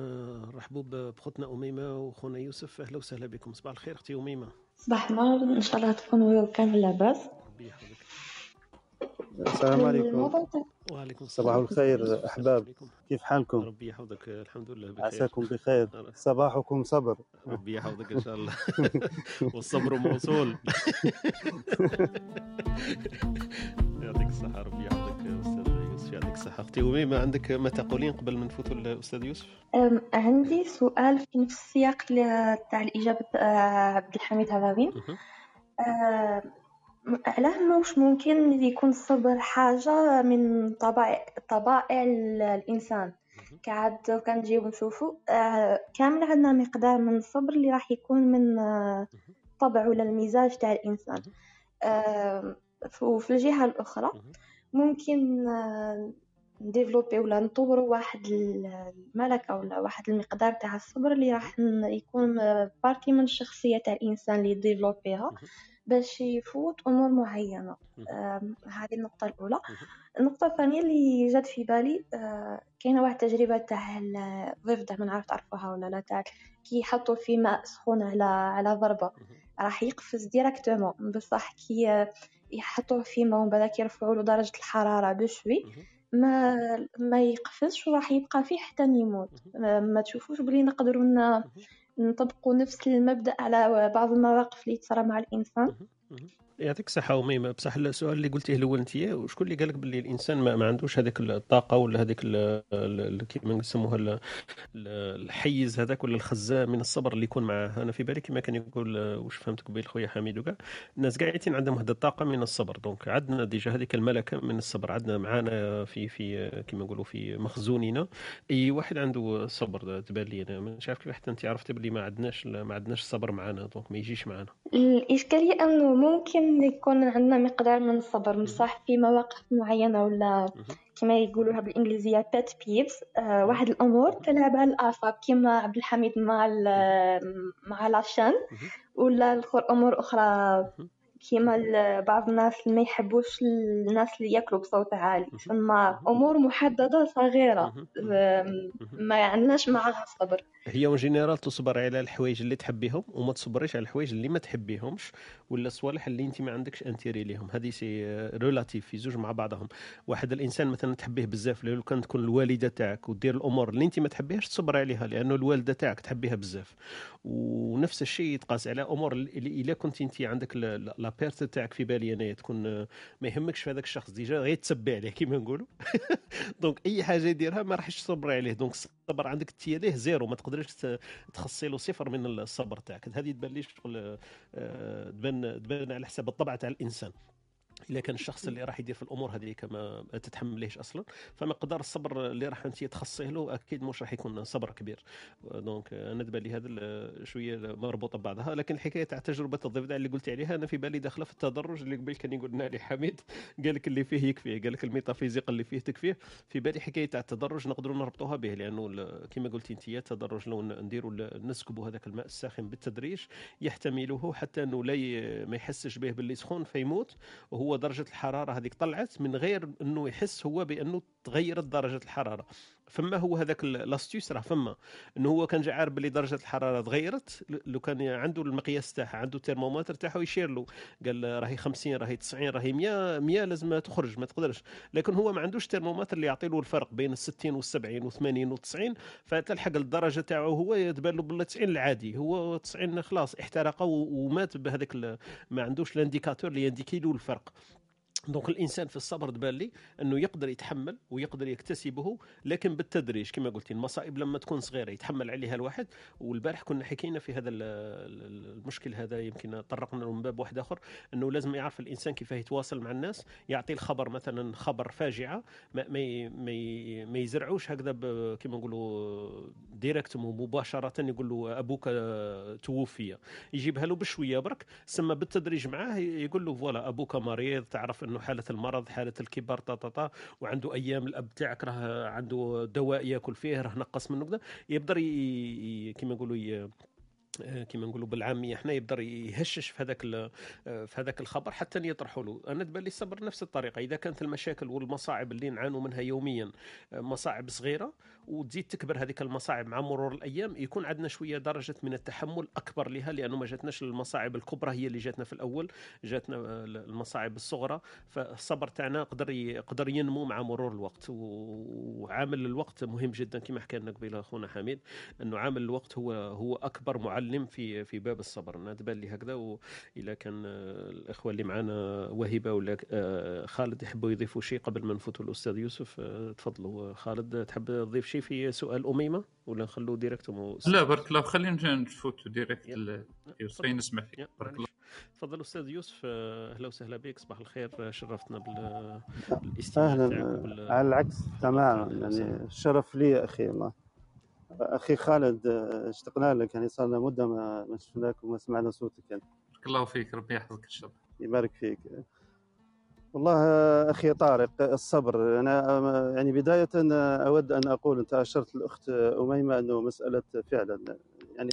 رحبوا بخوتنا أميمة وخونا يوسف. أهلا وسهلا بكم. صباح الخير أختي أميمة. صباح النور. إن شاء الله تكونوا كامل لاباس. ربي يحفظك. السلام عليكم. وعليكم السلام. صباح الخير أحباب. كيف حالكم؟ ربي يحفظك. الحمد لله بخير. عساكم بخير. صباحكم صبر. ربي يحفظك إن شاء الله. والصبر موصول. يعطيك الصحة. ربي يحفظك. أستاذ يوسف يعطيك الصحة أختي وميمة عندك ما تقولين قبل ما نفوتوا الاستاذ يوسف؟ عندي سؤال في نفس السياق تاع الإجابة آه، عبد الحميد هذاوين علاه موش ممكن يكون الصبر حاجة من طبائع طبائع الإنسان. كعاد كان نجيو نشوفو آه، كامل عندنا مقدار من الصبر اللي راح يكون من آه، طبع ولا المزاج تاع الإنسان. آه، وفي الجهة الأخرى ممكن نـ développer ولا نطوروا واحد الملكة ولا واحد المقدار تاع الصبر اللي راح يكون partie من الشخصية تاع الإنسان اللي يـ développer ها باش يفوت أمور معينة. هذه النقطة الأولى. النقطة الثانية اللي جات في بالي آه، كاينة واحد التجربة تاع الضفدع ما نعرف تعرفوها ولا لا تاع كي يحطوا في ماء سخون على على ضربة. راح يقفز directement بصح كي يحطوه في ماء ومن بعد يرفعوا له درجة الحرارة بشوي ما ما يقفزش وراح يبقى فيه حتى يموت. ما تشوفوش بلي نقدروا نطبقوا نفس المبدأ على بعض المواقف اللي تصرى مع الإنسان. يعطيك الصحة أميمة بصح السؤال اللي قلتيه الأول أنت وشكون اللي قال لك باللي الإنسان ما, ما عندوش هذيك الطاقة ولا هذيك كيما نسموها الحيز هذاك ولا الخزان من الصبر اللي يكون معاه. أنا في بالي كما كان يقول واش فهمت قبيل خويا حميد وكاع الناس قاعدين عندهم هذه الطاقة من الصبر. donc عندنا déjà هذيك الملكة من الصبر. عندنا معانا في في كما نقولوا في مخزوننا أي واحد عنده صبر. تبان لي أنا. مش عارف كيف حتى أنت عرفتي باللي ما عندناش ما عندناش الصبر معانا. donc ما يجيش معانا. الإشكالية أنه ممكن يكون عندنا مقدار من الصبر بصح في مواقف معينة ولا كما يقولوها pet peeves آه واحد الأمور تلعب على الأعصاب كما عبد الحميد مع مع لاشان ولا الأخر أمور أخرى كيما بعض الناس ما يحبوش الناس اللي ياكلوا بصوت عالي. ثم أمور محددة صغيرة ما عندناش معها صبر. هي en général تصبر على الحوايج اللي تحبيهم وما تصبريش على الحوايج اللي ما تحبيهمش ولا الصوالح اللي انت ما عندكش intérêt ليهم. هذه c'est relatif في زوج مع بعضهم. واحد الإنسان مثلا تحبيه بزاف لو كان تكون الوالدة تاعك ودير الأمور اللي انت ما تحبيهاش تصبر عليها لأنه الوالدة تاعك تحبيها بزاف. ونفس الشيء يتقاس على أمور اللي إلا كنت انت عندك la perte تاعك في بالي أنايا تكون ما يهمكش في هذاك الشخص. déjà غير تسبي عليه كيما نقولوا. donc أي حاجة يديرها ما راحش تصبري عليه. donc الصبر عندك تياليه zéro ما تقدرش تخصي له صفر من الصبر تاعك. هذه تبان لي شغل آه، تبان تبان على حساب الطبع تاع الإنسان. إلا كان الشخص اللي راح يدير في الأمور هذيك ما تتحمليهش أصلا. فمقدار الصبر اللي راح أنت تخصيه له أكيد مش راح يكون صبر كبير. donc أنا تبان لي هذا شوية مربوطة ببعضها. لكن الحكاية تاع تجربة الضفدع اللي قلت عليها أنا في بالي داخلة في التدرج اللي قبل كان يقول لي حميد. قال لك اللي فيه يكفيه قال لك الميتافيزيق اللي فيه تكفيه. في بالي حكاية تاع التدرج نقدروا نربطوها به لأنه كما قلتي أنت التدرج لو نديروا نسكبوا هذاك الماء الساخن بالتدريج يحتمله حتى إنه لا ما يحسش به باللي سخون فيموت وهو درجة الحرارة هذيك طلعت من غير إنه يحس هو بأنه تغيرت درجة الحرارة. فما هو هذاك l'astuce راه فما. إنه هو كان جا عارف بلي درجة الحرارة تغيرت لو كان عنده المقياس تاعها عنده الترمومتر تاعه يشير له. قال راهي 50 راهي 90 راهي 100 100 لازم تخرج ما تقدرش. لكن هو ما عندوش ترمومتر اللي يعطي له الفرق بين ال 60 وال 70 و 80 و 90 فتلحق الدرجة تاعه هو تبان له بال 90 العادي. هو 90 خلاص احترق ومات بهذاك ما عندوش ال indicateur اللي ينديكي له الفرق. donc الإنسان في الصبر تبان لي أنه يقدر يتحمل ويقدر يكتسبه لكن بالتدريج كما قلتي المصائب لما تكون صغيرة يتحمل عليها الواحد. والبارح كنا حكينا في هذا المشكل هذا يمكن طرقنا له من باب واحد آخر أنه لازم يعرف الإنسان كيف يتواصل مع الناس يعطي الخبر مثلا خبر فاجعة ما ما ما, يزرعوش هكذا كما نقولوا direct مباشرة يقول له أبوك توفي يجيبها له بشوية برك ثم بالتدريج معاه يقول له voilà أبوك مريض تعرف إنه حالة المرض حالة الكبر طا وعنده أيام الأب تاعك راه عنده دواء يأكل فيه راه نقص منه كذا يقدر كيما يقولوا آه، كما نقولوا بالعامية إحنا يقدر يهشش في هذاك آه، في هذاك الخبر حتى يطرحوا له. أنا تبان لي الصبر نفس الطريقة إذا كانت المشاكل والمصاعب اللي نعانوا منها يوميا آه، مصاعب صغيرة وتزيد تكبر هذيك المصاعب مع مرور الأيام يكون عندنا شوية درجة من التحمل أكبر لها لأنه ما جاتناش المصاعب الكبرى هي اللي جاتنا في الأول جاتنا المصاعب الصغرى فالصبر تاعنا قدر يقدر ينمو مع مرور الوقت. وعامل الوقت مهم جدا كما حكى لنا قبيلة أخونا حميد إنه عامل الوقت هو هو أكبر معلم في في باب الصبر. أنا تبان لي هكذا واذا كان الإخوة اللي معنا وهبه ولا آه، خالد يحبوا يضيفوا شيء قبل ما نفوتوا الأستاذ يوسف آه، تفضلوا. خالد تحب تضيف شيء؟ في سؤال أميمة؟ ولا نخلوه direct لا بارك الله خلينا نفوتوا direct يوسف نسمع فيك. بارك الله. تفضل أستاذ يوسف آه، أهلا وسهلا بك. صباح الخير. شرفتنا بالاستماع أهلا. على العكس تماما. يعني الشرف لي أخي الله. أخي خالد اشتقنا لك. يعني صار لنا مدة ما شفناك وما سمعنا صوتك. يعني بارك الله فيك ربي يحفظك إن شاء الله. يبارك فيك. والله أخي طارق الصبر. أنا يعني بداية أود أن أقول أنت أشرت الأخت أميمة أنه مسألة فعلا يعني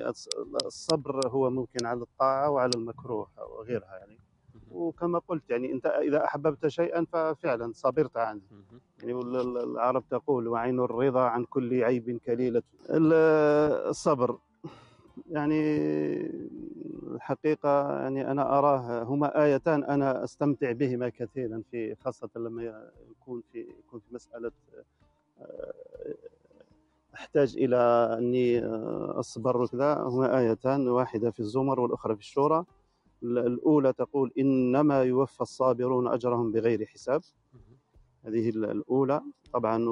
الصبر هو ممكن على الطاعة وعلى المكروه وغيرها يعني. وكما قلت يعني أنت إذا أحببت شيئا ففعلا صبرت عنه. يعني العرب تقول وعين الرضا عن كل عيب كليلة. الصبر. يعني الحقيقة يعني أنا أراه هما آيتان أنا أستمتع بهما كثيرا في خاصة لما يكون في يكون في مسألة آه، أحتاج إلى أني أصبر وكذا. هما آيتان واحدة في الزمر والأخرى في الشورى. الأولى تقول إنما يوفى الصابرون أجرهم بغير حساب. هذه الأولى. طبعا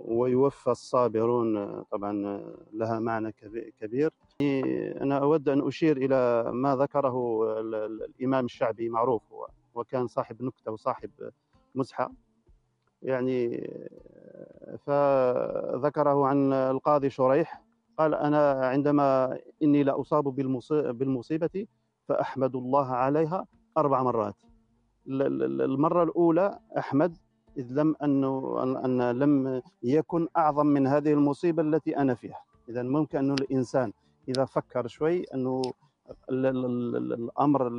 ويوفى الصابرون طبعا لها معنى كبير. أنا أود أن أشير إلى ما ذكره الإمام الشعبي معروف هو وكان صاحب نكتة وصاحب مزحة يعني فذكره عن القاضي شريح قال أنا عندما إني لا أصاب بالمصيبة فأحمد الله عليها أربع مرات. المرة الأولى أحمد إذ لم أنه أن لم يكن أعظم من هذه المصيبة التي أنا فيها. إذا ممكن أنه الإنسان إذا فكر شوي أنه الأمر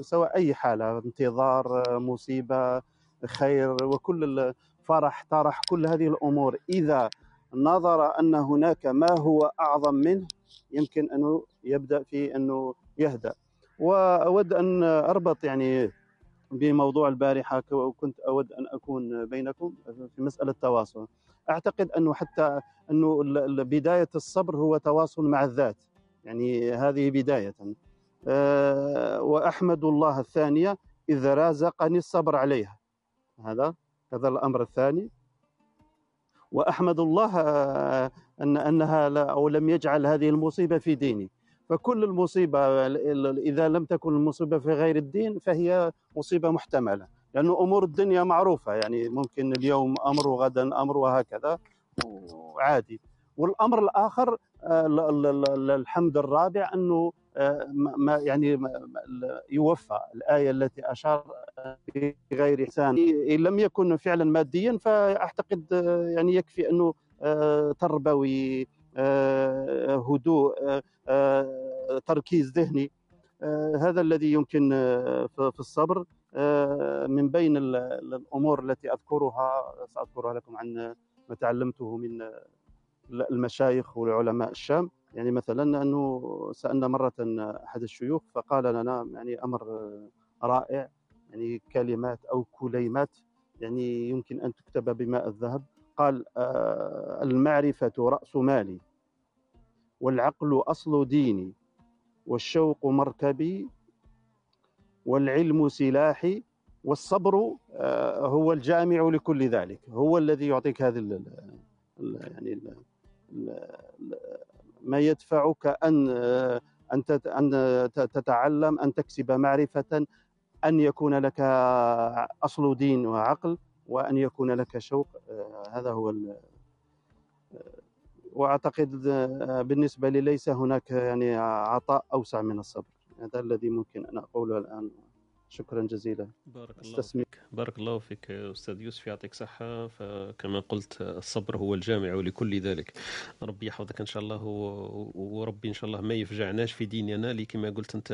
سواء أي حالة انتظار مصيبة خير وكل فرح طرح كل هذه الأمور إذا نظر أن هناك ما هو أعظم منه يمكن أنه يبدأ في أنه يهدأ. وأود أن أربط يعني بموضوع البارحة وكنت أود أن أكون بينكم في مسألة التواصل أعتقد أنه حتى أنه بداية الصبر هو تواصل مع الذات. يعني هذه بداية. أه وأحمد الله الثانية إذ رازقني الصبر عليها. هذا هذا الأمر الثاني. وأحمد الله آه، ان أنها لا أو لم يجعل هذه المصيبة في ديني. فكل المصيبة إذا لم تكن المصيبة في غير الدين فهي مصيبة محتملة. لأن أمور الدنيا معروفة يعني ممكن اليوم أمر وغدا أمر وهكذا وعادي. والأمر الآخر آه، الحمد الرابع أنه آه، ما يعني يوفى. الآية التي أشار بغير إحسان. إن لم يكن فعلا ماديا فأعتقد آه، يعني يكفي أنه تربوي هدوء تركيز ذهني. هذا الذي يمكن في الصبر. من بين الأمور التي أذكرها سأذكرها لكم عن ما تعلمته من المشايخ والعلماء الشام. يعني مثلا أنه سألنا مرة أحد الشيوخ فقال لنا يعني أمر رائع يعني كلمات أو كليمات يعني يمكن أن تكتب بماء الذهب. قال المعرفة رأس مالي والعقل أصل ديني والشوق مركبي والعلم سلاحي والصبر آه، هو الجامع لكل ذلك هو الذي يعطيك هذه يعني ما يدفعك أن آه، أن تتعلم أن تكسب معرفة أن يكون لك أصل دين وعقل. وأن يكون لك شوق آه، هذا هو وأعتقد آه، بالنسبة لي ليس هناك يعني عطاء أوسع من الصبر. هذا الذي ممكن أن أقوله الآن. شكرا جزيلا. بارك الله فيك. بارك الله فيك أستاذ يوسف يعطيك صحة. فكما قلت الصبر هو الجامع لكل ذلك. ربي يحفظك إن شاء الله وربي إن شاء الله ما يفجعناش في ديننا اللي كما قلت أنت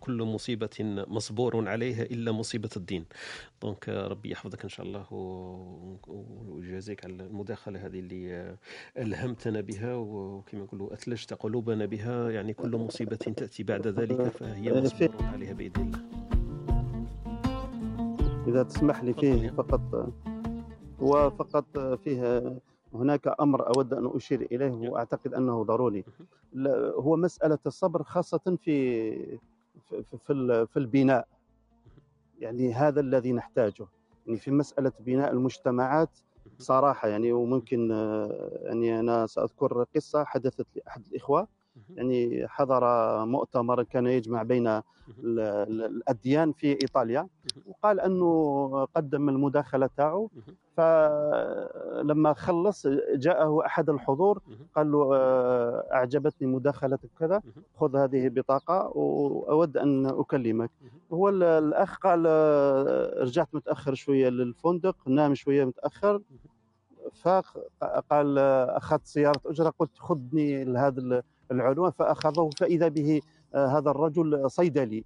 كل مصيبة مصبور عليها إلا مصيبة الدين. دونك ربي يحفظك إن شاء الله ويجازيك على المداخلة هذه اللي ألهمتنا بها وكما نقولوا أثلجت قلوبنا بها. يعني كل مصيبة تأتي بعد ذلك فهي مصبور عليها بإذن الله. إذا تسمح لي فيه فقط هو فقط فيه هناك أمر أود أن أشير إليه وأعتقد أنه ضروري. هو مسألة الصبر خاصة في في في البناء. يعني هذا الذي نحتاجه. يعني في مسألة بناء المجتمعات صراحة يعني وممكن يعني أنا سأذكر قصة حدثت لأحد الإخوة. يعني حضر مؤتمر كان يجمع بين الأديان في إيطاليا وقال أنه قدم المداخلة تاعو. فلما خلص جاءه أحد الحضور قال له آه، أعجبتني مداخلتك كذا خذ هذه بطاقة وأود أن أكلمك. هو الأخ قال آه، رجعت متأخر شوية للفندق نام شوية متأخر. فقال آه، أخذت سيارة أجرة قلت خذني لهذا العنوان فاخذه فإذا به آه، هذا الرجل صيدلي.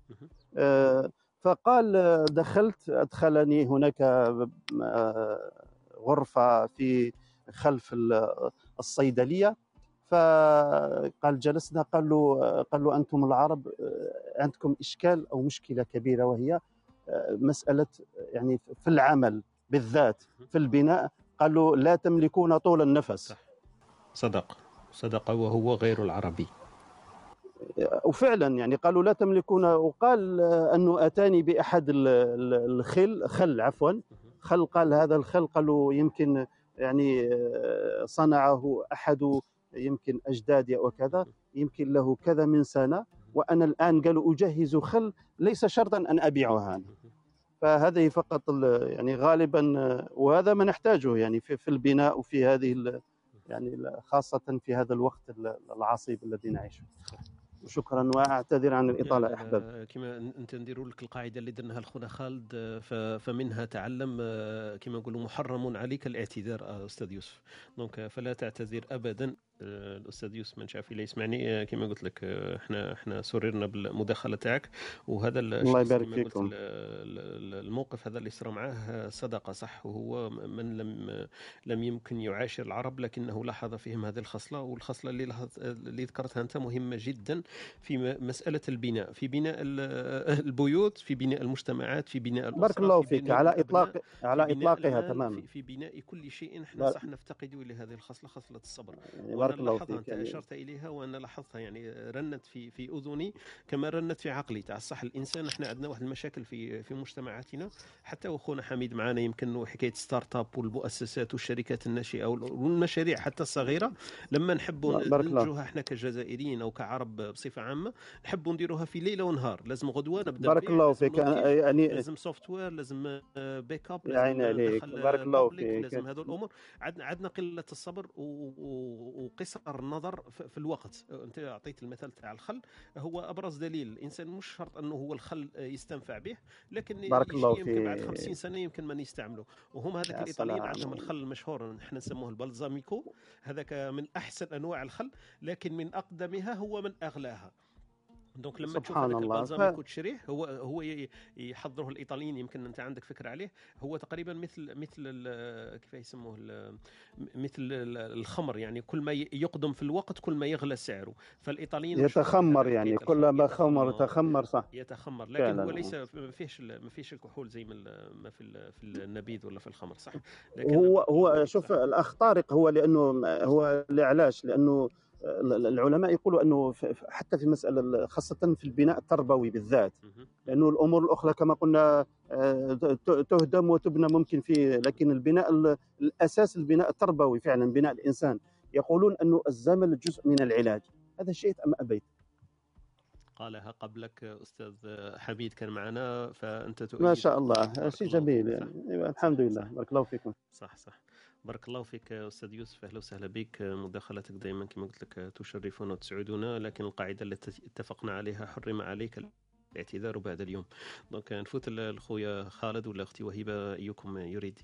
آه، فقال آه، دخلت أدخلني هناك غرفة في خلف الصيدلية. فقال جلسنا قال له قال له أنتم العرب عندكم إشكال أو مشكلة كبيرة وهي مسألة يعني في العمل بالذات في البناء. قالوا لا تملكون طول النفس. صدق. صدق وهو غير العربي وفعلا يعني قالوا لا تملكون وقال انه آتاني بأحد الخل خل عفوا خل قال هذا الخل قالوا يمكن يعني صنعه أحد يمكن أجدادي وكذا يمكن له كذا من سنة وأنا الآن قالوا أجهز خل ليس شرطا أن ابيعها أنا. فهذه فقط يعني غالبا وهذا ما نحتاجه يعني في, في البناء وفي هذه يعني خاصة في هذا الوقت العصيب الذي نعيشه. شكرا وأعتذر عن الاطاله أحباب. كما أنت نديروا لك القاعدة اللي درناها الخونا خالد فمنها تعلم كما نقولوا محرم عليك الاعتذار أستاذ يوسف. دونك فلا تعتذر ابدا. الأستاذ يوسف منشافي لا يسمعني كما قلت لك إحنا إحنا سررنا بالمداخلة تاعك. وهذا الله يبارك فيكم. الموقف هذا اللي صار معاه صدقه صح. وهو من لم لم يمكن يعاشر العرب لكنه لاحظ فيهم هذه الخصلة. والخصلة اللي اللي ذكرتها أنت مهمة جدا في مسألة البناء في بناء البيوت في بناء المجتمعات في بناء الأسرة بارك الله فيك. على اطلاق على إطلاقها تماما. في بناء كل شيء. إحنا صح نفتقد إلى هذه الخصلة خصلة الصبر. بارك الله فيك أنت يعني. أشرت إليها وأنا لاحظتها يعني رنت في في أذني كما رنت في عقلي. تاع الصح الإنسان إحنا عندنا واحد المشاكل في في مجتمعاتنا. حتى واخونا حميد معنا يمكن حكاية startup والمؤسسات والشركات الناشئة والمشاريع حتى الصغيرة. لما نحبوا ننتجوها إحنا كجزائريين أو كعرب بصفة عامة نحبوا نديروها في ليلة ونهار. لازم غدوة نبدأ بارك الله فيك. يعني لازم software لازم backup لازم عليك. بارك الله فيك. لازم هذول الأمور. عندنا عندنا قلة الصبر وقصر النظر في الوقت. أنت أعطيت المثال تاع الخل. هو أبرز دليل. الإنسان مش شرط أنه هو الخل يستنفع به لكن بارك الله يمكن بعد 50 سنة يمكن من يستعمله. وهم هذاك الايطاليين عندهم الخل المشهور إحنا نسموه ال balsamico. هذاك من أحسن أنواع الخل لكن من أقدمها هو من أغلاها. donc لما تشوف هذاك ال balsamico ف... تشريه هو هو يحضره الإيطاليين يمكن أنت عندك فكرة عليه. هو تقريبا مثل مثل كيف يسموه مثل الخمر يعني كل ما يقدم في الوقت كل ما يغلى سعره. فالإيطاليين يتخمر يعني كل ما خمر تخمر صح. يتخمر. لكن فعلا. هو ليس ما فيهش ما فيهش الكحول زي ما في في النبيذ ولا في الخمر صح؟ لكن هو هو شوف الاخ طارق هو لأنه هو لعلاش؟ لأنه العلماء يقولوا أنه حتى في مسألة خاصة في البناء التربوي بالذات لأنه الأمور الأخرى كما قلنا آه، تهدم وتبنى ممكن في لكن البناء الأساس البناء التربوي فعلا بناء الإنسان. يقولون أنه الزمن جزء من العلاج. هذا شئت أم أبيت؟ قالها قبلك أستاذ حميد كان معنا فأنت تؤيد. ما شاء الله. شيء جميل يعني. الحمد لله. بارك الله فيكم. صح صح. بارك الله فيك أستاذ يوسف. أهلا وسهلا بك. مداخلتك دائما كما قلت لك تشرفنا وتسعدنا لكن القاعدة التي اتفقنا عليها حرم عليك الاعتذار بعد اليوم. دونك نفوت لخويا خالد ولا أختي وهبه أيكم يريد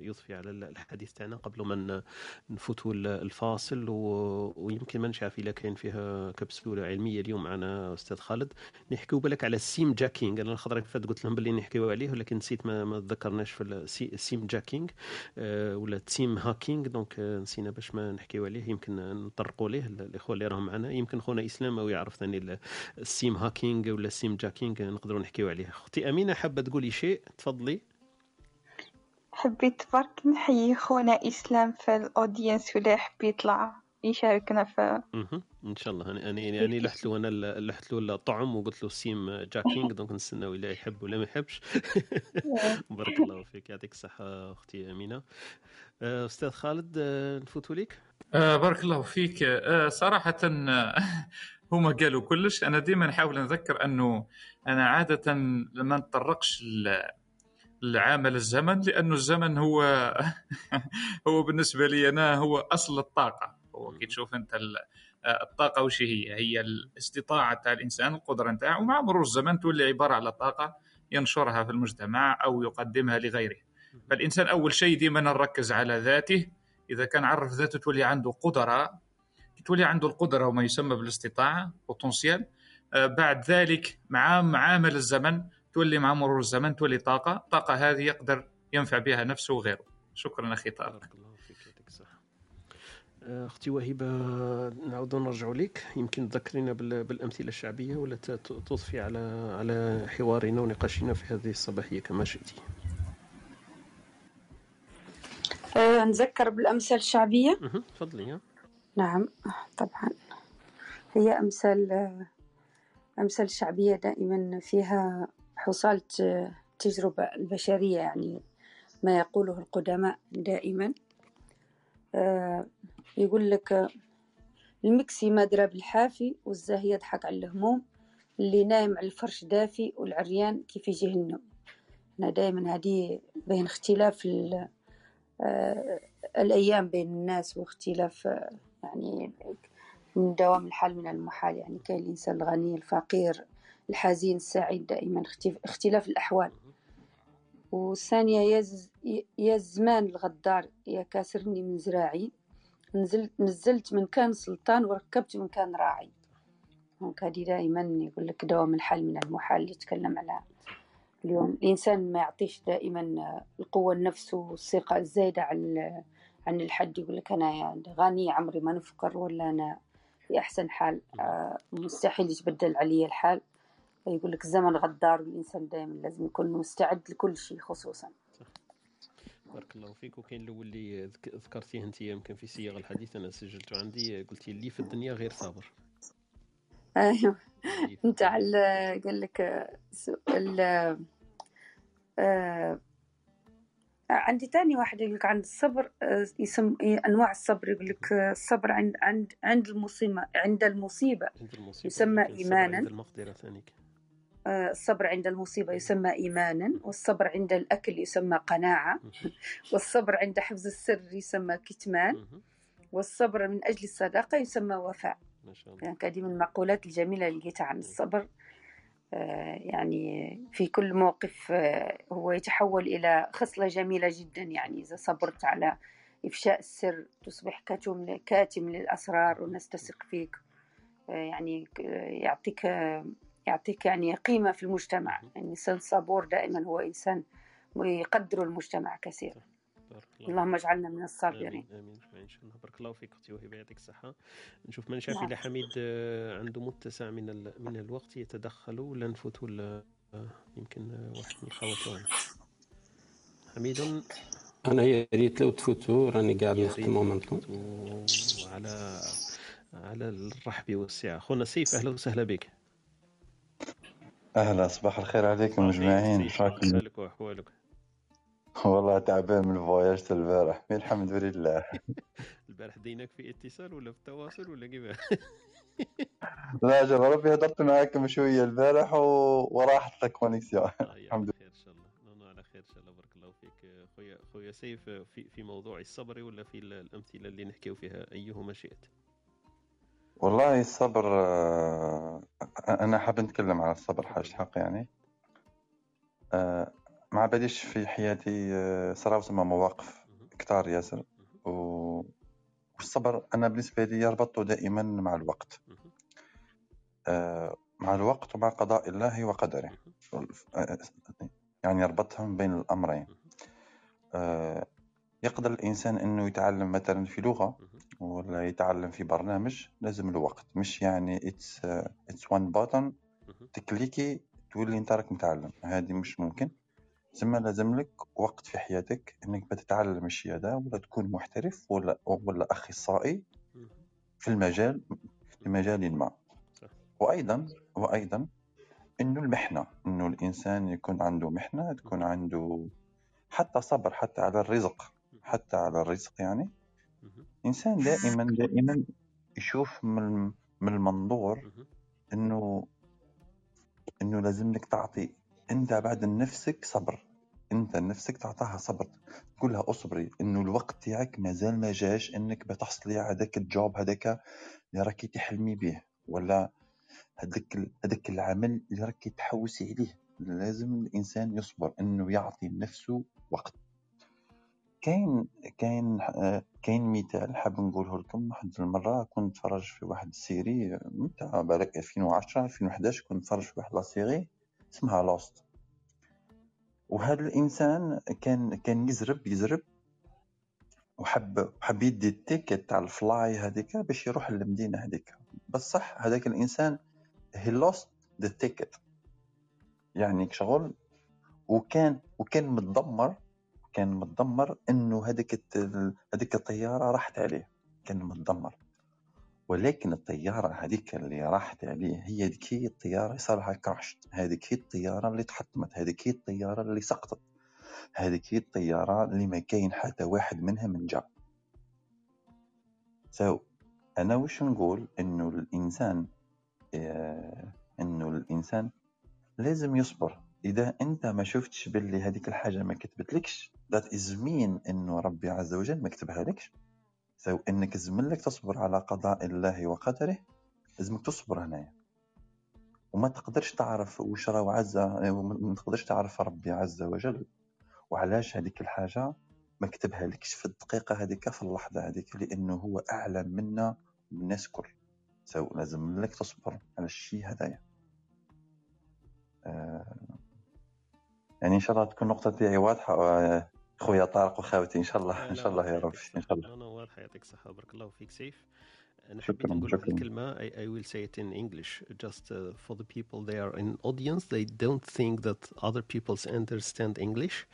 يضفي على الحديث تاعنا قبل ما نفوتوا الفاصل. ويمكن ما نعرف إلا كاين فيها كبسولة علمية اليوم معنا أستاذ خالد. نحكيو بالك على ال SIM jacking أنا الخضر فات قلت لهم باللي نحكيو عليه ولكن نسيت ما, ما تذكرناش في ال SIM jacking آه، ولا SIM hacking donc نسينا باش ما نحكيو عليه يمكن نطرقوا ليه الاخوه اللي راهم معنا. يمكن خونا إسلام أو يعرف ثاني ال SIM hacking ولا ال SIM jacking نقدروا نحكيو عليه أختي أمينة حابة تقولي شيء؟ تفضلي. حبيت برك نحيي خونا إسلام في ال audience ولا يحب يطلع يشاركنا في إن شاء الله. أنا أنا يعني لحت له أنا لحت له الطعم وقلت له SIM jacking donc نستناو إلا يحب ولا ما يحبش. بارك الله فيك. يعطيك الصحة أختي أمينة. آه، أستاذ خالد آه، نفوتوا لك؟ آه بارك الله فيك. آه صراحة هما قالوا كلش. أنا ديما نحاول نذكر أنه أنا عادة لما نطرقش لعامل الزمن لأنه الزمن هو هو بالنسبة لي أنا هو أصل الطاقة. هو كي تشوف أنت الطاقة وش هي؟ هي الاستطاعة تاع الإنسان القدرة نتاعو ومع مرور الزمن تولي عبارة على طاقة ينشرها في المجتمع أو يقدمها لغيره. فالإنسان أول شيء ديما نركز على ذاته. إذا كان عرف ذاته تولي عنده قدرة تولي عنده القدرة وما يسمى بالاستطاعة بوتنسيال آه، بعد ذلك مع معامل الزمن تولي مع مرور الزمن تولي طاقة. الطاقه هذه يقدر ينفع بها نفسه وغيره. شكرا أخي طارق. آه، أختي وهبه نعود نرجع لك. يمكن تذكرينا بالأمثلة الشعبية ولا تضفي على على حوارنا ونقاشنا في هذه الصباحية كما شئتي أه نذكر بالأمثلة الشعبية. تفضلي. نعم طبعا. هي أمثال أمثال شعبية دائما فيها حصالة التجربه البشرية يعني ما يقوله القدماء دائما. أه يقول لك المكسي ما درى بالحافي والزاهي يضحك على الهموم اللي نايم على الفرش دافي والعريان كيف النوم. أنا دائما هذه بين اختلاف آه الأيام بين الناس واختلاف آه يعني من دوام الحال من المحال يعني كاين الإنسان الغني الفقير الحزين السعيد دائما اختلاف الأحوال. والثانية يا, يا الزمان الغدار يا كاسرني من زراعي. نزلت نزلت من كان سلطان وركبت من كان راعي. دونك هذه دائما يقول لك دوام الحال من المحال يتكلم على اليوم. الإنسان ما يعطيش دائما القوة النفس والثقة الزايدة عن عن الحد يقول لك أنا غني عمري ما نفكر ولا أنا في أحسن حال. آه، مستحيل يتبدل علي الحال. يقول لك الزمن غدار والإنسان دائما لازم يكون مستعد لكل شيء خصوصا. بارك الله فيك. وكاين الأول اللي ذكرتيه أنت يمكن في سياق الحديث أنا سجلته عندي. قلتي اللي في الدنيا غير صابر. أيوه. على قال لك سؤال آه عندي تاني واحد يقول لك عند الصبر آه، يسم أنواع الصبر يقول لك الصبر عند عند عند المصيبة عند المصيبة, يسمى ايمانا عند المقدرة ثاني آه، الصبر عند المصيبة يسمى إيمانا والصبر عند الأكل يسمى قناعة والصبر عند حفظ السر يسمى كتمان والصبر من أجل الصداقة يسمى وفاء. ما شاء الله. يعني هذه من المقولات الجميلة اللي لقيتها عن الصبر. آه، يعني في كل موقف آه، هو يتحول إلى خصلة جميلة جدا. يعني إذا صبرت على إفشاء السر تصبح كاتم للأسرار والناس تثق فيك يعني يعطيك يعطيك يعني قيمة في المجتمع. يعني الإنسان صبور دائما. هو إنسان ويقدر المجتمع كثيرا. الله. اللهم اجعلنا من الصابرين. آمين آمين. ان شاء الله بارك الله فيك أختي وهبه يعطيك الصحه نشوف من شاف نعم. إلى حميد آه، عنده متسع من من الوقت يتدخل ولا نفوتوا آه، يمكن آه، واحد من الخوات حميد؟ أنا يا ريت لو تفوتوا راني قاعد نخدم مومنتوم على على الرحب والسعة. خونا سيف أهلا وسهلا بك. أهلا صباح الخير عليكم أجمعين شكرا لك وأحوالك. والله تعبان من الفواياج البارح. الحمد لله. البارح ديناك في اتصال ولا في التواصل ولا كيف؟ لا جاب ربي هدرت معاكم شوية البارح و... وراحت لك connexion آه، الحمد لله خير إن شاء الله. على خير إن شاء الله. بارك الله فيك. خويا خويا سيف في في موضوع الصبر ولا في الأمثلة اللي نحكيو فيها؟ أيهما شئت؟ والله الصبر آه، أنا حاب نتكلم على الصبر حاجة حق يعني. آه، ما بديش في حياتي آه، صراو ثم مواقف. كتار ياسر. والصبر أنا بالنسبة لي يربط دائما مع الوقت. مع الوقت ومع قضاء الله وقدره. يعني يربطهم بين الأمرين. يقدر الإنسان إنه يتعلم مثلا في لغة ولا يتعلم في برنامج لازم الوقت. مش يعني it's it's one button تكليكي تولي أنت راك متعلم. هذه مش ممكن. ثم لازم لك وقت في حياتك إنك بتتعلم الشيء هذا ولا تكون محترف ولا ولا أخصائي في المجال في مجال ما. وأيضا وأيضا إنه المحنة إنه الإنسان يكون عنده محنة تكون عنده حتى صبر حتى على الرزق حتى على الرزق يعني. الإنسان دائما دائما يشوف من من المنظور إنه إنه لازم لك تعطي أنت بعد لنفسك صبر. أنت لنفسك تعطاها صبر. تقول لها اصبري إنه الوقت تاعك مازال ما جاش إنك بتحصلي على هذاك الجوب هذاك اللي راكي تحلمي به ولا هذاك هذاك العمل اللي راكي تحوسي عليه. لازم الإنسان يصبر إنه يعطي لنفسه وقت. كاين كاين كاين مثال حاب نقوله لكم. واحد المرة كنت نتفرج في واحد السيري تاع بالك 2010 2011 كنت نتفرج في واحد la série اسمها Lost وهذا الإنسان كان كان يزرب يزرب. وحب حب يدي ال ticket تاع ال fly هذيك باش يروح للمدينة هذيك. بصح هذاك الإنسان he lost the ticket يعني شغل. وكان وكان متدمر كان متدمر إنه هذيك هذيك الطيارة راحت عليه. كان متدمر. ولكن الطيارة هذيك اللي راحت عليه هي ذيك هي الطيارة صار لها كراش هذيك هي الطيارة اللي تحطمت هذيك هي الطيارة اللي سقطت. هذيك هي الطيارة اللي ما كاين حتى واحد منها من جا. سو so, أنا وش نقول؟ إنه الإنسان آه إنه الإنسان لازم يصبر. إذا أنت ما شفتش باللي هذيك الحاجة ما كتبتلكش that is mean إنه ربي عز وجل ما كتبها لكش. so إنك لازملك تصبر على قضاء الله وقدره؟ لازمك تصبر هنايا. وما تقدرش تعرف وش راه عز ما تقدرش تعرف ربي عز وجل. وعلاش هذيك الحاجة؟ ما كتبها لكش في الدقيقة هذيك في اللحظة هذيك لأنه هو أعلم منا من الناس كل so لازم لك تصبر على الشيء هذايا. آه يعني إن شاء الله تكون النقطة تاعي واضحة. خويا طارق وخاوتي ان شاء الله ان شاء الله يا رب ان شاء الله انا واضحه يعطيك الصحه بارك الله فيك سيف انا حبيت نقول هذه الكلمه I, I will say it in English just uh, for the people they are in audience they don't think that other people understand English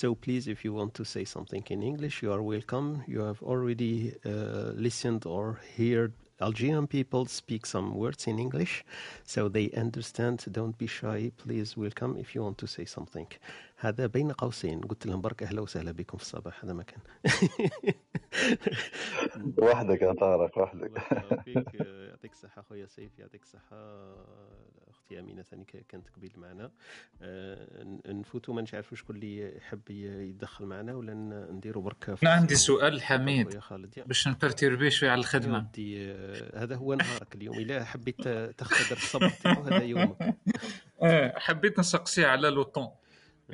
so please if you want to say something in English you are welcome you have already uh, listened or heard Algerian people speak some words in English, so they understand. Don't be shy. Please welcome if you want to say something. هذا بين قوسين قلت لهم برك اهلا وسهلا بكم في الصباح هذا مكان وحدك يا طارق وحدك يعطيك الصحة خويا سيف يعطيك الصحة أختي أمينة ثاني كانت قبيل معنا. آه، نفوتوا ما نعرفوا شكون اللي يحب يدخل معنا ولا نديروا برك أنا عندي سؤال حميد باش نبرتيربي شوي على الخدمة. آه، هذا هو نهارك اليوم. إلا حبيت تختبر الصبر هذا يومك. آه، حبيت نسقسي على لوطون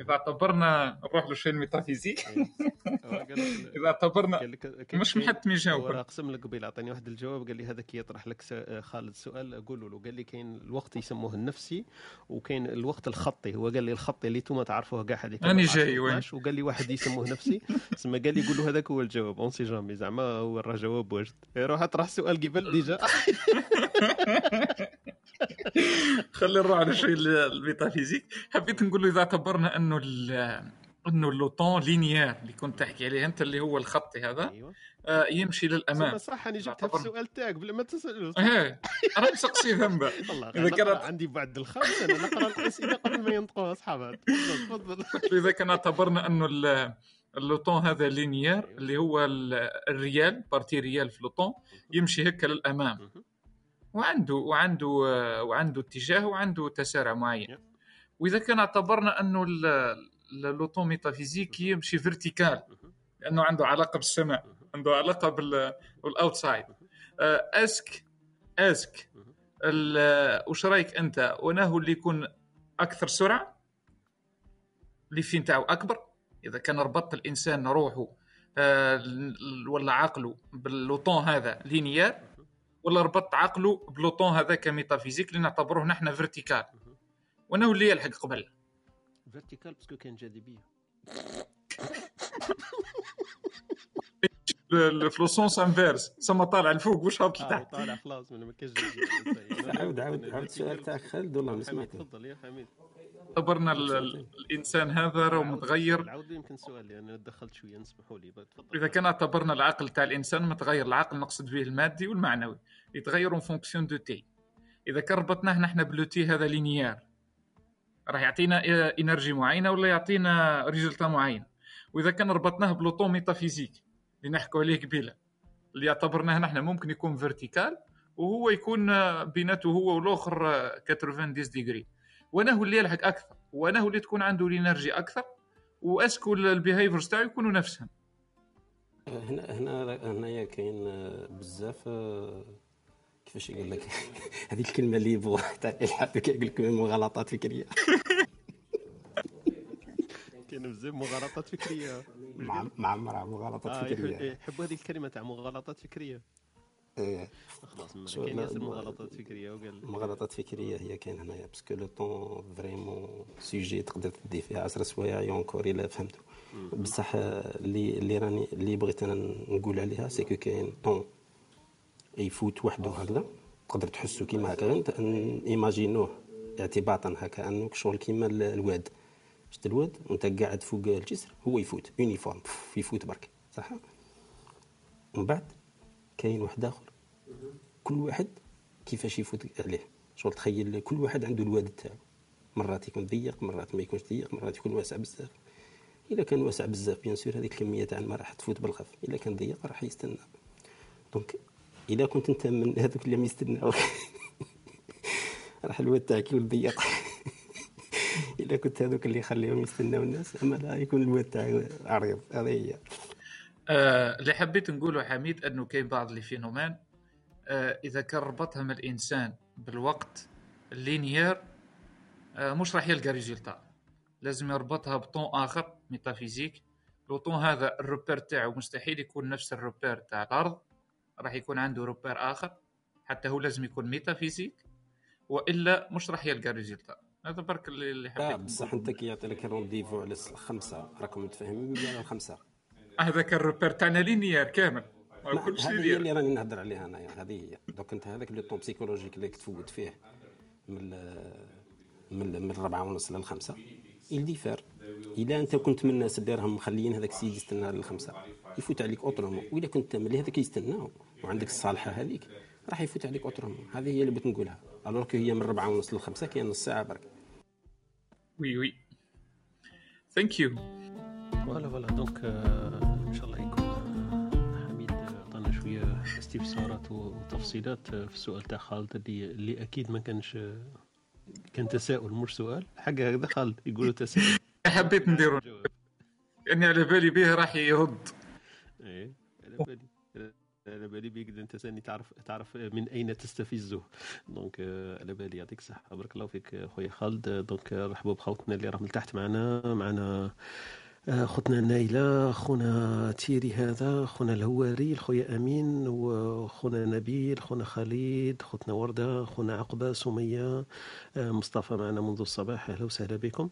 إذا اعتبرنا نروح له شوي ال métaphysique إذا اعتبرنا مش محتم يجاوب اقسم لك قبيل أعطاني واحد الجواب قال لي هذاك يطرح لك خالد سؤال قولوا له. قال لي كاين الوقت يسموه النفسي وكاين الوقت الخطي. هو قال لي الخطي اللي أنتم تعرفوه كاع هذيك أنا جاي وين؟ وقال لي واحد يسموه نفسي. تسمى قال لي قول له هذاك هو الجواب. on sait jamais زعما هو راه جواب واجد. روح اطرح السؤال قبل déjà. خلينا نروح على شوي ال métaphysique. حبيت نقول له إذا اعتبرنا إنه إنه le temps linéaire اللي كنت تحكي عليه أنت اللي هو الخطي هذا أيوة. آه يمشي للأمام. صح أنا جبتها في السؤال تاعك بلا ما تسال إيه أنا مسقسي ذنبه. إذا كانت عندي بعد الخمس أنا نقرأ الاسئله قبل ما ينطقوا اصحابها تفضل إذا كان اعتبرنا إنه le temps هذا linéaire اللي هو ال réel partie réelle في le temps يمشي هكا للأمام. وعنده وعنده وعنده اتجاه وعنده تسارع معين. وإذا كان اعتبرنا أنه le temps métaphysique يمشي vertical لأنه عنده علاقة بالسماء عنده علاقة بال outside. est-ce que est-ce que. واش رأيك أنت؟ وناه اللي يكون أكثر سرعة؟ اللي V نتاعو أكبر؟ إذا كان ربط الإنسان روحه آه، ولا عقله ب le temps هذا linéaire ولا ربط عقله ب le temps هذا ك métaphysique اللي نعتبروه نحن vertical وأنا اللي يلحق قبل. vertical parce que كان جاذبية. في le sens inverse سما طالع لفوق واش هابط لتحت طالع خلاص من ما كانش عاود عاود عاود السؤال تاعك خالد والله ما سمعت تفضل يا حميد. اعتبرنا الإنسان هذا راه متغير. عاود يمكن سؤال لأن يعني دخلت شوية نسمحوا لي إذا كان اعتبرنا العقل تاع الإنسان متغير العقل نقصد به المادي والمعنوي يتغير en fonction de t إذا كان ربطناه نحن ب le t هذا linéaire راح يعطينا energy معينة ولا يعطينا résultat معين؟ وإذا كان ربطناه ب le temps métaphysique اللي نحكوا عليه قبيلة. اللي اعتبرناه نحن ممكن يكون vertical وهو يكون بيناته هو والآخر 90 degree وأنا هو اللي يلحق أكثر وأنا هو اللي تكون عنده ال energy أكثر و est-ce que ال behaviors تاعو يكونوا نفسهم. هنا هنا هنايا كاين بزاف كيفاش يقول لك؟ هذه الكلمة اللي بو تاع الالحاد كيقول لك مغالطات فكرية. كاين بزاف مغالطات فكرية. معمره مغالطات آه فكرية. يحبوا هذه الكلمة تاع مغالطات فكرية. إيه. خلاص كاين ياسر مغالطات فكريه وقال مغالطات فكرية هي كاين هنايا parce que le temps vraiment sujet تقدر تدي فيه 10 سوايع encore الا فهمته. بصح اللي اللي راني اللي بغيت أنا نقول عليها c'est كاين temps يفوت وحده هكذا. تقدر تحسو كيما هكا. imaginez اعتباطا هكا انه شغل كيما الواد. شفت الواد؟ وأنت قاعد فوق الجسر هو يفوت. uniforme يفوت برك. صح؟ ومن بعد كاين واحد آخر. كل واحد كيفاش يفوت عليه. شغل تخيل كل واحد عنده الواد تاعو. مرات يكون ضيق مرات ما يكونش ضيق مرات يكون واسع بزاف. اذا كان واسع بزاف bien sûr هذيك الكمية تاع الماء راح تفوت بالخف. اذا كان ضيق راح يستنى. donc اذا كنت أنت من هذوك اللي يستناو راح الواد تاعك يولد ضيق. اذا كنت هذوك اللي يخليهم يستناو الناس أما لا يكون الواد تاعك عريض. هذه هي. آه اللي حبيت نقوله حميد أنه كاين بعض les phénomènes آه إذا كان ربطهم الإنسان بالوقت ال linéaire آه مش راح يلقى résultat. لازم يربطها ب temps آخر métaphysique. le temps هذا ال repère تاعو مستحيل يكون نفس ال repère تاع الأرض راح يكون عنده repère آخر حتى هو لازم يكون métaphysique وإلا مش راح يلقى résultat. هذا برك اللي حبيت لا بصح أنت كي يعطي لك rendez-vous على الخمسة راكم متفاهمين؟ على الخمسة. هذاك ال repère تاعنا linéaire كامل. كل شيء هذه اللي راني نهضر عليها انايا هذه هي. دوك أنت هذاك le temps psychologique اللي تفوت فيه من من من الربعة ونص للخمسة ي diffère اذا أنت كنت من الناس اللي راهم مخليين هذاك السيد يستنى للخمسة. يفوت عليك autrement واذا كنت من اللي هذاك يستناو وعندك الصالحه هذيك راح يفوت عليك autrement هذه هي اللي بغيت نقولها. alors que هي من الربعة ونص للخمسة كاين نص ساعة برك. oui oui thank you voilà voilà donc ان شاء الله يكون حميد عطانا شوية استفسارات وتفصيلات في السؤال تاع خالد اللي اللي أكيد ما كانش كان تساؤل مش سؤال؟ حاجة هكذا خالد يقولوا تساؤل. حبيت نديرو. يعني على بالي به راح يرد إيه على بالي على بالي بيك أنت ثاني تعرف تعرف من أين تستفزه. donc على بالي يعطيك الصحة. بارك الله فيك خويا خالد. donc رحبوا بخوتنا اللي راهم لتحت معنا معنا خوتنا نايلة خونا تيري هذا خونا الهواري خويا أمين وخونا نبيل خونا خالد خوتنا وردة خونا عقبة سمية مصطفى معنا منذ الصباح. أهلا وسهلا بكم.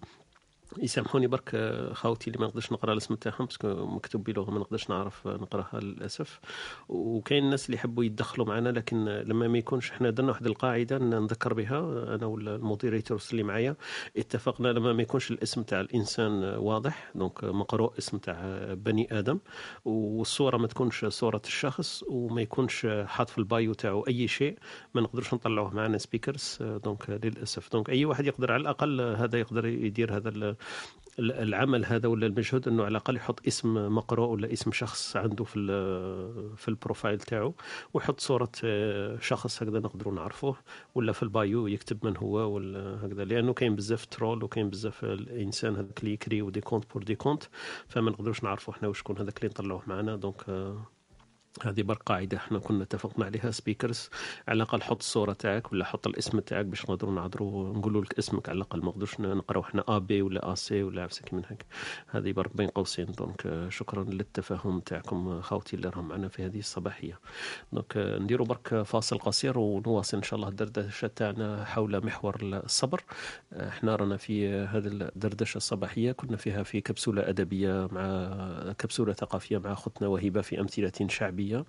يسامحوني برك خاوتي اللي ما نقدرش نقرا الاسم تاعهم parce que مكتوب بلغة ما نقدرش نعرف نقراها للأسف. وكاين الناس اللي يحبوا يدخلوا معنا لكن لما ما يكونش إحنا درنا واحد القاعدة نذكر بها أنا ولا ال moderators اللي معايا اتفقنا لما ما يكونش الاسم تاع الإنسان واضح donc مقروء اسم تاع بني آدم. والصورة ما تكونش صورة الشخص وما يكونش حاط في ال bio تاعو أي شيء ما نقدرش نطلعوه معنا speakers donc للأسف. donc أي واحد يقدر على الأقل هذا يقدر يدير هذا العمل هذا ولا المجهود إنه على الأقل يحط اسم مقروء ولا اسم شخص عنده في في ال profile تاعو ويحط صورة شخص هكذا نقدروا نعرفوه ولا في ال bio يكتب من هو ولا هكذا لأنه كاين بزاف trolls وكاين بزاف الإنسان هذاك اللي يكري ودي كونت بور دي كونت فما نقدروش نعرفوا إحنا وشكون هذاك اللي نطلعوه معنا donc هذه برك قاعدة إحنا كنا اتفقنا عليها speakers على الأقل حط الصورة تاعك ولا حط الاسم تاعك باش نقدروا نهدروا نقولوا لك اسمك على الأقل. ما نقدروش نقراو إحنا AB ولا AC ولا عفسة من هيك هذه برك بين قوسين. donc شكرا للتفاهم تاعكم خوتي اللي راهم معنا في هذه الصباحية. donc نديروا برك فاصل قصير ونواصل إن شاء الله الدردشة تاعنا حول محور الصبر. إحنا رانا في هذه الدردشة الصباحية. كنا فيها في كبسولة أدبية مع كبسولة ثقافية مع أختنا وهبة في أمثلة شعبية. العربية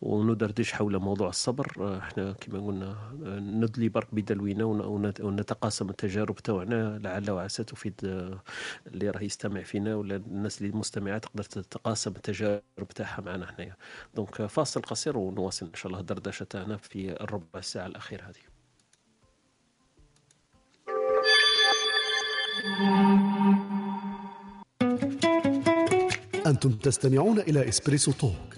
وندردش حول موضوع الصبر. إحنا كما قلنا ندلي برك بدلونا ونتقاسم التجارب تاعنا. لعل وعسى تفيد اللي راه يستمع فينا ولا الناس اللي مستمعة تقدر تتقاسم التجارب تاعها معنا حنايا donc فاصل قصير ونواصل إن شاء الله الدردشة تاعنا في الربع ساعة الأخيرة هذه. أنتم تستمعون إلى Espresso Talk.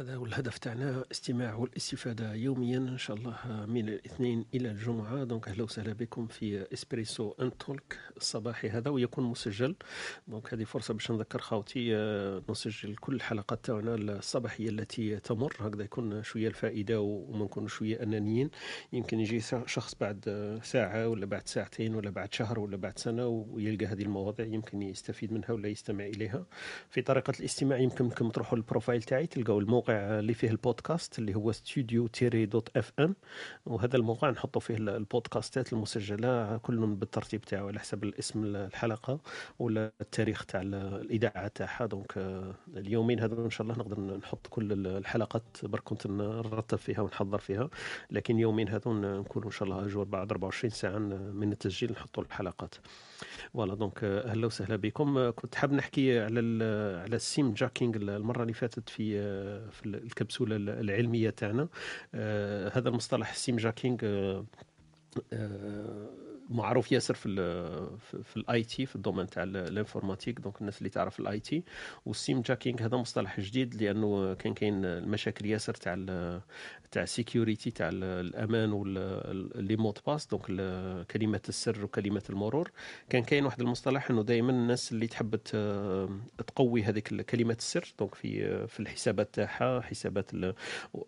هذا هو الهدف تاعنا استماع والاستفادة يوميا إن شاء الله من الاثنين إلى الجمعة. دونك أهلا وسهلا بكم في إسبريسو أن تولك الصباحي هذا ويكون مسجل. donc هذه فرصة باش نذكر خاوتي آه، نسجل كل الحلقات تاعنا الصباحية التي تمر. هكذا يكون شوية الفائدة وما نكون شوية أنانيين. يمكن يجي شخص بعد ساعة ولا بعد ساعتين ولا بعد شهر ولا بعد سنة ويلقى هذه المواضيع يمكن يستفيد منها ولا يستمع إليها. في طريقة الاستماع يمكنكم تروحوا لل profile تاعي تلقاو الموقع الموقع اللي فيه البودكاست اللي هو ستوديو تيري dot FM وهذا الموقع نحطوا فيه البودكاستات المسجلة كل بالترتيب تاعو على حسب الاسم الحلقة ولا التاريخ تاع الإذاعة تاعها. donc اليومين هذو إن شاء الله نقدر نحط كل الحلقات برك كنت نرتب فيها ونحضر فيها. لكن يومين هذو نكونوا إن شاء الله à jour بعد 24 ساعة من التسجيل نحطوا الحلقات. voilà donc أهلا وسهلا بكم. كنت حاب نحكي على على ال SIM jacking المرة اللي فاتت في في الكبسولة العلمية تاعنا. آه، هذا المصطلح السيم جاكينج آه، آه، معروف ياسر في في ال IT في ال domaine تاع ال informatique donc الناس اللي تعرف ال IT. وال SIM jacking هذا مصطلح جديد لأنه كان كاين المشاكل ياسر تاع تاع security تاع الأمان و les mots de passe donc كلمة السر وكلمة المرور. كان كاين واحد المصطلح إنه دائما الناس اللي تحب تقوي هذيك كلمة السر donc في في الحسابات تاعها حسابات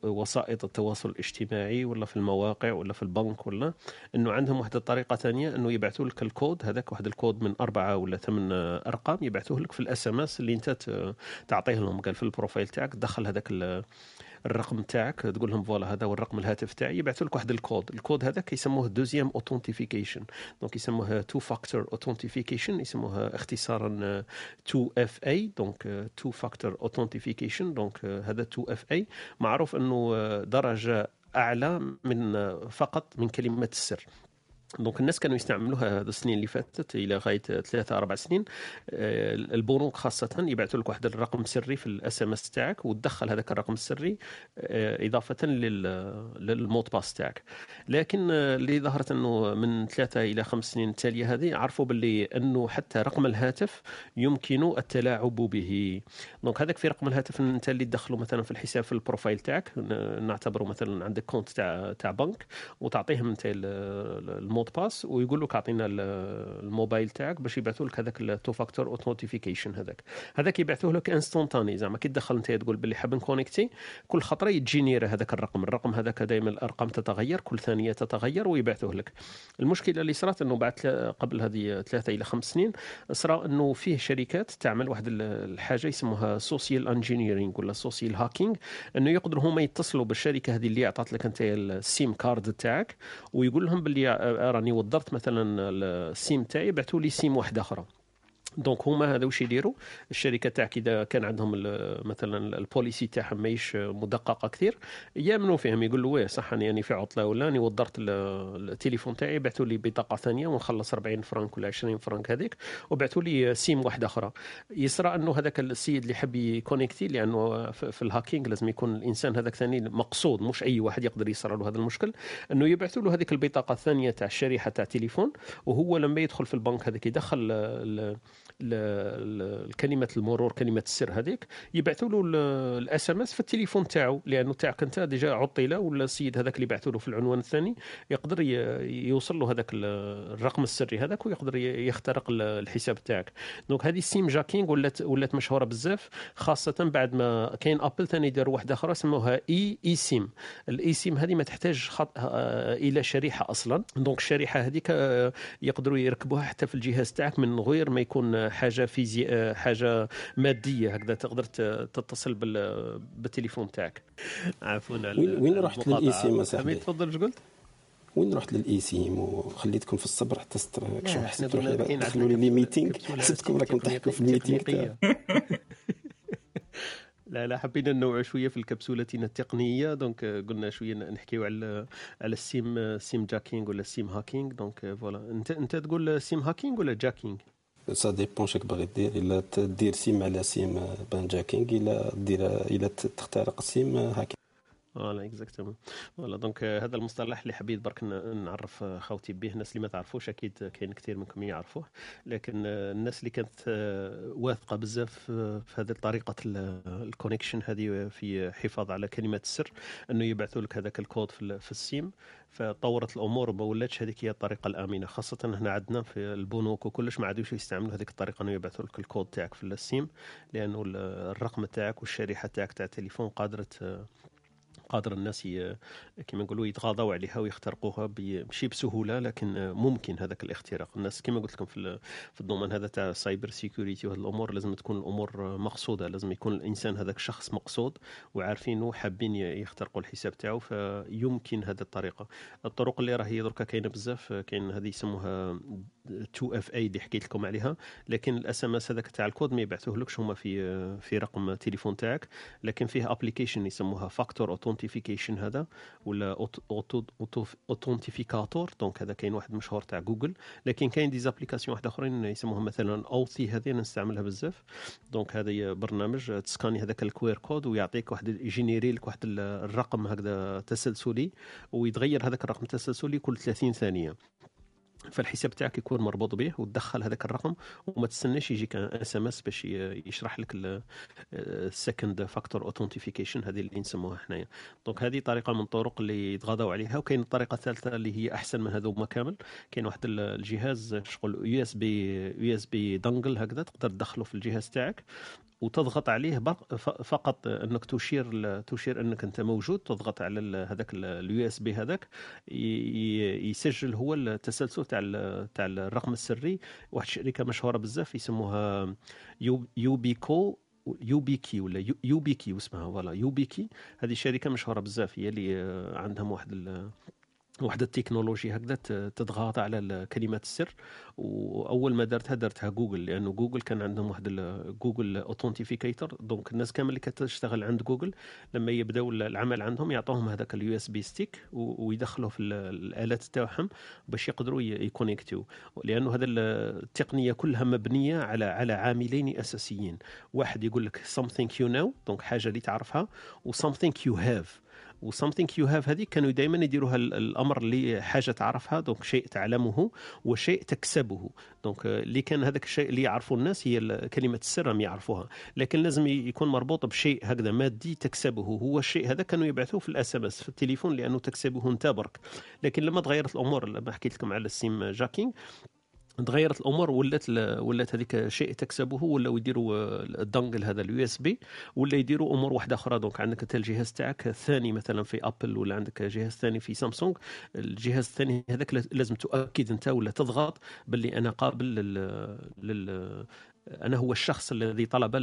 وسائط التواصل الاجتماعي ولا في المواقع ولا في البنك ولا إنه عندهم واحد الطريقة ثانية أنه يبعثوا لك الكود هذاك واحد الكود من أربعة ولا ثمان أرقام يبعثوه لك في ال SMS اللي أنت تعطيه لهم. قال في ال profile تاعك دخل هذاك الرقم تاعك تقول لهم voilà هذا هو الرقم الهاتف تاعي يبعثوا لك واحد الكود. الكود هذاك يسموه deuxième authentification donc يسموه two-factor authentication يسموها اختصارا 2 اف اي دونك تو فاكتور اوثنتيفيكيشن دونك هذا 2 اف اي معروف أنه درجة أعلى من فقط من كلمة السر. donc الناس كانوا يستعملوها السنين اللي فاتت إلى غاية ثلاثة أربع سنين. آه، البنوك خاصة يبعثوا لك واحد الرقم السري في ال SMS تاعك وتدخل هذاك الرقم السري آه، إضافة لل mot de passe تاعك. لكن آه، اللي ظهرت إنه من ثلاثة إلى خمس سنين التالية هذه عرفوا باللي إنه حتى رقم الهاتف يمكن التلاعب به. donc هذاك في رقم الهاتف أنت اللي تدخله مثلا في الحساب في ال profile تاعك نعتبره مثلا عندك compte تاع تاع بنك وتعطيهم أنت ال mot mot de passe ويقول لك اعطينا الموبايل تاعك باش يبعثوا لك هذاك ال two-factor authentication هذاك. هذاك يبعثوه لك instantané زعما كي تدخل أنت تقول باللي حاب نكونيكتي كل خطرة يتجينير هذاك الرقم. الرقم هذاك دائما الأرقام تتغير كل ثانية تتغير ويبعثوه لك. المشكلة اللي صارت إنه بعد قبل هذه ثلاثة إلى خمس سنين صرا إنه فيه شركات تعمل واحد الحاجة يسموها social engineering ولا social hacking إنه يقدروا هما يتصلوا بالشركة هذه اللي اعطت لك أنت ال SIM card تاعك ويقول لهم باللي راني وضرت مثلا ال SIM تاعي بعثوا لي SIM واحدة أخرى donc هما هذا واش يديروا؟ الشركة تاعك اذا كان عندهم مثلا ال policy تاعهم ماهيش مدققة كثير يأمنوا فيهم يقولوا واه صح اني يعني في عطلة ولا اني وضرت التليفون تاعي بعثوا لي بطاقة ثانية ونخلص 40 فرانك ولا 20 فرانك هذيك وبعثوا لي SIM واحدة أخرى. يصرى أنه هذاك السيد اللي يحب ي connecter لأنه في ال hacking لازم يكون الإنسان هذاك ثاني مقصود مش أي واحد يقدر يصرى له هذا المشكل أنه يبعثوا له هذيك البطاقة الثانية تاع الشريحة تاع تليفون وهو لما يدخل في البنك هذاك يدخل كلمه المرور كلمة السر هذيك يبعثوا له ال SMS في التليفون تاعو لأنه تاعك أنت déjà عطل ولا السيد هذاك اللي بعثوا له في العنوان الثاني يقدر يوصل له هذاك الرقم السري هذاك ويقدر يخترق الحساب تاعك. donc هذه السيم jacking ولات ولات مشهورة بزاف خاصة بعد ما كاين أبل ثاني داروا واحدة أخرى سموها إي إي سيم. الاي سيم هذه ما تحتاج خط... آه، إلى شريحة أصلا. دونك الشريحة هذيك آه، يقدروا يركبوها حتى في الجهاز تاعك من غير ما يكون حاجة فيزي آه، حاجة مادية هكذا تقدر تتصل بالتليفون تاعك. عفوا وين, وين رحت لل eSIM اصاحبي تفضل إيش قلت؟ وين رحت لل eSIM وخليتكم في الصبر حتى تروحوا دخلوا لي meeting حسبتكم راكم تحكوا في ال meeting. لا لا حبينا ننوع شوية في الكبسولتنا التقنية. donc قلنا شوية نحكيو على على ال SIM SIM jacking ولا ال SIM hacking. donc voilà. انت أنت تقول SIM hacking ولا jacking؟ ça dépend شك باغي دير الا تدير SIM على SIM ben jacking الا دير الا تخترق SIM hacking voilà exactement voilà donc هذا المصطلح اللي حبيت برك نعرف خوتي به الناس اللي ما تعرفوش أكيد كاين كثير منكم يعرفوه. لكن الناس اللي كانت واثقة بزاف في هذه طريقة ال connection هذه في حفاظ على كلمه السر إنه يبعثوا لك هذاك الكود في ال SIM. فطورت الأمور وما ولاتش. هذيك هي الطريقة الآمنة. خاصة هنا عندنا في البنوك وكلش ما عادوش يستعملوا هذيك الطريقة إنه يبعثوا لك الكود تاعك في ال SIM لأنه الرقم تاعك والشريحة تاعك تاع التليفون قادرة قادر الناس كما نقولوا يتغاضوا عليها ويخترقوها ماشي بسهولة لكن ممكن هذاك الاختراق. الناس كما قلت لكم في في الضمان هذا تاع cyber security وهذه الأمور لازم تكون الأمور مقصودة لازم يكون الإنسان هذاك الشخص مقصود وعارفين وحابين يخترقوا الحساب تاعو فيمكن هذه الطريقة. الطرق اللي راهي دركا كاينة بزاف كاين هذه يسموها 2 FA اللي حكيت لكم عليها لكن ال SMS هذاك تاع الكود ما يبعثوهلكش هما في في رقم التليفون تاعك لكن فيه application يسموها factor authentification هذا ولا authentificator donc هذا كاين واحد مشهور تاع جوجل. لكن كاين des applications واحد آخرين يسموها مثلا Authy هذه أنا نستعملها بزاف. donc هذا برنامج تسكاني هذاك ال QR code ويعطيك واحد ي générer لك واحد الرقم هكذا تسلسلي ويتغير هذاك الرقم التسلسلي كل 30 ثانية. فالحساب تاعك يكون مربوط به وتدخل هذاك الرقم وما تستناش يجيك SMS باش يشرح لك ال second factor authentification هذه اللي نسموها حنايا. donc هذه طريقة من الطرق اللي يتغاضوا عليها وكاين الطريقة الثالثه اللي هي أحسن من هذوما كامل. كاين واحد الجهاز شغل يو اس بي يو اس بي دانجل هكذا تقدر تدخله في الجهاز تاعك. وتضغط عليه فقط انك تشير تشير انك انت موجود تضغط على هذاك ال USB هذاك يسجل هو التسلسل تاع تاع الرقم السري. واحد الشركة مشهورة بزاف يسموها يو بيكو يو بي كي ولا يو بي كي اسمها فوالا يو بي كي هذه شركة مشهورة بزاف هي اللي عندهم واحد واحد التكنولوجيا هكذا تضغط على كلمات السر. وأول ما درتها درتها جوجل لأنه جوجل كان عندهم واحد Google authentificator donc الناس كامل اللي كتشتغل عند جوجل لما يبداو العمل عندهم يعطوهم هذاك ال USB stick ويدخلوه في الآلات تاعهم باش يقدروا ي connect يو. لأنه هذا التقنية كلها مبنية على على عاملين أساسيين. واحد يقول لك something you know donc حاجة اللي تعرفها و something you have. و something you have هذه كانوا دائما يديروها الأمر اللي حاجة تعرفها donc شيء تعلمه وشيء تكسبه. donc اللي كان هذاك الشيء اللي يعرفه الناس هي كلمة السر هم يعرفوها. لكن لازم يكون مربوط بشيء هكذا مادي تكسبه. هو الشيء هذا كانوا يبعثوه في ال SMS في التليفون لأنه تكسبه انت برك لكن لما تغيرت الأمور لما حكيت لكم على ال SIM jacking تغيرت الأمور ولات ولات هذيك شيء تكسبه ولاو يديروا ال dongle هذا ال USB ولا يديروا أمور واحدة أخرى. donc عندك أنت الجهاز تاعك الثاني مثلا في Apple ولا عندك جهاز ثاني في سامسونج الجهاز الثاني هذاك لازم تؤكد أنت ولا تضغط باللي أنا قابل لل, لل... أنا هو الشخص الذي طلب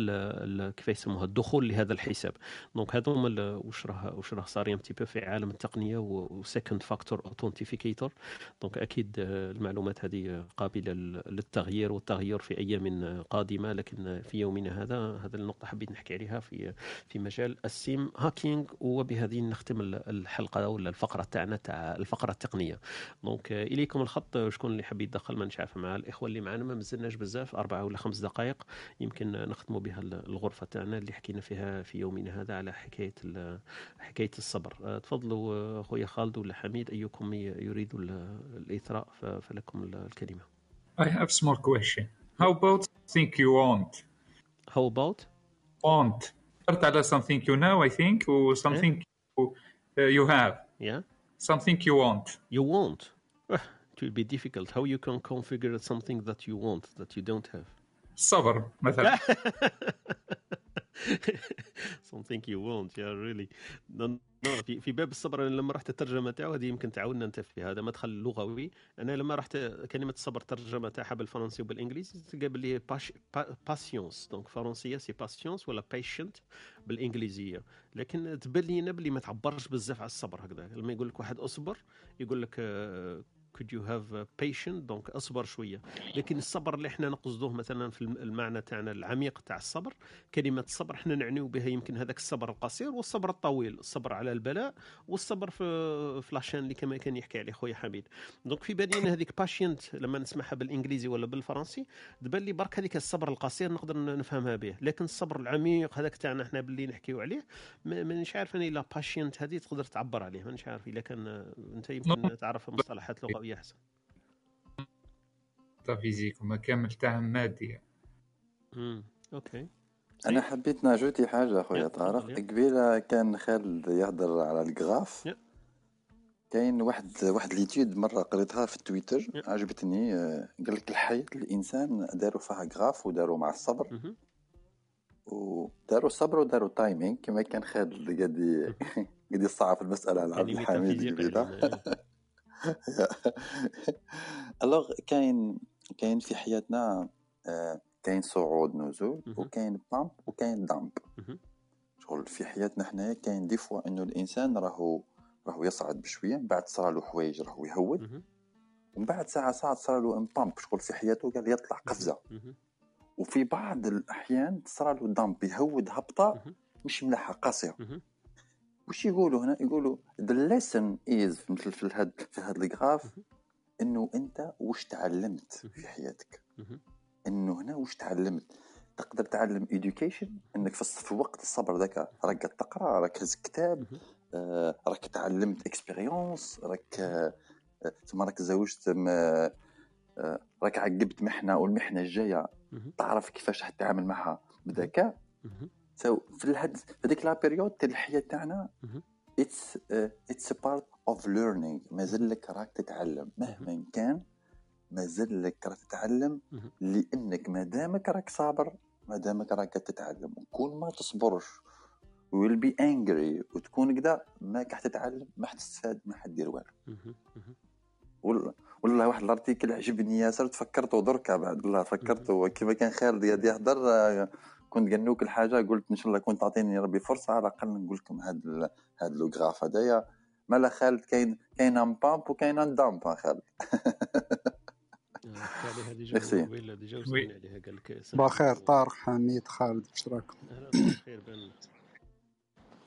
كيف يسموها الدخول لهذا الحساب. donc هذوما واش راه واش راه صاري 'tit peu في عالم التقنية و second factor authentificator donc أكيد المعلومات هذه قابلة للتغيير والتغيير في أيام قادمة. لكن في يومنا هذا هذا النقطة حبيت نحكي عليها في في مجال السيم هاكينج وبهذه نختم الحلقة ولا الفقرة تاعنا تاع الفقرة التقنية. دونك إليكم الخط. شكون اللي حاب يدخل ما نشعف مع الإخوة اللي معنا. ما مازلناش بزاف. أربعة ولا خمس يمكن نختم بها الغرفة تاعنا اللي حكينا فيها في يومنا هذا على حكاية حكاية الصبر أه، تفضلوا خويا خالد ولا حميد أيكم يريد الإثراء فلكم الكلمة I have small question How about think you want? How about? Want. start على something you know I think or something yeah. you, uh, you have. Yeah. Something you want. You want. it will be difficult. How you can configure something that you want that you don't have. صبر مثلا. something you want yeah really. No, no, في في باب الصبر لما رحت الترجمة تاعو هذه يمكن تعاوننا أنت في هذا مدخل لغوي. أنا لما رحت كلمة الصبر ترجمة تاعها بالفرنسي وبالإنجليزي تلقى باللي patience donc فرنسية c'est patience ولا patient بالإنجليزية. لكن تبان لي بلي ما تعبرش بزاف على الصبر هكذا. لما يقول لك واحد اصبر يقول لك آه، could you have patient donc أصبر شوية. لكن الصبر اللي إحنا نقصدوه مثلا في المعنى تاعنا العميق تاع الصبر كلمة الصبر إحنا نعنيو بها يمكن هذاك الصبر القصير والصبر الطويل الصبر على البلاء والصبر في في la chaîne اللي كما كان يحكي عليه خويا حميد. donc في بالي هذيك patiente لما نسمعها بالإنجليزي ولا بالفرنسي تبان لي برك هذيك الصبر القصير نقدر نفهمها به. لكن الصبر العميق هذاك تاعنا إحنا باللي نحكيو عليه مانيش عارف اني la patiente هذه تقدر تعبر عليه. مانيش عارف اذا كان أنت يمكن تعرف مصطلحات لغوية. شوية احسن physique وما كامل تاعهم مادي. امم okay. أنا حبيت n'ajouter حاجة خويا طارق. قبيلة كان خالد يهضر على ال graph. كاين واحد واحد l'étude مرة قريتها في تويتر. عجبتني آه، قال لك الحياة الإنسان داروا فيها graph وداروا مع الصبر. وداروا الصبر وداروا timing كما كان خالد قاعد قاعد يصعب المسألة على عبد الحميد alors كاين كاين في حياتنا آه، كاين صعود نزول وكاين bump وكاين dump شغل في حياتنا حنايا كاين des fois إنه الإنسان راهو راهو يصعد بشوية من بعد صرالو حوايج راهو يهود. ومن بعد ساعة ساعه صرالو un bump شغل في حياته قال يطلع قفزة. وفي بعض الأحيان صرالو dump يهود هبطة مش ملاحة قاسية. وش يقولوا هنا؟ يقولوا the lesson is مثل في هذا في هذا ال graph إنه أنت وش تعلمت في حياتك. إنه هنا وش تعلمت؟ تقدر تعلم education إنك في وقت الصبر ذاك راك تقرأ راك هز كتاب آه راك تعلمت expérience راك آه ثم راك تزوجت آه راك عقبت محنة والمحنة الجاية تعرف كيفاش تتعامل معها. بذكاء so في الهد في هذيك la période تاع الحياة تاعنا it's it's part of learning مازال لك راك تتعلم. مهما كان مازال لك راك تتعلم لأنك ما دامك راك صابر ما دامك راك تتعلم. وكون ما تصبرش will be angry وتكون كذا ما راح تتعلم ما حتستفاد ما حدير والو. والله واحد ال article عجبني ياسر تفكرته دركا بعد. والله فكرته كيما كان خالد يهضر كنت قنوك الحاجة قلت إن شاء الله كنت تعطيني ربي فرصة على الأقل نقول لكم هذا هذا le graphe هذايا مالا خالد كاين كاين un bump وكاين un dump خالد. ميرسي. بخير طارق حميد خالد واش راكم؟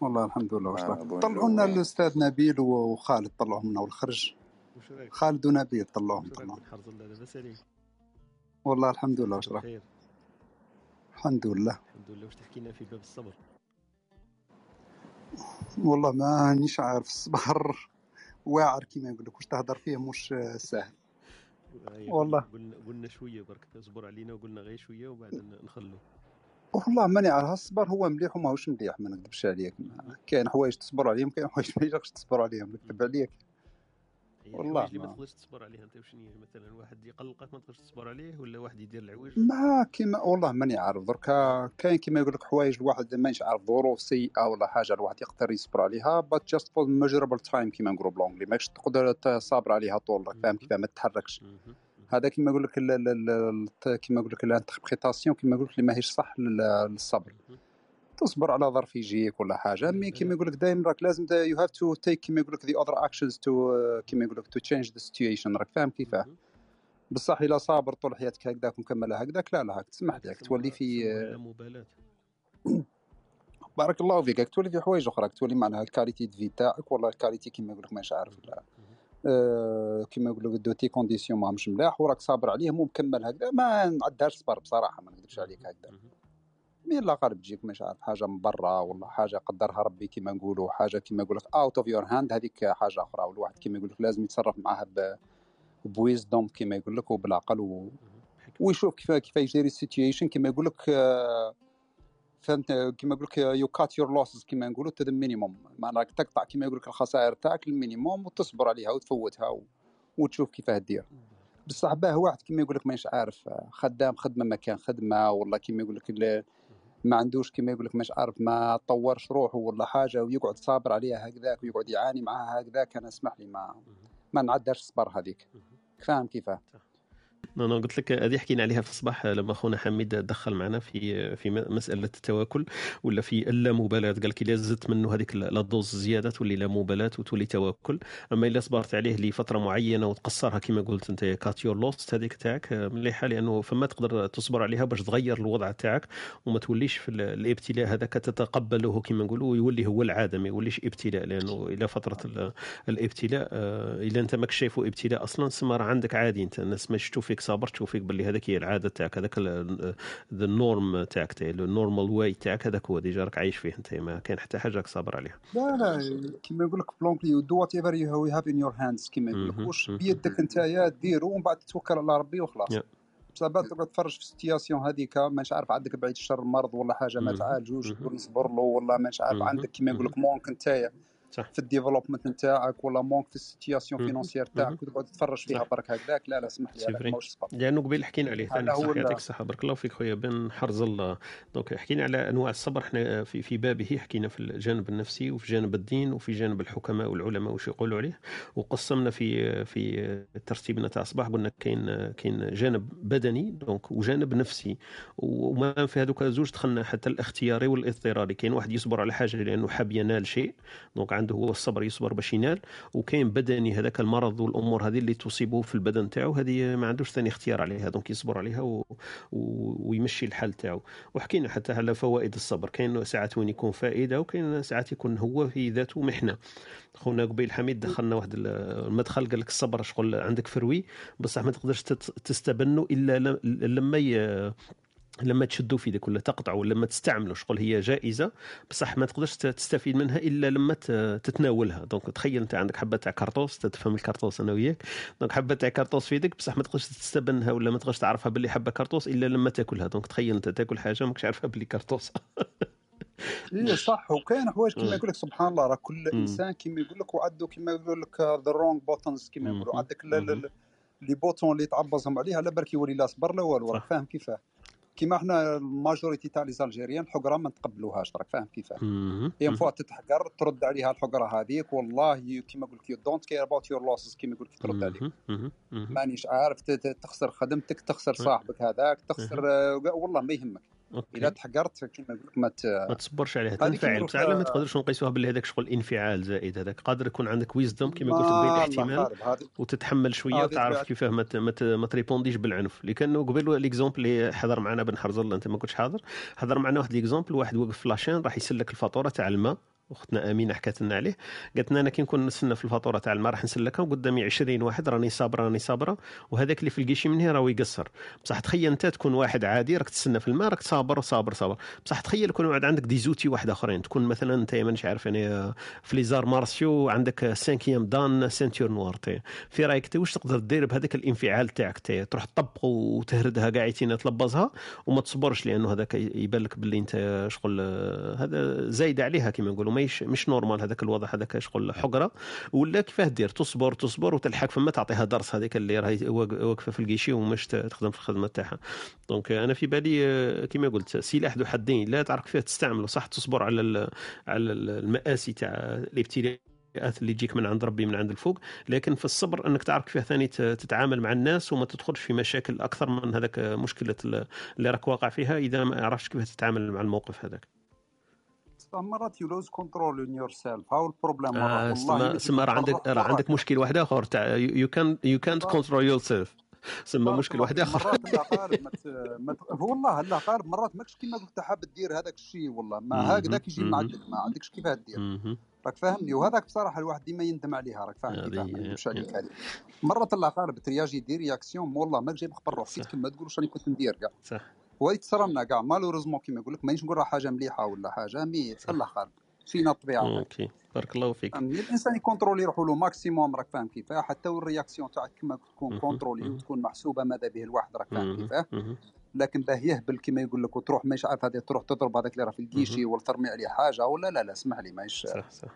والله الحمد لله واش راكم؟ طلعوا لنا الأستاذ نبيل وخالد طلعوا لنا والخرج خالد ونبيل طلعوهم طلعوهم والله الحمد لله واش راكم؟ الحمد لله. الحمد لله. واش تحكي لنا في باب الصبر؟ والله مانيش عارف الصبر. واعر كيما يقول لك واش تهضر فيه مش سهل. والله. قلنا قلنا شوية برك. اصبر علينا وقلنا غير شوية وبعد نخلو. والله ماني عارف. الصبر هو مليح وماهوش مليح ما نكذبش عليك. كاين حوايج تصبر عليهم كاين حوايج ما يجيكش تصبر عليهم. نكذب عليك. والله اللي ما تقدرش تصبر عليها أنت وشنو مثلا واحد يقلقك ما تقدرش تصبر عليه ولا واحد يدير العوج ما كيما والله ماني عارف دركا كاين كيما يقول لك حوايج الواحد مانيش عارف ظروف سيئة ولا حاجة الواحد يقدر يصبر عليها but just for measurable time كيما نقولوا bluntly ماكش تقدر تصابر عليها طول فاهم كيف ما تتحركش. هذا كيما يقول لك كيما يقول لك ال interprétation كيما يقول لك اللي ماهيش صح للصبر. تصبر على ظرف يجيك ولا حاجة. mais كيما يقول لك دائما راك لازم you have to take كيما يقول لك the other actions to كيما يقول لك to change the situation راك فاهم كيفاه؟ بصح إلا صابر طول حياتك هكذاك ومكملها هكذاك لا لا هاك تسمح لك تولي في مبالاة. بارك الله فيك تولي في حوايج أخرى تولي معناها ال qualité de vie تاعك والله ال qualité كيما يقول لك مانيش عارف لا. أه كيما يقول لك de tes conditions ماهمش ملاح وراك صابر عليهم ومكمل هكذا ما نعدهاش صبر بصراحة ما نكذبش عليك هكذا. mais لا قارب تجيك مش عارف حاجة من برا ولا حاجة قدرها ربي كيما نقولوا حاجة كيما يقول لك out of your hand هذيك حاجة أخرى والواحد كيما يقول لك لازم يتصرف معاها ب wisdom كيما يقول لك وبالعقل و... ويشوف كيف كيف يجري ال situation كما يقول لك آه، فهمت؟ كما يقول لك you cut your losses كما نقولوا to the minimum معناها تقطع كما يقول لك الخسائر تاعك لل minimum وتصبر عليها وتفوتها و... وتشوف كيفاه دير بصح باه واحد كما يقول لك مانيش عارف خدام خدمة مكان خدمة ولا كما يقول لك ما عندوش كما يقول لك مش عارف ما طورش روحه ولا حاجة ويقعد صابر عليها هكذاك ويقعد يعاني معاها هكذاك أنا اسمح لي ما ما نعداش الصبر هذيك. فاهم كيفاه؟ أنا قلت لك هذه حكينا عليها في الصباح لما اخونا حميد دخل معنا في في مسألة التواكل ولا في اللامبالاة. قال لك اذا زدت منه هذيك ال dose زيادة تولي لا مبالاة وتولي تواكل أما إلا صبرت عليه لفترة معينة وتقصرها كما قلت أنت cut your lost هذيك تاعك مليحة لأنه فما تقدر تصبر عليها باش تغير الوضع تاعك وما توليش في الابتلاء هذاك تتقبله كما نقولوا ويولي هو العاده ما يوليش ابتلاء لأنه إلى فترة الابتلاء آه، اذا أنت ماكش شايفه ابتلاء أصلا سمر عندك عادي أنت الناس ما شفتوا فيك صابر تشوف فيك باللي هذاك هي العادة تاعك هذاك ذا ال norme تاعك ال normal way تاعك هذاك هو déjà راك عايش فيه انت ما كاين حتى حاجة راك صابر عليها. لا لا كيما يقول لك bluntly do whatever you have in your hands كيما يقول لك واش بيدك انت ديرو ومن بعد توكل على ربي وخلاص. بصح بعد تقعد تفرج في ال situation هذيك مانيش عارف عندك بعيد الشر مرض ولا حاجة ما تعالجوش تقول نصبر له ولا مانيش عارف عندك كيما يقول لك manque انت صح. في ال development نتاعك ولا manque في ال situation financière تاعك وتقعد تتفرج فيها برك هكذاك لا لا اسمح لي ماهوش صبر لأنه قبيل حكينا عليه ثاني صح يعطيك الصحة بارك الله فيك خويا بن حرز الله. donc حكينا على أنواع الصبر إحنا في في بابه حكينا في الجانب النفسي وفي جانب الدين وفي جانب الحكماء والعلماء وش يقولوا عليه. وقسمنا في في ترتيبنا تاع الصباح قلنا كاين كاين جانب بدني donc وجانب نفسي. وما في هذوك زوج دخلنا حتى الاختياري والاضطراري. كاين واحد يصبر على حاجة لأنه حاب ينال شيء donc عنده هو الصبر يصبر باش ينال وكاين بدني هذاك المرض والأمور هذه اللي تصيبه في البدن تاعو هذه ما عندوش ثاني اختيار عليها donc يصبر عليها و... و... ويمشي الحال تاعو. وحكينا حتى على فوائد الصبر كاين ساعات وين يكون فائدة وكاين ساعات يكون هو في ذاته محنة. خونا قبيل حميد دخلنا واحد المدخل قال لك الصبر شغل عندك fruit بصح ما تقدرش تستبنه إلا لما ي... لما تشدوا في ذاك ولا تقطعوا ولا لما تستعملوا شغل هي جائزة بصح ما تقدرش تستفيد منها إلا لما تتناولها. donc تخيل أنت عندك حبة تاع كرموس تفهم الكرموس أنا وياك. donc حبة تاع كرموس في يدك بصح ما تقدرش تستبنها ولا ما تقدرش تعرفها باللي حبة كرموس إلا لما تاكلها. donc تخيل أنت تاكل حاجة ماكش عارفها باللي كرموس اي صح. وكاين حوايج كيما يقول لك سبحان الله راه كل إنسان كيما يقول لك وعنده كيما يقول لك the wrong buttons كيما يقولوا. عندك les boutons اللي تعبزهم عليها لا برك يولي لا صبر لا والو. راك فاهم كيفاه. كيما إحنا ال majorité تاع les Algériens الحقرة ما نتقبلوهاش راك فاهم كيفاه. هي فوا تتحقر ترد عليها الحقرة هذيك والله كيما قلت you don't care about your losses كيما لك ترد عليك. مانيش عارف تخسر خدمتك تخسر صاحبك هذاك تخسر والله ما يهمك. okay. إذا تحقرت كما نقول لك ما ما تصبرش عليها تنفعل. بصح ما تقدرش نقيسوها باللي هذاك شغل انفعال زائد هذاك. قادر يكون عندك ويزدوم كما قلت بين احتمال وتتحمل شوية وتعرف كيفاه ما ما ت répond يش بالعنف. اللي كانوا قبل l'exemple اللي حضر معنا بن حرز الله أنت ما كنتش حاضر؟ حضر معنا واحد l'exemple واحد وقف في la chaîne راح يسلك الفاتورة تاع الماء. أختنا أمينة حكات لنا عليه. قالت لنا أنا كي نكون نستنى في الفاتورة تاع الماء راح نسلكها وقدامي 20 واحد راني صابرة راني صابرة وهذاك اللي في ال guichet من هنا راهو يقصر. بصح تخيل أنت تكون واحد عادي راك تستنى في الماء راك صابر صابر صابر. بصح تخيل يكون واحد عندك des outils واحد آخرين. تكون مثلا أنت مانيش عارف يعني في les arts martiaux عندك cinquième dan ceinture noire في رأيك أنت واش تقدر دير بهذاك الانفعال تاعك تروح تطبق وتهردها قاعدين تلبزها وما تصبرش لأنه هذاك يبان لك باللي أنت شغل هذا زايد عليها كما نقولوا. مش مش normal هذاك الوضع هذاك شغل حقرة. ولا كيفاه دير؟ تصبر تصبر وتلحق فما تعطيها درس هذيك اللي راهي واقفة في ال guichet ومش تخدم في الخدمة تاعها. donc أنا في بالي آه، كما قلت سلاح ذو حدين لا تعرف كيفاه تستعمله. صح تصبر على على المآسي تاع الابتلاء اللي تجيك من عند ربي من عند الفوق. لكن في الصبر أنك تعرف كيف ثاني تتعامل مع الناس وما تدخلش في مشاكل أكثر من هذاك مشكلة اللي راك واقع فيها إذا ما عرفتش كيف تتعامل مع الموقف هذاك. مرات you lose control on yourself هاو ال problème آه والله سما راه عندك راه عندك مشكل واحد آخر تاع يو كان يو كانت كنترول يور سيلف سما مشكل واحد آخر. مرات الاقارب مت... والله الاقارب مرات ماكش كيما قلت حاب دير هذاك الشيء والله. ما هكذاك يجي من عندك ما عندكش كيفاه دير راك فاهمني؟ وهذاك بصراحة الواحد ديما يندم عليها راك فاهم كيف مش عليك هذه مرات الاقارب ترياجي دير réaction والله ما جايب خبر روحك ما تقولش راني كنت ندير كاع. صح. وهذه تصرى لنا كاع malheureusement كيما يقول لك مانيش نقول راه حاجة مليحة ولا حاجة mais تصلح قلب فينا الطبيعه okay. بارك الله فيك. الإنسان ي contrôler روحو le maximum راك فاهم كيفاه. حتى وال réaction تاعك كما تكون contrôlée وتكون محسوبة ماذا به الواحد راك فاهم كيفاه. لكن باه يهبل كما يقول لك وتروح مش عارف هذه تروح تضرب هذاك اللي راه في ال guichet ولا ترمي عليه حاجة ولا لا لا اسمح لي ماهيش صح صح.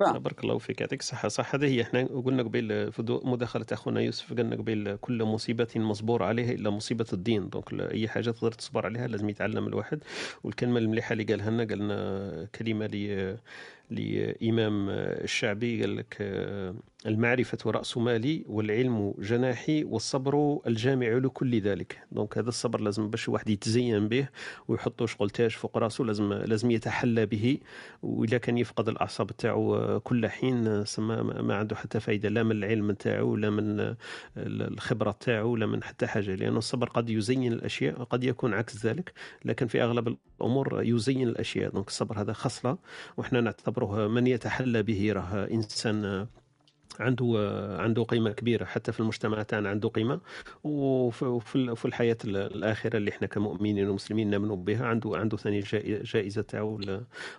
بارك الله فيك. يعطيك الصحة. صح هذه هي. إحنا قلنا قبيل في مداخلة أخونا يوسف قلنا قبيل كل مصيبة مصبور عليها إلا مصيبة الدين. donc أي حاجة تقدر تصبر عليها لازم يتعلم الواحد. والكلمة المليحة اللي قالها لنا قالنا كلمة لي لإمام الشعبي قال لك المعرفة رأس مالي والعلم جناحي والصبر الجامع لكل ذلك. donc هذا الصبر لازم باش واحد يتزين به ويحطو شغل تاج فوق راسه لازم لازم يتحلى به. وإذا كان يفقد الأعصاب تاعو كل حين ما عنده حتى فايدة لا من العلم تاعو لا من الخبرة تاعو لا من حتى حاجة. لأن الصبر قد يزين الأشياء قد يكون عكس ذلك. لكن في أغلب الأمور يزين الأشياء. donc الصبر هذا خصلة وإحنا نعتبره من يتحلى به راه إنسان عنده عنده قيمة كبيرة. حتى في المجتمع تاعنا عنده قيمة. وفي الحياة الآخرة اللي إحنا كمؤمنين ومسلمين نؤمنوا بها عنده عنده ثاني جائزة تاعو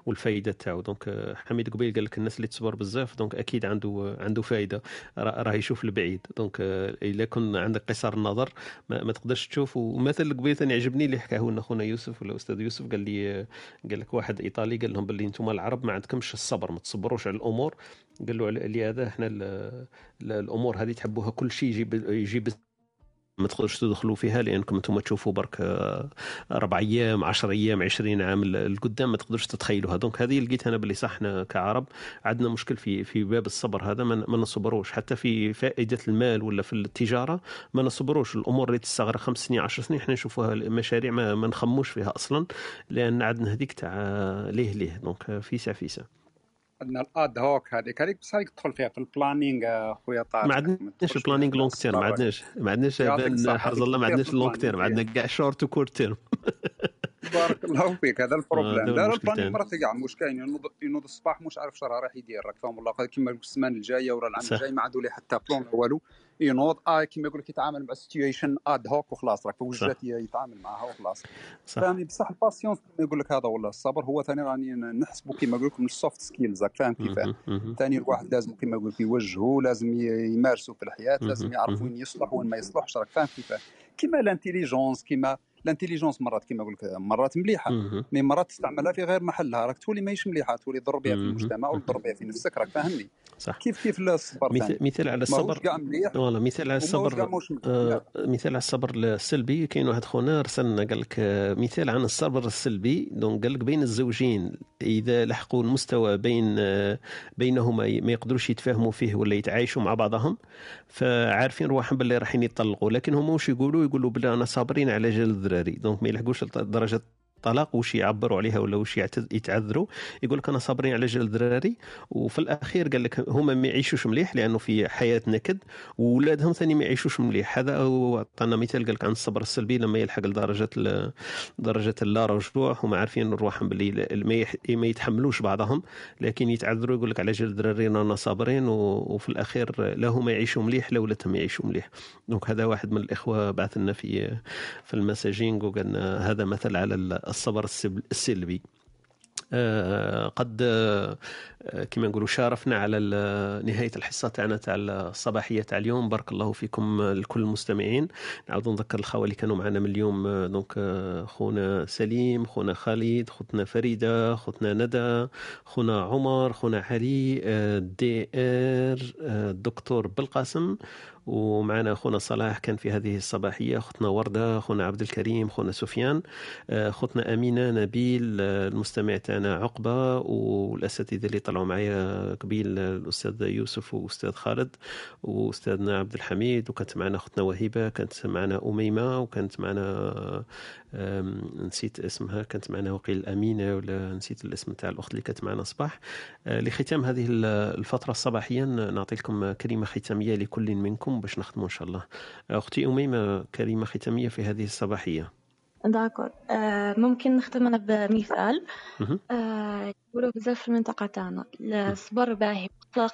والفائده تاعو. donc حميد قبيل قال لك الناس اللي تصبر بزاف donc أكيد عنده عنده فائده راه يشوف البعيد. donc إلا كن عندك قصار النظر ما, ما تقدرش تشوف. ومثل قبيل ثاني عجبني اللي حكاه لنا خونا يوسف ولا أستاذ يوسف قال لي قال لك واحد إيطالي قال لهم باللي أنتم العرب ما عندكمش الصبر ما تصبروش على الأمور. قال له لهذا إحنا الأمور هذه تحبوها كل شيء يجيب يجيب ما تقدرش تدخلوا فيها لأنكم أنتم تشوفوا برك أربع أيام 10 أيام 20 عام القدام ما تقدرش تتخيلوها دونك هذه لقيت أنا باللي صح إحنا كعرب عندنا مشكل في في باب الصبر هذا ما نصبروش. حتى في فائدة المال ولا في التجارة ما نصبروش. الأمور اللي تستغرق خمس سنين 10 سنين إحنا نشوفوها مشاريع ما, ما نخموش فيها أصلا لأن عندنا هذيك تاع ليه ليه. donc فيسا فيسا عندنا ال ad hoc هذيك هذيك بصح تدخل فيها في ال planning خويا طارق. ما عندناش ال planning long term ما عندناش ما عندناش حرز الله ما عندناش ال long term عندنا كاع short و court term بارك الله فيك هذا ال problème. لا ال planning مرات كاع مش كاين ينوض ينوض الصباح مش عارف شرا راح يدير راك فاهم والله كيما السمانه الجاية ولا العام الجاي ما عنده لي حتى plan والو. ينوض آه كيما يقول لك يتعامل مع ال situation ad hoc وخلاص راك وجات يتعامل معها وخلاص. فهمني بصح ال patience كيما يقول لك هذا ولا الصبر هو ثاني راني نحسبه كيما يقول لك من ال soft skills راك فاهم كيفاه. ثاني الواحد لازم كيما يقول لك يوجهه لازم يمارسه في الحياة لازم يعرف وين يصلح وين ما يصلحش راك فاهم كيفاه. كيما l'intelligence كيما l'intelligence مرات كما نقول لك مرات مليحة. mais مرات تستعملها في غير محلها راك تولي ماهيش مليحة تولي تضر بها في المجتمع وتضر بها في نفسك راك فاهمني؟ صح. كيف كيف الصبر مثال, مثال على الصبر والله مثال على الصبر آه مثال على الصبر السلبي. كاين واحد خونا رسلنا قال لك مثال عن الصبر السلبي. donc قال لك بين الزوجين إذا لحقوا المستوى بين بينهما ما يقدروش يتفاهموا فيه ولا يتعايشوا مع بعضهم فعارفين رواحهم باللي رايحين يطلقوا لكن هم واش يقولوا؟ يقولوا بلا أنا صابرين على جال الدراري donc ما يلحقوش درجه الطلاق وش يعبروا عليها ولا وش يتعذروا؟ يقول لك أنا صابرين على جال الدراري وفي الأخير قال لك هما ما يعيشوش مليح لأنه في حياة نكد واولادهم ثاني ما يعيشوش مليح. هذا عطانا مثال قال لك عن الصبر السلبي لما يلحق لدرجة درجة اللا رجوع هما عارفين رواحهم باللي ما يتحملوش بعضهم لكن يتعذروا يقول لك على جال الدراري رانا صابرين وفي الأخير لا هما يعيشوا مليح لا ولادهم يعيشوا مليح. دونك هذا واحد من الإخوة بعث لنا في في المساجين وقال هذا مثل على الصبر السلبي. قد كما نقولوا شارفنا على نهاية الحصة تاعنا تاع الصباحية تاع اليوم. بارك الله فيكم لكل المستمعين. نعاود نذكر الخوة اللي كانوا معنا من اليوم دونك خونا سليم خونا خالد خوتنا فريدة خوتنا ندى خونا عمر خونا علي دي إر الدكتور بالقاسم ومعنا أخونا صلاح كان في هذه الصباحية أختنا وردة أخونا عبد الكريم أخونا سفيان أختنا أمينة نبيل المستمع تاعنا عقبة والأساتذة اللي طلعوا معايا قبيل الأستاذ يوسف وأستاذ خالد وأستاذنا عبد الحميد وكانت معنا أختنا وهبه كانت معنا أميمة وكانت معنا نسيت اسمها كانت معنا وقيل أمينة ولا نسيت الاسم تاع الأخت اللي كانت معنا صباح. لختام هذه الفترة الصباحيه نعطي لكم كلمه ختامية لكل منكم باش نختموا إن شاء الله. أختي أميمة كلمه ختامية في هذه الصباحية. داكور. آه ممكن نختم أنا بمثال. آه يقولوا بزاف في المنطقة تاعنا الصبر باهي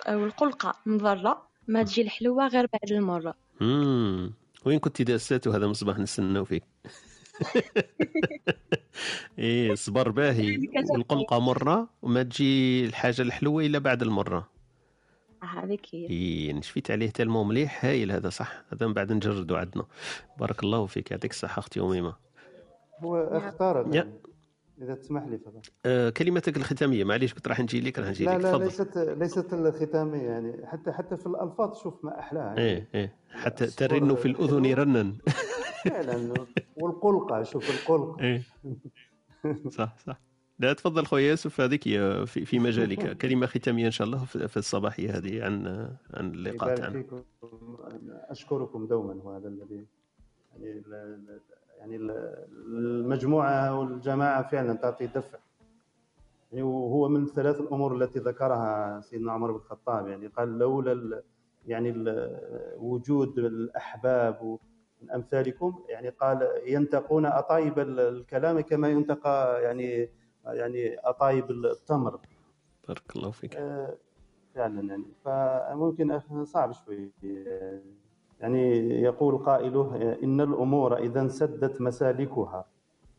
والقلقه برا ما تجي الحلوة غير بعد المرة. وين كنت داسات وهذا مصباح نستناو فيك. إيه الصبر باهي والقلقه مرة وما تجي الحاجة الحلوة إلا بعد المرة. هذيك هي. إي نشفيت عليه تلمو مليح. هايل هذا صح. هذا من بعد نجردو عندنا. بارك الله فيك يعطيك الصحة أختي أميمة. هو اختار. إذا تسمح لي فضل آه كلمتك الختامية. معليش كنت راح نجي لك راح نجي لك. لا لا ليست ليست الختامية يعني حتى حتى في الألفاظ شوف ما أحلاها. يعني. إيه إيه. حتى ترن في الأذن يرنن. فعلا والقلقة شوف القلقة. إيه. صح صح. لا تفضل خويا يوسف هذيك في, في مجالك. كلمة ختامية إن شاء الله في الصباحيه هذه عن عن اللقاء تاعنا. أشكركم دوما وهذا الذي يعني يعني المجموعة والجماعه فعلا تعطي دفع. يعني وهو من ثلاث الأمور التي ذكرها سيدنا عمر بن الخطاب. يعني قال لولا يعني وجود الأحباب من أمثالكم يعني قال ينتقون أطايب الكلام كما ينتقى يعني يعني أطايب التمر. بارك الله فيك. آه، فعلا يعني. فممكن صعب شوي. يعني يقول قائله إن الأمور إذا انسدت مسالكها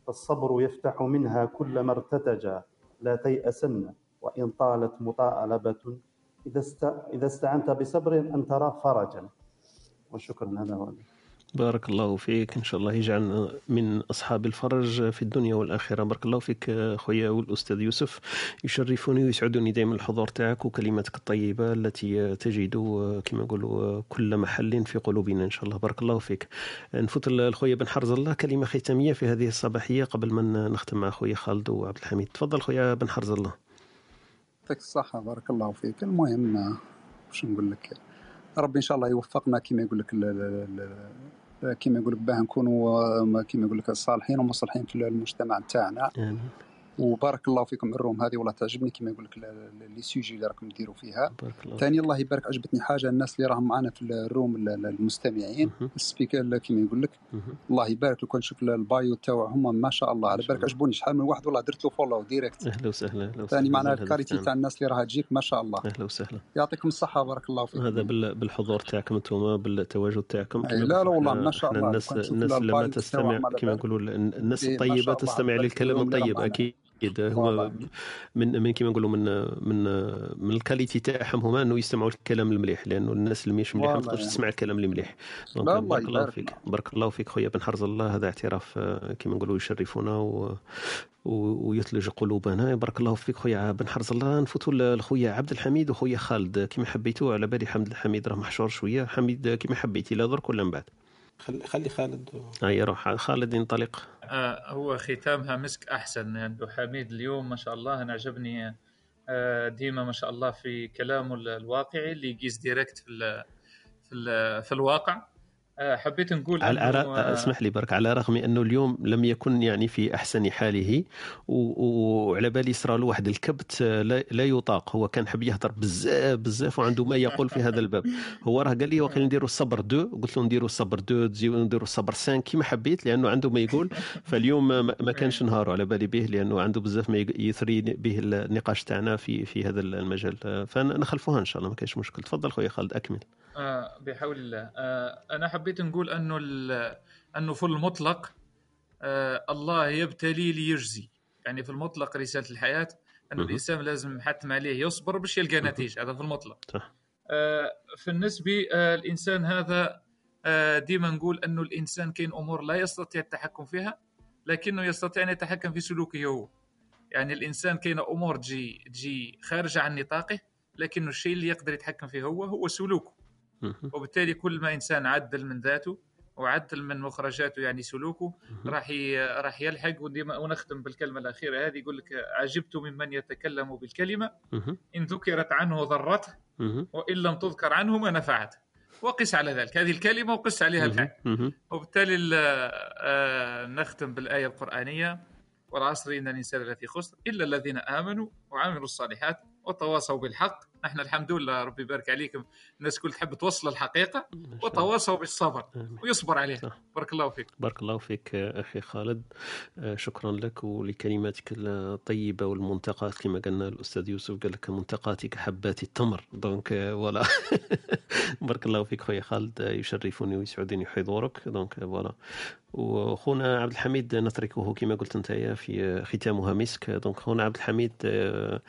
فالصبر يفتح منها كل ما ارتتجا لا تيأسن وإن طالت مطالبة إذا إذا استعنت بصبر أن ترى فرجا. وشكرا هذا هو. بارك الله فيك. إن شاء الله يجعلنا من أصحاب الفرج في الدنيا والآخرة. بارك الله فيك خويا والأستاذ يوسف. يشرفني ويسعدني دائما الحضور تاعك وكلماتك الطيبة التي تجد كما نقولوا كل محل في قلوبنا. إن شاء الله بارك الله فيك. نفوت الخويا بن حرز الله كلمة ختامية في هذه الصباحية قبل ما نختم مع خويا خالد وعبد الحميد. تفضل خويا بن حرز الله. يعطيك الصحة بارك الله فيك. المهم واش نقول لك ربي إن شاء الله يوفقنا كما يقول لك كما يقول لك باه نكونوا كما يقول لك صالحين ومصلحين في المجتمع تاعنا وبارك الله فيكم الروم هذه والله تعجبني كما يقول لك les sujets اللي راكم ديروا فيها. ثاني الله يبارك عجبتني حاجة الناس اللي راهم معنا في ال room المستمعين ال speaker كما يقول لك. الله يبارك كان نشوف ال bio تاعهم ما شاء الله. على بالك عجبوني شحال من واحد والله درت له follow direct أهلا وسهلا ثاني معنا ال qualité تاع الناس اللي راها تجيك ما شاء الله. أهلا وسهلا. يعطيكم الصحة بارك الله فيكم. هذا بالحضور تاعكم أنتم بالتواجد تاعكم. لا لا والله ما شاء الله. الناس الناس لما تستمع كما نقولوا الناس الطيبة تستمع للكلام الطيب أكيد. أكيد هو من من كيما نقولوا من من من ال qualité تاعهم هما إنه يستمعوا الكلام المليح لأنه الناس اللي مش مليحه ما تقدرش تسمع الكلام المليح. بارك الله فيك بارك الله فيك خويا بن حرز الله هذا اعتراف آه، كيما نقولوا يشرفنا و ويثلج قلوبنا. بارك الله فيك خويا بن حرز الله. نفوتوا لخويا عبد الحميد وخويا خالد. كيما حبيتوا على بالي حمد الحميد راه محشور شوية. حميد كيما حبيتي لا درك ولا من بعد. خلي خلي خالد أي روح. خالد ينطلق. آه هو ختامها مسك أحسن يعني حميد اليوم ما شاء الله. أنا عجبني آه ديما ما شاء الله في كلامه الواقعي اللي يقيس ديريكت في في, في الواقع. حبيت نقول على آه، اسمح لي برك على رغم إنه اليوم لم يكن يعني في أحسن حاله وعلى بالي صرا له واحد الكبت آه، لا, يطاق. هو كان حب يهضر بزاف بزاف وعنده ما يقول في هذا الباب. هو راه قال لي واقيلا نديروا الصبر deux قلت له نديروا الصبر deux نديروا الصبر cinq كيما حبيت لأنه عنده ما يقول. فاليوم ما كانش نهاره على بالي به لأنه عنده بزاف ما يثري به النقاش تاعنا في في هذا المجال. فنخلفوها إن شاء الله ما كاينش مشكل. تفضل خويا خالد أكمل. آه بحول الله. آه أنا حبيت نقول أنه أنه في المطلق آه الله يبتلي ليجزي. يعني في المطلق رسالة الحياة انه الإنسان لازم حتم عليه يصبر باش يلقى نتيجة. هذا في المطلق. صح. آه في النسبة آه الإنسان هذا آه ديما نقول أنه الإنسان كاين أمور لا يستطيع التحكم فيها لكنه يستطيع أن يتحكم في سلوكه هو. يعني الإنسان كاين أمور تجي تجي خارجة عن نطاقه لكنه الشيء اللي يقدر يتحكم فيه هو هو سلوكه. وبالتالي كل ما إنسان عدل من ذاته وعدل من مخرجاته يعني سلوكه راح راح يلحق. ونختم بالكلمة الأخيرة هذه يقول لك عجبت ممن يتكلم بالكلمة. إن ذكرت عنه ضرته وإن لم تذكر عنه ما نفعته وقس على ذلك. هذه الكلمة وقس عليها الفعل وبالتالي آه، نختم بالآية القرآنية. والعصر إن الإنسان لفي خسر إلا الذين آمنوا وعملوا الصالحات وتواصوا بالحق. إحنا الحمد لله ربي يبارك عليكم. الناس كل تحب توصل الحقيقة وتواصوا بالصبر ويصبر عليها بارك الله فيك. بارك الله فيك أخي خالد. آه، شكرا لك ولكلماتك الطيبة والمنتقاة. كما قالنا الأستاذ يوسف قال لك منتقاتك حبات التمر. donc voilà. بارك الله فيك خويا خالد. يشرفني ويسعدني حضورك. donc voilà. وخونا عبد الحميد نتركه كما قلت أنت في ختامها مسك. donc خونا عبد الحميد آه،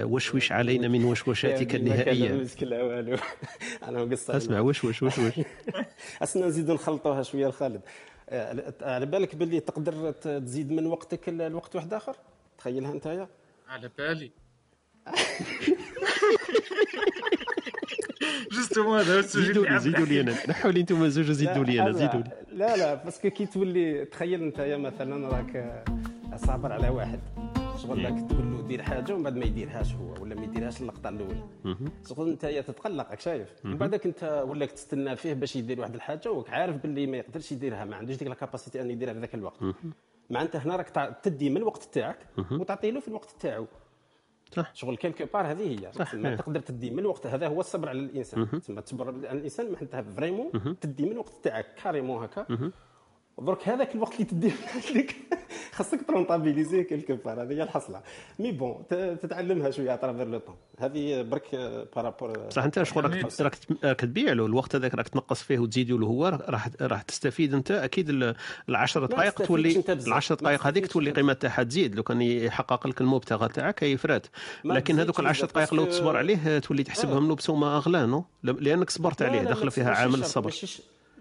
وشوش علينا من وشوشاتك النهائية. لا والو أنا مقصر أسمع وش وش وش وش؟ أسنا نزيدوا نخلطوها شوية لخالد آه، على بالك باللي تقدر تزيد من وقتك الوقت واحد آخر؟ تخيلها أنت على بالي. justement هذا هو ال sujet زيدوا لي زيدوا لي أنا. نحوا لي أنتم زوج زيدوا لي أنا زيدوا لي. لا لا parce que كي تولي تخيل أنت مثلا راك صابر على واحد. شغل راك تقول له دير حاجة ومن بعد ما يديرهاش هو ولا ما يديرهاش اللقطة الاولى شغل أنت تتقلق راك شايف. من بعدك أنت ولا تستنى فيه باش يدير واحد الحاجة وك عارف باللي ما يقدرش يديرها ما عندوش ديك ال capacité أن يديرها في ذاك الوقت. معناتها هنا راك تدي من الوقت تاعك وتعطي له في الوقت تاعو. صح. شغل quelque part هذه هي. صح. ما تقدر تدي من الوقت هذا هو الصبر على الإنسان. تسمى تصبر على الإنسان معناتها vraiment تدي من الوقت تاعك carrément هكا. درك هذاك الوقت اللي تديه لك. خاصك ت rentabiliser quelque part هذه هي الحصلة. mais bon تتعلمها شوية à travers le temps. هذه برك par rapport صح أنت شغل راك راك تبيع له الوقت هذاك راك تنقص فيه وتزيد له هو راح راح تستفيد أنت. أكيد العشر دقائق تولي العشر دقائق هذيك تولي قيمة تاعها تزيد لو كان يحقق لك المبتغى تاعك يفرات لكن هذوك العشر دقائق لو تصبر عليه تولي تحسبهم له بسومة أغلى non؟ لأنك صبرت عليه داخل فيها عامل الصبر.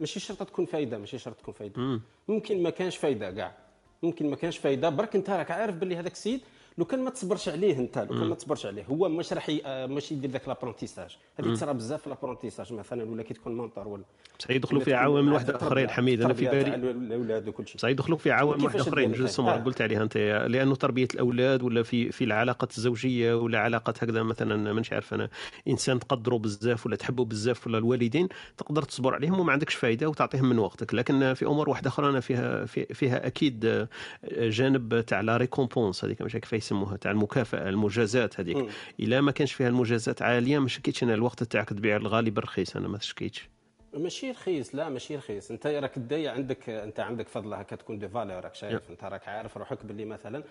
ماشي شرط تكون فايدة ماشي شرط تكون فايدة. مم. ممكن ما كانش فايدة كاع ممكن ما كانش فايدة. برك أنت راك عارف باللي هذاك السيد لو كان ما تصبرش عليه انت لو كان ما تصبرش عليه. هو مش راح آه، ماشي يدير ذاك l'apprentissage هذه تصرى بزاف في l'apprentissage مثلا ولا كي تكون mentor ولا صحيح يدخلوا في عوامل واحدة آخرين حميد أنا في بالي. الأولاد وكل شيء. صحيح يدخلوا في عوامل واحدة آخرين justement آه. قلت عليها أنت لأنه تربية الأولاد ولا في في العلاقات الزوجية ولا علاقات هكذا مثلا مانيش عارف أنا إنسان تقدره بزاف ولا تحبه بزاف ولا الوالدين تقدر تصبر عليهم وما عندكش فائده وتعطيهم من وقتك. لكن في أمور واحدة أخرى أنا فيها فيها أكيد آه، جانب تاع la récompense هذيك مش كيف يسموها تاع المكافأة المجازاة هذيك. إلا ما كانش فيها المجازاة عالية ما شكيتش أنا الوقت تاعك تبيع الغالي بالرخيص أنا ما شكيتش. ماشي رخيص لا ماشي رخيص. أنت راك دايا عندك أنت عندك فضل هكا تكون des valeurs راك شايف. أنت راك عارف روحك باللي مثلا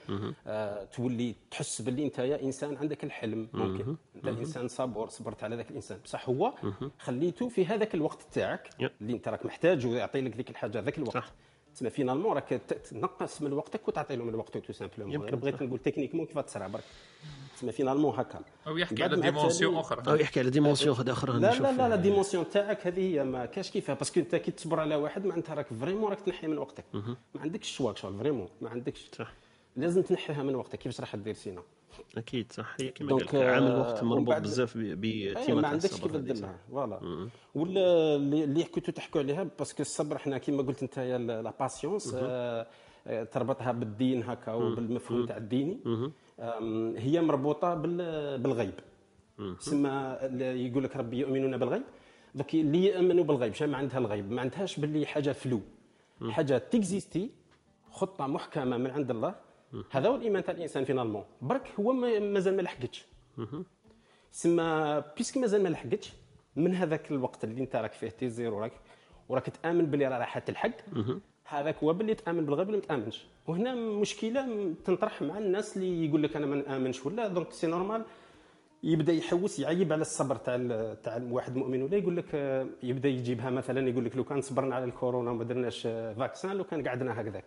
آه تولي تحس باللي أنت يا إنسان عندك الحلم. ممكن. أنت إنسان صبور صبرت على ذاك الإنسان. بصح هو خليته في هذاك الوقت تاعك اللي أنت راك محتاج ويعطي لك ذيك الحاجة ذاك الوقت. صح. تسمى finalement راك تنقص من وقتك وتعطي له من وقته tout simplement. أنا بغيت نقول techniquement كيف تسرع برك. تسمى finalement هكا. أو يحكي على dimension أخرى. أو يحكي على dimension أخرى لا لا لا لا dimension تاعك هذه هي ما كاش كيفها. parce que انت كي تصبر على واحد معناتها راك vraiment راك تنحي من وقتك. ما عندكش ال choix شغل vraiment. ما عندكش. صح. لازم تنحيها من وقتك. كيفاش راح دير sinon أكيد صح. هي كما قلت عامل الوقت مربوط بزاف بتيمة ما عندكش كيف ديرها voilà. ولا اللي كنتوا تحكوا عليها parce que الصبر حنا كما قلت انت la patience آه تربطها بالدين هكا وبالمفهوم تاع الديني. هي مربوطة بالغيب. تسمى يقول لك ربي يؤمنون بالغيب. donc اللي يامنوا بالغيب شنو ما عندها الغيب؟ ما عندهاش باللي حاجة فلو حاجة ت existe خطة محكمة من عند الله هذا هو الإيمان تاع الإنسان finalement برك هو مازال ما لحقتش. سما puisque مازال ما لحقتش من هذاك الوقت اللي انت راك فيه t zéro راك وراك تآمن باللي راح تلحق هذاك هو باللي تآمن بالغيب ولا ما تآمنش. وهنا مشكلة تنطرح مع الناس اللي يقول لك أنا ما نآمنش ولا donc c'est normal يبدا يحوس يعيب على الصبر تاع تاع واحد مؤمن. ولا يقول لك يبدا يجيبها مثلا يقول لك لو كان صبرنا على الكورونا وما درناش vaccin لو كان قعدنا هكذاك.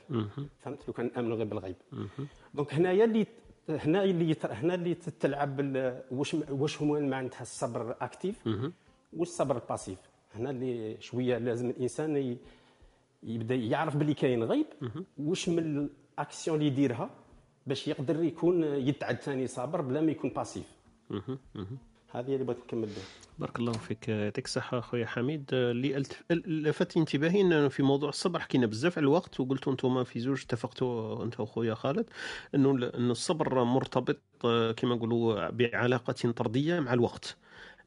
فهمت؟ لو كان نامنوا غير بالغيب. donc هنايا اللي هنا اللي هنا اللي تلعب واش واش هما معناتها الصبر actif والصبر ال passif هنا اللي شوية لازم الإنسان يبدأ يعرف باللي كاين غيب واش من الأكسيون اللي يديرها باش يقدر يكون يتعد ثاني صابر بلا ما يكون passif هذه اللي بغيت نكمل بها. بارك الله فيك يعطيك الصحة خويا حميد. اللي لفت انتباهي انه في موضوع الصبر حكينا بزاف على الوقت وقلتوا أنتم في زوج اتفقتوا أنت وخويا خالد إنه إن الصبر مرتبط كما نقولوا بعلاقة طردية مع الوقت.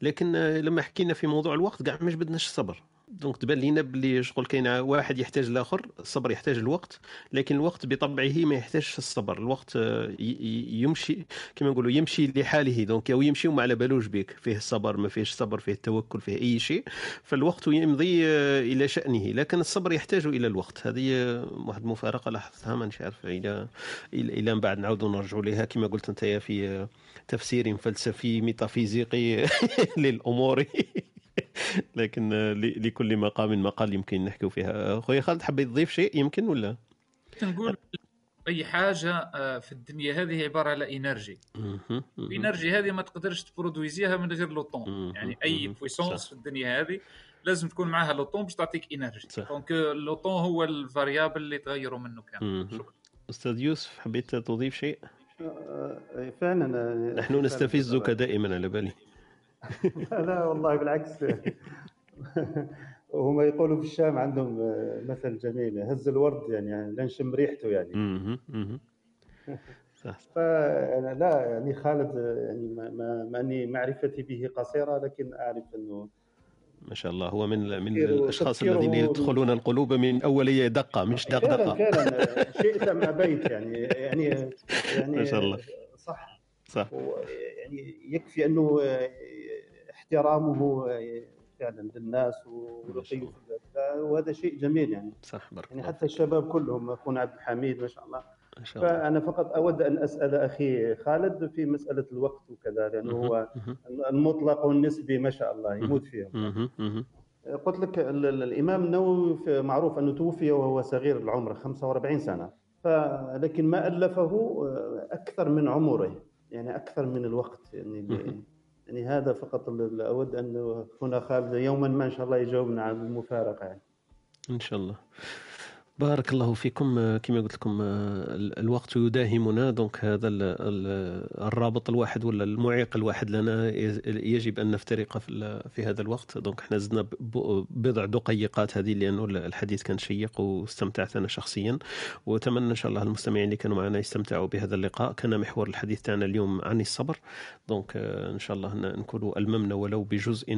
لكن لما حكينا في موضوع الوقت كاع ما جبدناش الصبر. دونك تبان لينا باللي شغل كاين واحد يحتاج الآخر الصبر يحتاج الوقت لكن الوقت بطبعه ما يحتاجش الصبر. الوقت آه، يمشي كما نقولوا يمشي لحاله دونك أو يمشي وما على بالوش بك فيه الصبر ما فيهش صبر فيه التوكل فيه أي شيء. فالوقت يمضي آه، إلى شأنه لكن الصبر يحتاج إلى الوقت. هذه آه، واحد المفارقة لاحظتها ما عارف إلى إلى من بعد نعاودوا نرجعوا لها كما قلت أنت في تفسير فلسفي ميتافيزيقي للأمور. لكن لكل مقام مقال يمكن نحكي فيها. خويا خالد حبيت تضيف شيء يمكن ولا؟ نقول أي حاجة آه، في الدنيا هذه عبارة على énergie. ال énergie هذه ما تقدرش ت produire ها من غير le temps يعني أي puissance في الدنيا هذه لازم تكون معها le temps باش تعطيك énergie. donc le temps هو ال variable اللي تغيروا منه كامل. شكرا. أستاذ يوسف حبيت تضيف شيء؟ آه، فعلا نحن نستفزك دائما على بالي. لا والله بالعكس. وهم يقولوا في الشام عندهم مثل جميل هز الورد يعني لا نشم ريحته يعني. فانا لا يعني خالد يعني ما ماني معرفتي به قصيرة لكن أعرف إنه ما شاء الله هو من من الأشخاص الذين يدخلون القلوب من اول دقة مش دقدقة. فعلا شئت ما أبيت يعني يعني يعني ما شاء الله. صح. صح. يعني يكفي أنه احترامه فعلا للناس ورقيه وهذا شيء جميل يعني. صح بارك يعني حتى الشباب كلهم أخونا عبد الحميد ما شاء الله. ما شاء الله. فأنا فقط أود أن أسأل أخي خالد في مسألة الوقت وكذا لأنه هو المطلق والنسبي ما شاء الله يموت فيهم. قلت لك الإمام النووي معروف أنه توفي وهو صغير العمر 45 سنة. لكن ما ألفه أكثر من عمره يعني أكثر من الوقت يعني يعني هذا فقط أود أن هنا خالد يوما ما إن شاء الله يجاوبنا على المفارقة يعني. إن شاء الله بارك الله فيكم. كما قلت لكم الوقت يداهمنا. donc هذا الرابط الواحد ولا المعيق الواحد لنا يجب أن نفترق في هذا الوقت. donc إحنا زدنا بضع دقيقات هذه لأنه الحديث كان شيق واستمتعت أنا شخصيا. وأتمنى إن شاء الله المستمعين اللي كانوا معنا يستمتعوا بهذا اللقاء. كان محور الحديث تاعنا اليوم عن الصبر. donc إن شاء الله نكون ألممنا ولو بجزء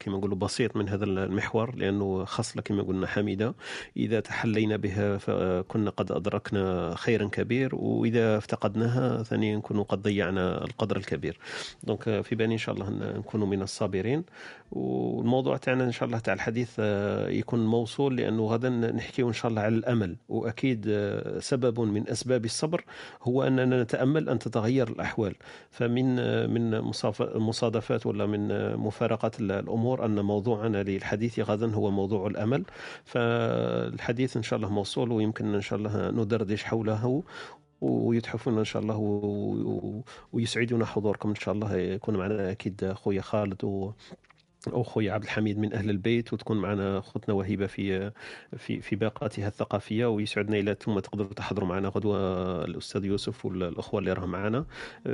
كما نقولوا بسيط من هذا المحور لأنه خصله كما قلنا حميدة. إذا تحلينا علينا بها فكنا قد أدركنا خيرا كبير وإذا افتقدناها ثاني نكون قد ضيعنا القدر الكبير. donc في بالي إن شاء الله نكون من الصابرين. والموضوع تاعنا إن شاء الله تاع الحديث آه، يكون موصول لأنه غدا نحكي إن شاء الله على الأمل. وأكيد آه، سبب من أسباب الصبر هو أننا نتأمل أن تتغير الأحوال. فمن آه، من مصادفات ولا من مفارقات الأمور أن موضوعنا للحديث غدا هو موضوع الأمل. فالحديث إن شاء الله موصول ويمكن ان شاء الله ندردش حوله ويتحفون ان شاء الله ويسعدنا حضوركم ان شاء الله يكون معنا أكيد خويا خالد و أخوي عبد الحميد من أهل البيت وتكون معنا اختنا وهبه في في في باقاتها الثقافية ويسعدنا إلى ثم تقدروا تحضروا معنا غدوة الأستاذ يوسف والأخوة اللي راهم معنا.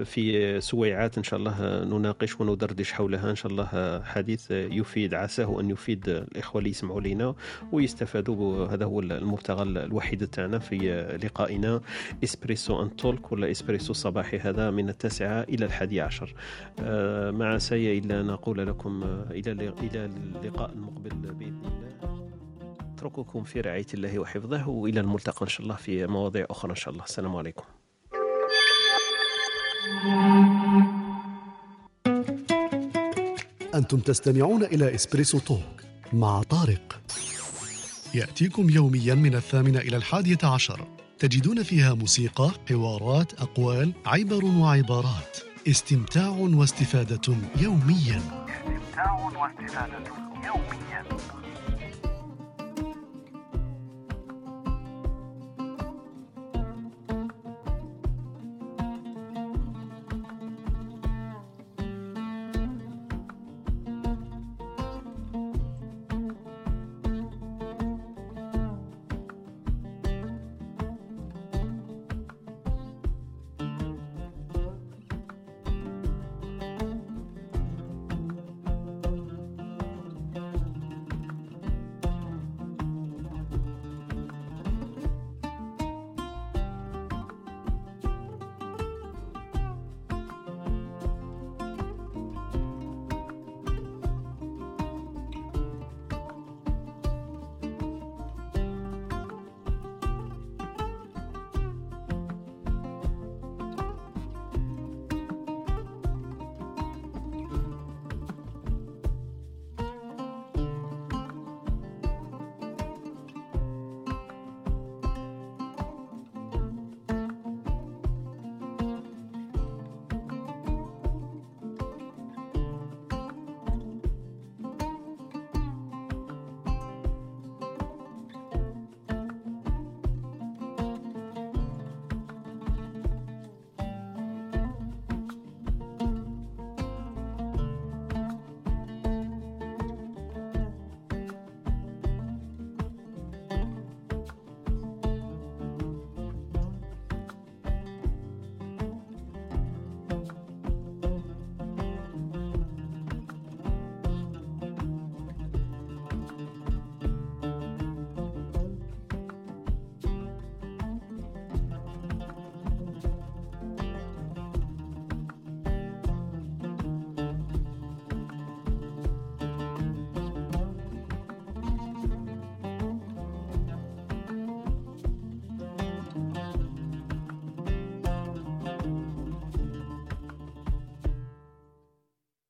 في سويعات إن شاء الله نناقش وندردش حولها. إن شاء الله حديث يفيد عساه أن يفيد الإخوة اللي يسمعوا لنا ويستفادوا هذا هو المبتغى الوحيد تاعنا في لقائنا. إسبريسو أن تولك ولا إسبريسو الصباحي هذا من التاسعة إلى الحادي عشر. ما عساي إلا نقول لكم إلى إلى اللقاء المقبل بإذن الله. أترككم في رعاية الله وحفظه وإلى الملتقى إن شاء الله في مواضيع أخرى إن شاء الله. السلام عليكم. أنتم تستمعون إلى إسبريسو توك مع طارق. يأتيكم يوميا من الثامنة إلى الحادية عشر. تجدون فيها موسيقى حوارات أقوال عبر وعبارات. استمتاع واستفادة يوميا. extensão ou não há necessidade minha.